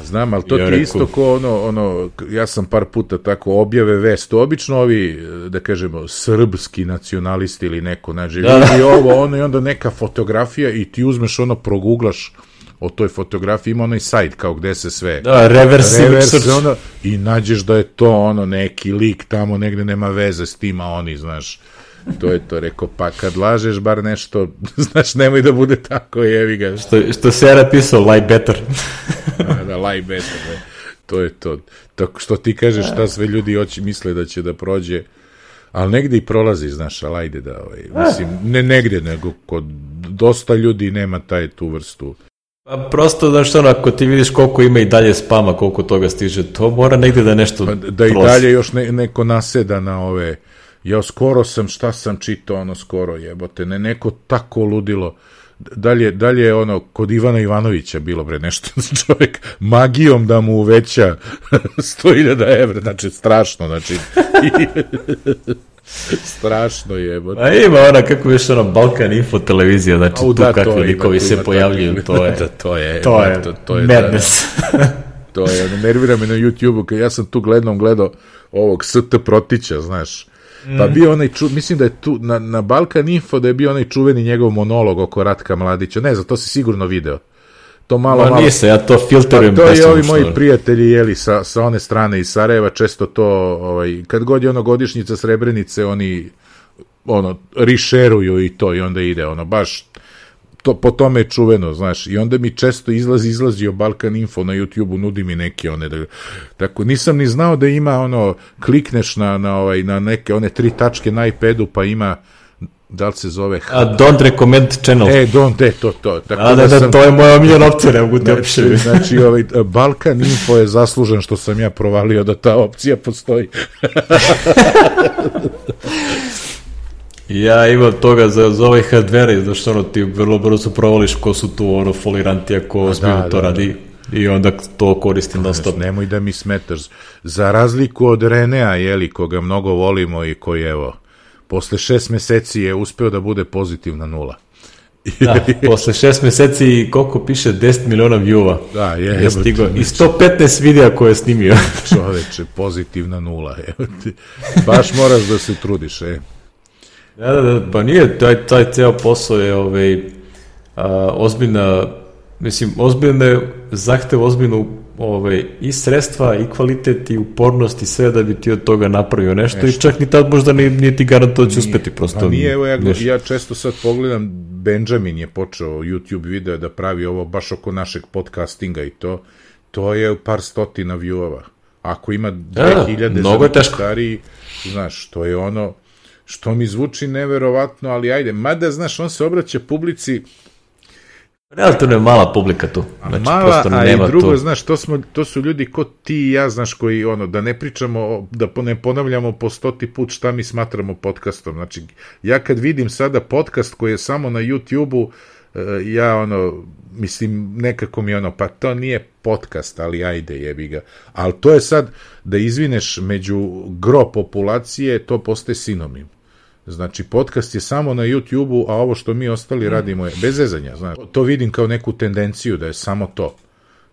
Znam, ali to ja ti je isto ko ono, ono, ja sam par puta tako objave vest, obično ovi, da kažemo, srbski nacionalisti ili neko, znači, da, da. ovo, ono i onda neka fotografija i ti uzmeš ono, proguglaš o toj fotografiji, ima onaj sajt kao gde se sve... Da, reverse, reverse ono, i nađeš da je to ono neki lik tamo negde nema veze s tima oni, znaš. To je to, rekao, pa kad lažeš bar nešto, znaš, nemoj da bude tako, jevi ga. Što, što se ja napisao, lie better. da, da, lie better, ne. To je to. Tako što ti kažeš šta sve ljudi oči misle da će da prođe, ali negde i prolazi, znaš, ali ajde da, ovaj, mislim, ne negde, nego kod dosta ljudi nema taj tu vrstu Pa prosto, znaš, ono, ako ti vidiš koliko ima i dalje spama, koliko toga stiže, to mora negde da nešto pa, Da i dalje još ne, neko naseda na ove... Ja skoro sam, šta sam čitao, ono, skoro jebote, ne, neko tako ludilo. Dalje, dalje ono, kod Ivana Ivanovića bilo, bre, nešto čovjek magijom da mu uveća 100.000 evra, znači, strašno, znači... Strašno je. A ima ona, kako je ono, Balkan Info televizija, znači Au, tu da, kakvi likovi se pojavljuju, to je, da, to je, to je, to, to je madness. Da, to je, ono, nervira me na YouTube-u, kad ja sam tu gledom gledao ovog ST Protića, znaš, Pa mm. bio onaj, ču, mislim da je tu, na, na Balkan Info da je bio onaj čuveni njegov monolog oko Ratka Mladića, ne znam, to si sigurno video to malo, Ma. Nise, ja to filterujem. Pa to i ovi moji prijatelji, jeli, sa, sa one strane iz Sarajeva, često to, ovaj, kad god je ono godišnjica Srebrenice, oni, ono, rišeruju i to, i onda ide, ono, baš to, po tome je čuveno, znaš, i onda mi često izlazi, izlazio Balkan Info na YouTube-u, nudi mi neke one, da, tako, nisam ni znao da ima ono, klikneš na, na, ovaj, na neke, one tri tačke na iPadu, pa ima, da li se zove... A, don't recommend channel. E, don't, e, to, to. Tako A, da, da, sam, to je moja omiljena opcija, ne mogu te znači, znači, ovaj, Balkan Info je zaslužen što sam ja provalio da ta opcija postoji. Ja imam toga za, za ovaj hardware, zašto ono ti vrlo brzo provališ ko su tu ono foliranti ako ozbiljno da, to da, radi da. i onda to koristim da stop. Nemoj da mi smetaš. Za razliku od Renea, jeli, koga mnogo volimo i koji evo, posle šest meseci je uspeo da bude pozitivna nula. Da, posle šest meseci koliko piše 10 miliona view-ova. Da, je. je stigo. I 115 videa koje je snimio. Čoveče, pozitivna nula. Ti. Baš moraš da se trudiš, e. Da, da, da, pa nije, taj, taj ceo posao je ovaj, a, ozbiljna, mislim, ozbiljne, zahtev ozbiljnu ovaj, i sredstva, i kvalitet, i upornost, i sve da bi ti od toga napravio nešto, nešto. i čak ni tad možda nije, nije ti garanto da će uspeti prosto. A nije, evo, ja, ja često sad pogledam, Benjamin je počeo YouTube video da pravi ovo baš oko našeg podcastinga i to, to je par stotina viewova. Ako ima 2000 da, mnogo je teško. Stariji, znaš, to je ono, što mi zvuči neverovatno, ali ajde, mada, znaš, on se obraća publici Relativno je mala publika tu. Znači, mala, a i drugo, tu. znaš, to, smo, to su ljudi ko ti i ja, znaš, koji, ono, da ne pričamo, da ne ponavljamo po stoti put šta mi smatramo podcastom. Znači, ja kad vidim sada podcast koji je samo na YouTube-u, e, ja, ono, mislim, nekako mi ono, pa to nije podcast, ali ajde, jebi ga. Ali to je sad, da izvineš među gro populacije, to postaje sinonim. Znači, podcast je samo na YouTube-u, a ovo što mi ostali mm. radimo je bez zezanja, znaš. To vidim kao neku tendenciju da je samo to.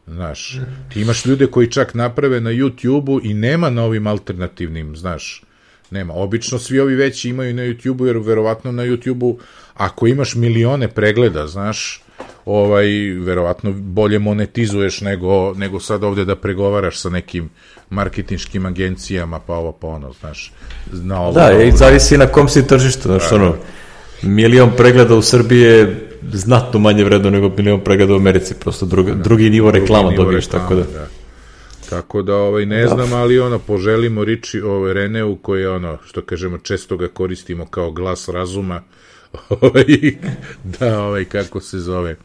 Znaš, mm. ti imaš ljude koji čak naprave na YouTube-u i nema na ovim alternativnim, znaš, nema. Obično svi ovi veći imaju na YouTube-u, jer verovatno na YouTube-u, ako imaš milione pregleda, znaš, ovaj, verovatno bolje monetizuješ nego, nego sad ovde da pregovaraš sa nekim marketinškim agencijama, pa ovo, pa ono, znaš. Na ovo, da, i zavisi na kom si tržištu, znaš, da, ono, milion pregleda u Srbiji je znatno manje vredno nego milion pregleda u Americi, prosto drugi, da, drugi nivo reklama nivo dobiješ, reklama, tako da. da. Tako da ovaj ne da. znam, ali ono poželimo Riči ovaj Reneu koji je ono što kažemo često ga koristimo kao glas razuma. Ovaj da ovaj kako se zove.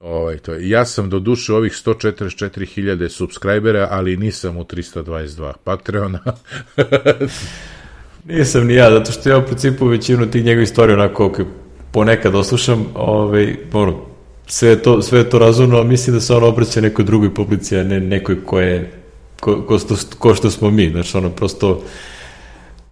Ovaj, to je. Ja sam do duše ovih 144.000 subscribera, ali nisam u 322 Patreona. nisam ni ja, zato što ja u principu većinu tih njegovih istorija onako ponekad oslušam, ovaj, ono, sve to, sve to razumno, mislim da se on obraća nekoj drugoj publici, a ne nekoj koje, ko, ko, ko što smo mi, znači ono, prosto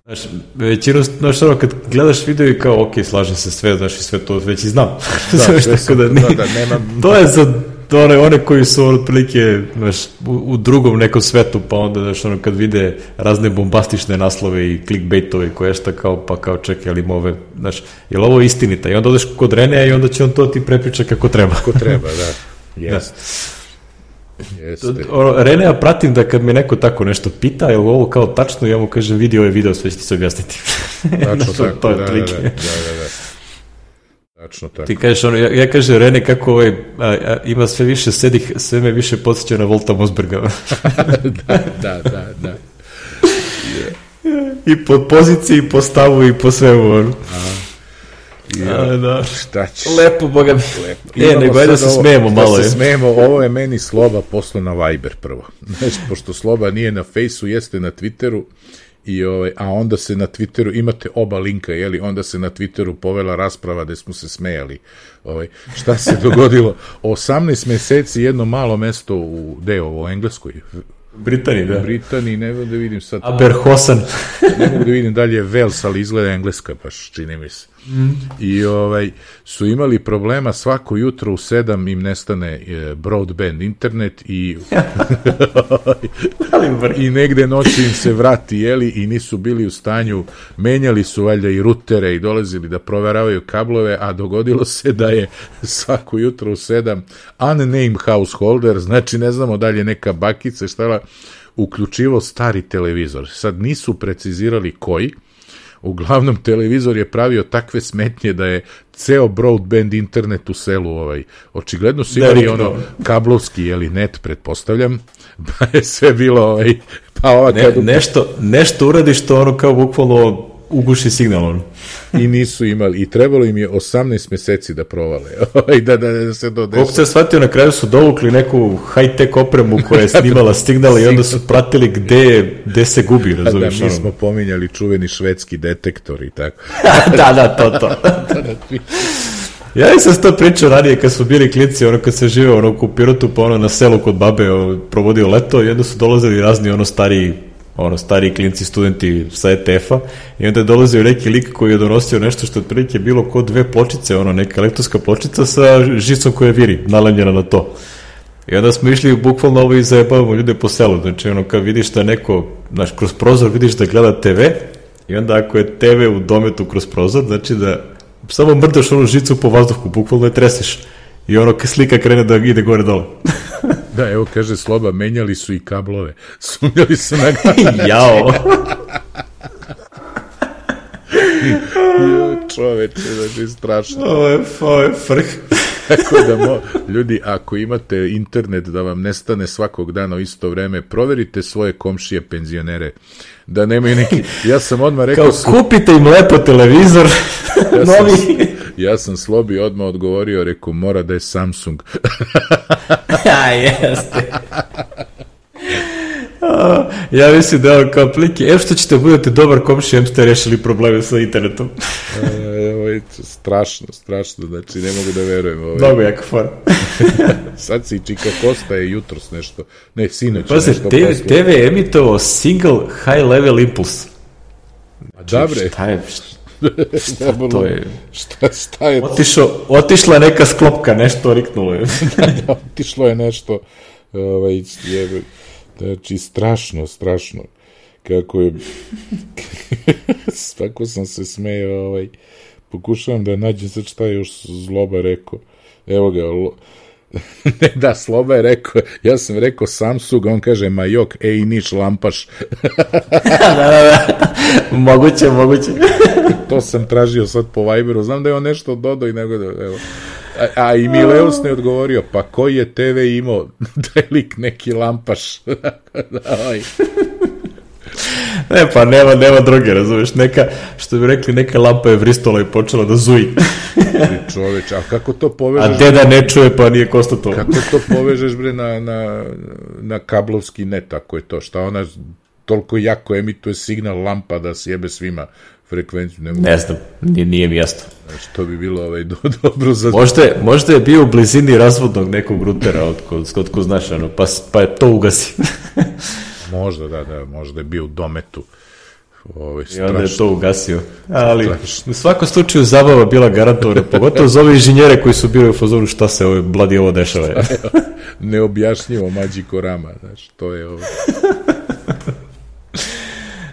Znaš, većinu, znaš, ono, kad gledaš video i kao, ok, slažem se sve, znaš, i sve to već i znam. Da, znaš, tako da, da, da, nema... to je za one, one koji su otprilike, znaš, u, u, drugom nekom svetu, pa onda, znaš, ono, kad vide razne bombastične naslove i clickbaitove koje šta kao, pa kao, čekaj, ali ove, znaš, je li ovo istinita? I onda odeš kod Renea i onda će on to ti prepriča kako treba. Kako treba, da. Jest. da. Jeste. Ono, Rene, ja pratim da kad me neko tako nešto pita, je ovo kao tačno, ja mu kažem, vidi ovaj video, sve će ti se objasniti. Tačno tako, to je da, da, da, da, da, da. Tačno tako. Ti kažeš, ono, ja, ja kažem, Rene, kako ovaj, a, a, ima sve više sedih, sve me više podsjeća na Volta Mosberga. da, da, da, da. Yeah. I po poziciji, i po stavu, i po svemu. Ono. Aha. Ja, da. Šta ćeš? Lepo, boga mi. Lepo. E, nego da se smijemo da malo. Da se smijemo, ovo je meni Sloba poslo na Viber prvo. Znači, pošto Sloba nije na Fejsu, jeste na Twitteru, i ovaj, a onda se na Twitteru, imate oba linka, jeli, onda se na Twitteru povela rasprava gde smo se smejali. Ovaj, šta se dogodilo? 18 meseci jedno malo mesto u, gde u Engleskoj? Britaniji, da. Britaniji, ne mogu da vidim sad. Aberhosan. ne mogu da vidim dalje Wales, ali izgleda engleska, baš čini mi se. Mm. I ovaj, su imali problema svako jutro u sedam im nestane e, broadband internet i i negde noći im se vrati jeli i nisu bili u stanju menjali su valjda i rutere i dolazili da proveravaju kablove a dogodilo se da je svako jutro u sedam unnamed householder znači ne znamo dalje neka bakica šta uključivo stari televizor sad nisu precizirali koji uglavnom televizor je pravio takve smetnje da je ceo broadband internet u selu ovaj. Očigledno su imali ono kablovski ili net pretpostavljam pa je sve bilo ovaj pa ova ne, nešto nešto uradiš što ono kao bukvalno uguši signal on. I nisu imali, i trebalo im je 18 meseci da provale, i da, da, da se to Kako se shvatio, na kraju su dovukli neku high-tech opremu koja je snimala signal i onda su pratili gde, gde se gubi, razumiješ? Da, mi smo pominjali čuveni švedski detektor i tako. da, da, to, to. Ja sam to pričao ranije kad su bili klinci, ono kad se žive ono u Pirotu, pa ono na selu kod babe ono, provodio leto i onda su dolazili razni ono stariji ono, stari klinci studenti sa ETF-a i onda je dolazio neki lik koji je donosio nešto što je otprilike bilo kod dve pločice, ono, neka elektronska pločica sa žicom koja viri, nalemljena na to. I onda smo išli bukvalno ovo i zajebavamo ljude po selu, znači ono kad vidiš da neko, znaš, kroz prozor vidiš da gleda TV i onda ako je TV u dometu kroz prozor, znači da samo mrdaš onu žicu po vazduhu, bukvalno je treseš i ono slika krene da ide gore dole. Da, evo kaže Sloba, menjali su i kablove. Sumnjali su na Jao. Čoveče, znači strašno. Ovo je, ovo je frh. Tako da, mo, ljudi, ako imate internet da vam nestane svakog dana u isto vreme, proverite svoje komšije penzionere, da nemaju neki... Ja sam odmah rekao... Kao, kupite im lepo televizor, ja novi... Sam, ja sam Slobi odmah odgovorio, rekao, mora da je Samsung. ja, jeste. ja mislim da je kao plike, evo što ćete budete dobar komši, em ste rešili probleme sa internetom. e, ovo je strašno, strašno, znači ne mogu da verujem. Ovo Mnogo jako far. Sad si Čika Kosta je jutros nešto, ne, sinoć pa nešto TV, TV emitovao single high level impulse. Znači, Dobre. Šta je, šta, šta to je? Šta, šta je Otišo, otišla neka sklopka, nešto riknulo je. da, da, otišlo je nešto, ovaj, je, Znači, strašno, strašno. Kako je... Svako sam se smejao, ovaj... Pokušavam da nađem sad šta je još zloba rekao. Evo ga, lo... ne, da, Sloba je rekao, ja sam rekao Samsung, on kaže Majok, ej, niš lampaš. da, da, da, moguće, moguće. to sam tražio sad po Viberu, znam da je on nešto dodao i nego da, evo. A, a i Mileus ne odgovorio, pa koji je TV imao da je lik neki lampaš? da, Ne, pa nema, nema droge, razumeš, neka, što bi rekli, neka lampa je vristola i počela da zuji. Čoveč, a kako to povežeš? A deda ne čuje, pa nije to. Kako to povežeš, bre, na, na, na kablovski net, ako je to, šta ona toliko jako emituje signal lampa da sjebe svima frekvenciju. Ne, ne znam, nije, nije mi jasno. Znači, to bi bilo ovaj, do, dobro za... Možda je, možda je bio u blizini razvodnog nekog rutera, od kod, od ko znaš, ano, pa, pa je to ugasi. možda, da, da, možda je bio u dometu. Ovaj, I onda je to ugasio. Ali strašno. u svakom slučaju zabava bila garantovana, pogotovo za ove inženjere koji su bili u fazoru šta se ovo, bladi ovo dešava. Neobjašnjivo mađi korama, znaš, to je ovo.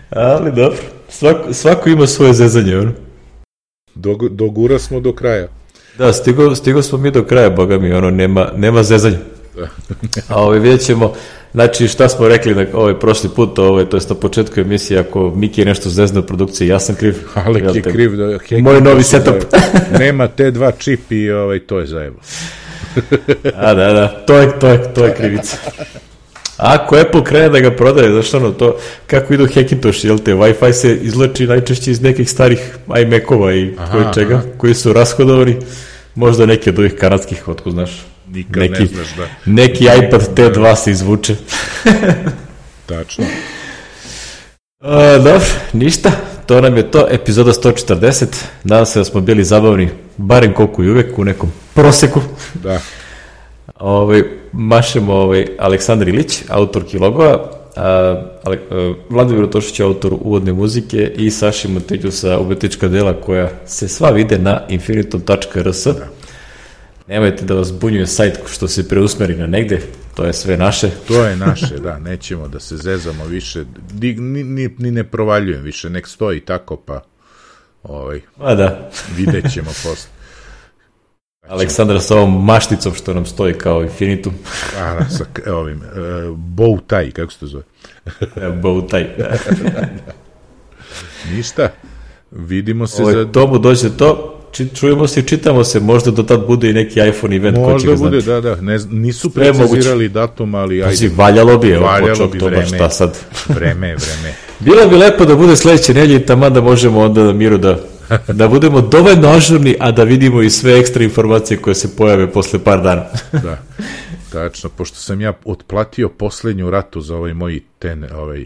Ali dobro. Svako, svako ima svoje zezanje, ono. Dog, dogura smo do kraja. Da, stigo, stigo smo mi do kraja, boga mi, ono, nema, nema zezanja. A ovaj, vidjet ćemo, znači šta smo rekli na ovaj prošli put, ovaj, to je na početku emisije, ako Miki je nešto zezna u produkciji, ja sam kriv. Alek je kriv. Da, Moj novi setup. nema T2 čip i ovaj, to je zajevo. A da, da, to je, to je, to je krivica. Ako Apple krene da ga prodaje, znaš ono, to, kako idu Hackintosh, jel te, Wi-Fi se izlači najčešće iz nekih starih iMac-ova i aha, koji čega, aha. koji su rashodovani, možda neki od ovih kanadskih, otko znaš. Nikad neki, ne znaš da... Neki iPad T2 se izvuče. Tačno. A, dobro, ništa, to nam je to, epizoda 140, nadam se da smo bili zabavni, barem koliko i uvek, u nekom proseku. Da. Ovaj, mašemo ovaj, Aleksandar Ilić, autor Kilogova, a, a, Vladimir Otošić je autor uvodne muzike i Saši Mateđu sa umetnička dela koja se sva vide na infinitum.rs. Da. Nemojte da vas bunjuje sajt što se preusmeri na negde, to je sve naše. To je naše, da, nećemo da se zezamo više, ni, ni, ni ne provaljujem više, nek stoji tako pa ovaj, A da. vidjet ćemo posle. Aleksandra sa ovom mašticom što nam stoji kao infinitum. A, da, sa ovim, uh, bow kako se to zove? bow tie. Ništa. vidimo se Ovo, za... Tomu dođe to, čujemo se i čitamo se, možda do tad bude i neki iPhone event možda ko će bude, znati. da, da, ne, nisu precizirali datum, ali ajde. valjalo bi, evo, valjalo bi vreme, šta sad. vreme, vreme. Bilo bi lepo da bude sledeće nelje i tamo da možemo onda na miru da da budemo dovoljno ažurni, a da vidimo i sve ekstra informacije koje se pojave posle par dana. da, tačno, pošto sam ja otplatio poslednju ratu za ovaj moj ten, ovaj...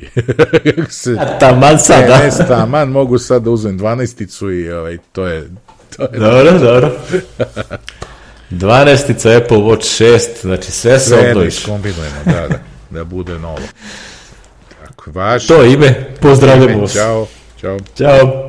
se, a taman sad, da? Ne, taman, mogu sad da uzmem dvanaesticu i ovaj, to je... To je dobro, dobro. Dvanaestica Apple Watch 6, znači sve se sve obnoviš. Sve kombinujemo, da, da, da bude novo. Tako, vaš. To ime, pozdravljamo vas. Ćao, ćao. Ćao.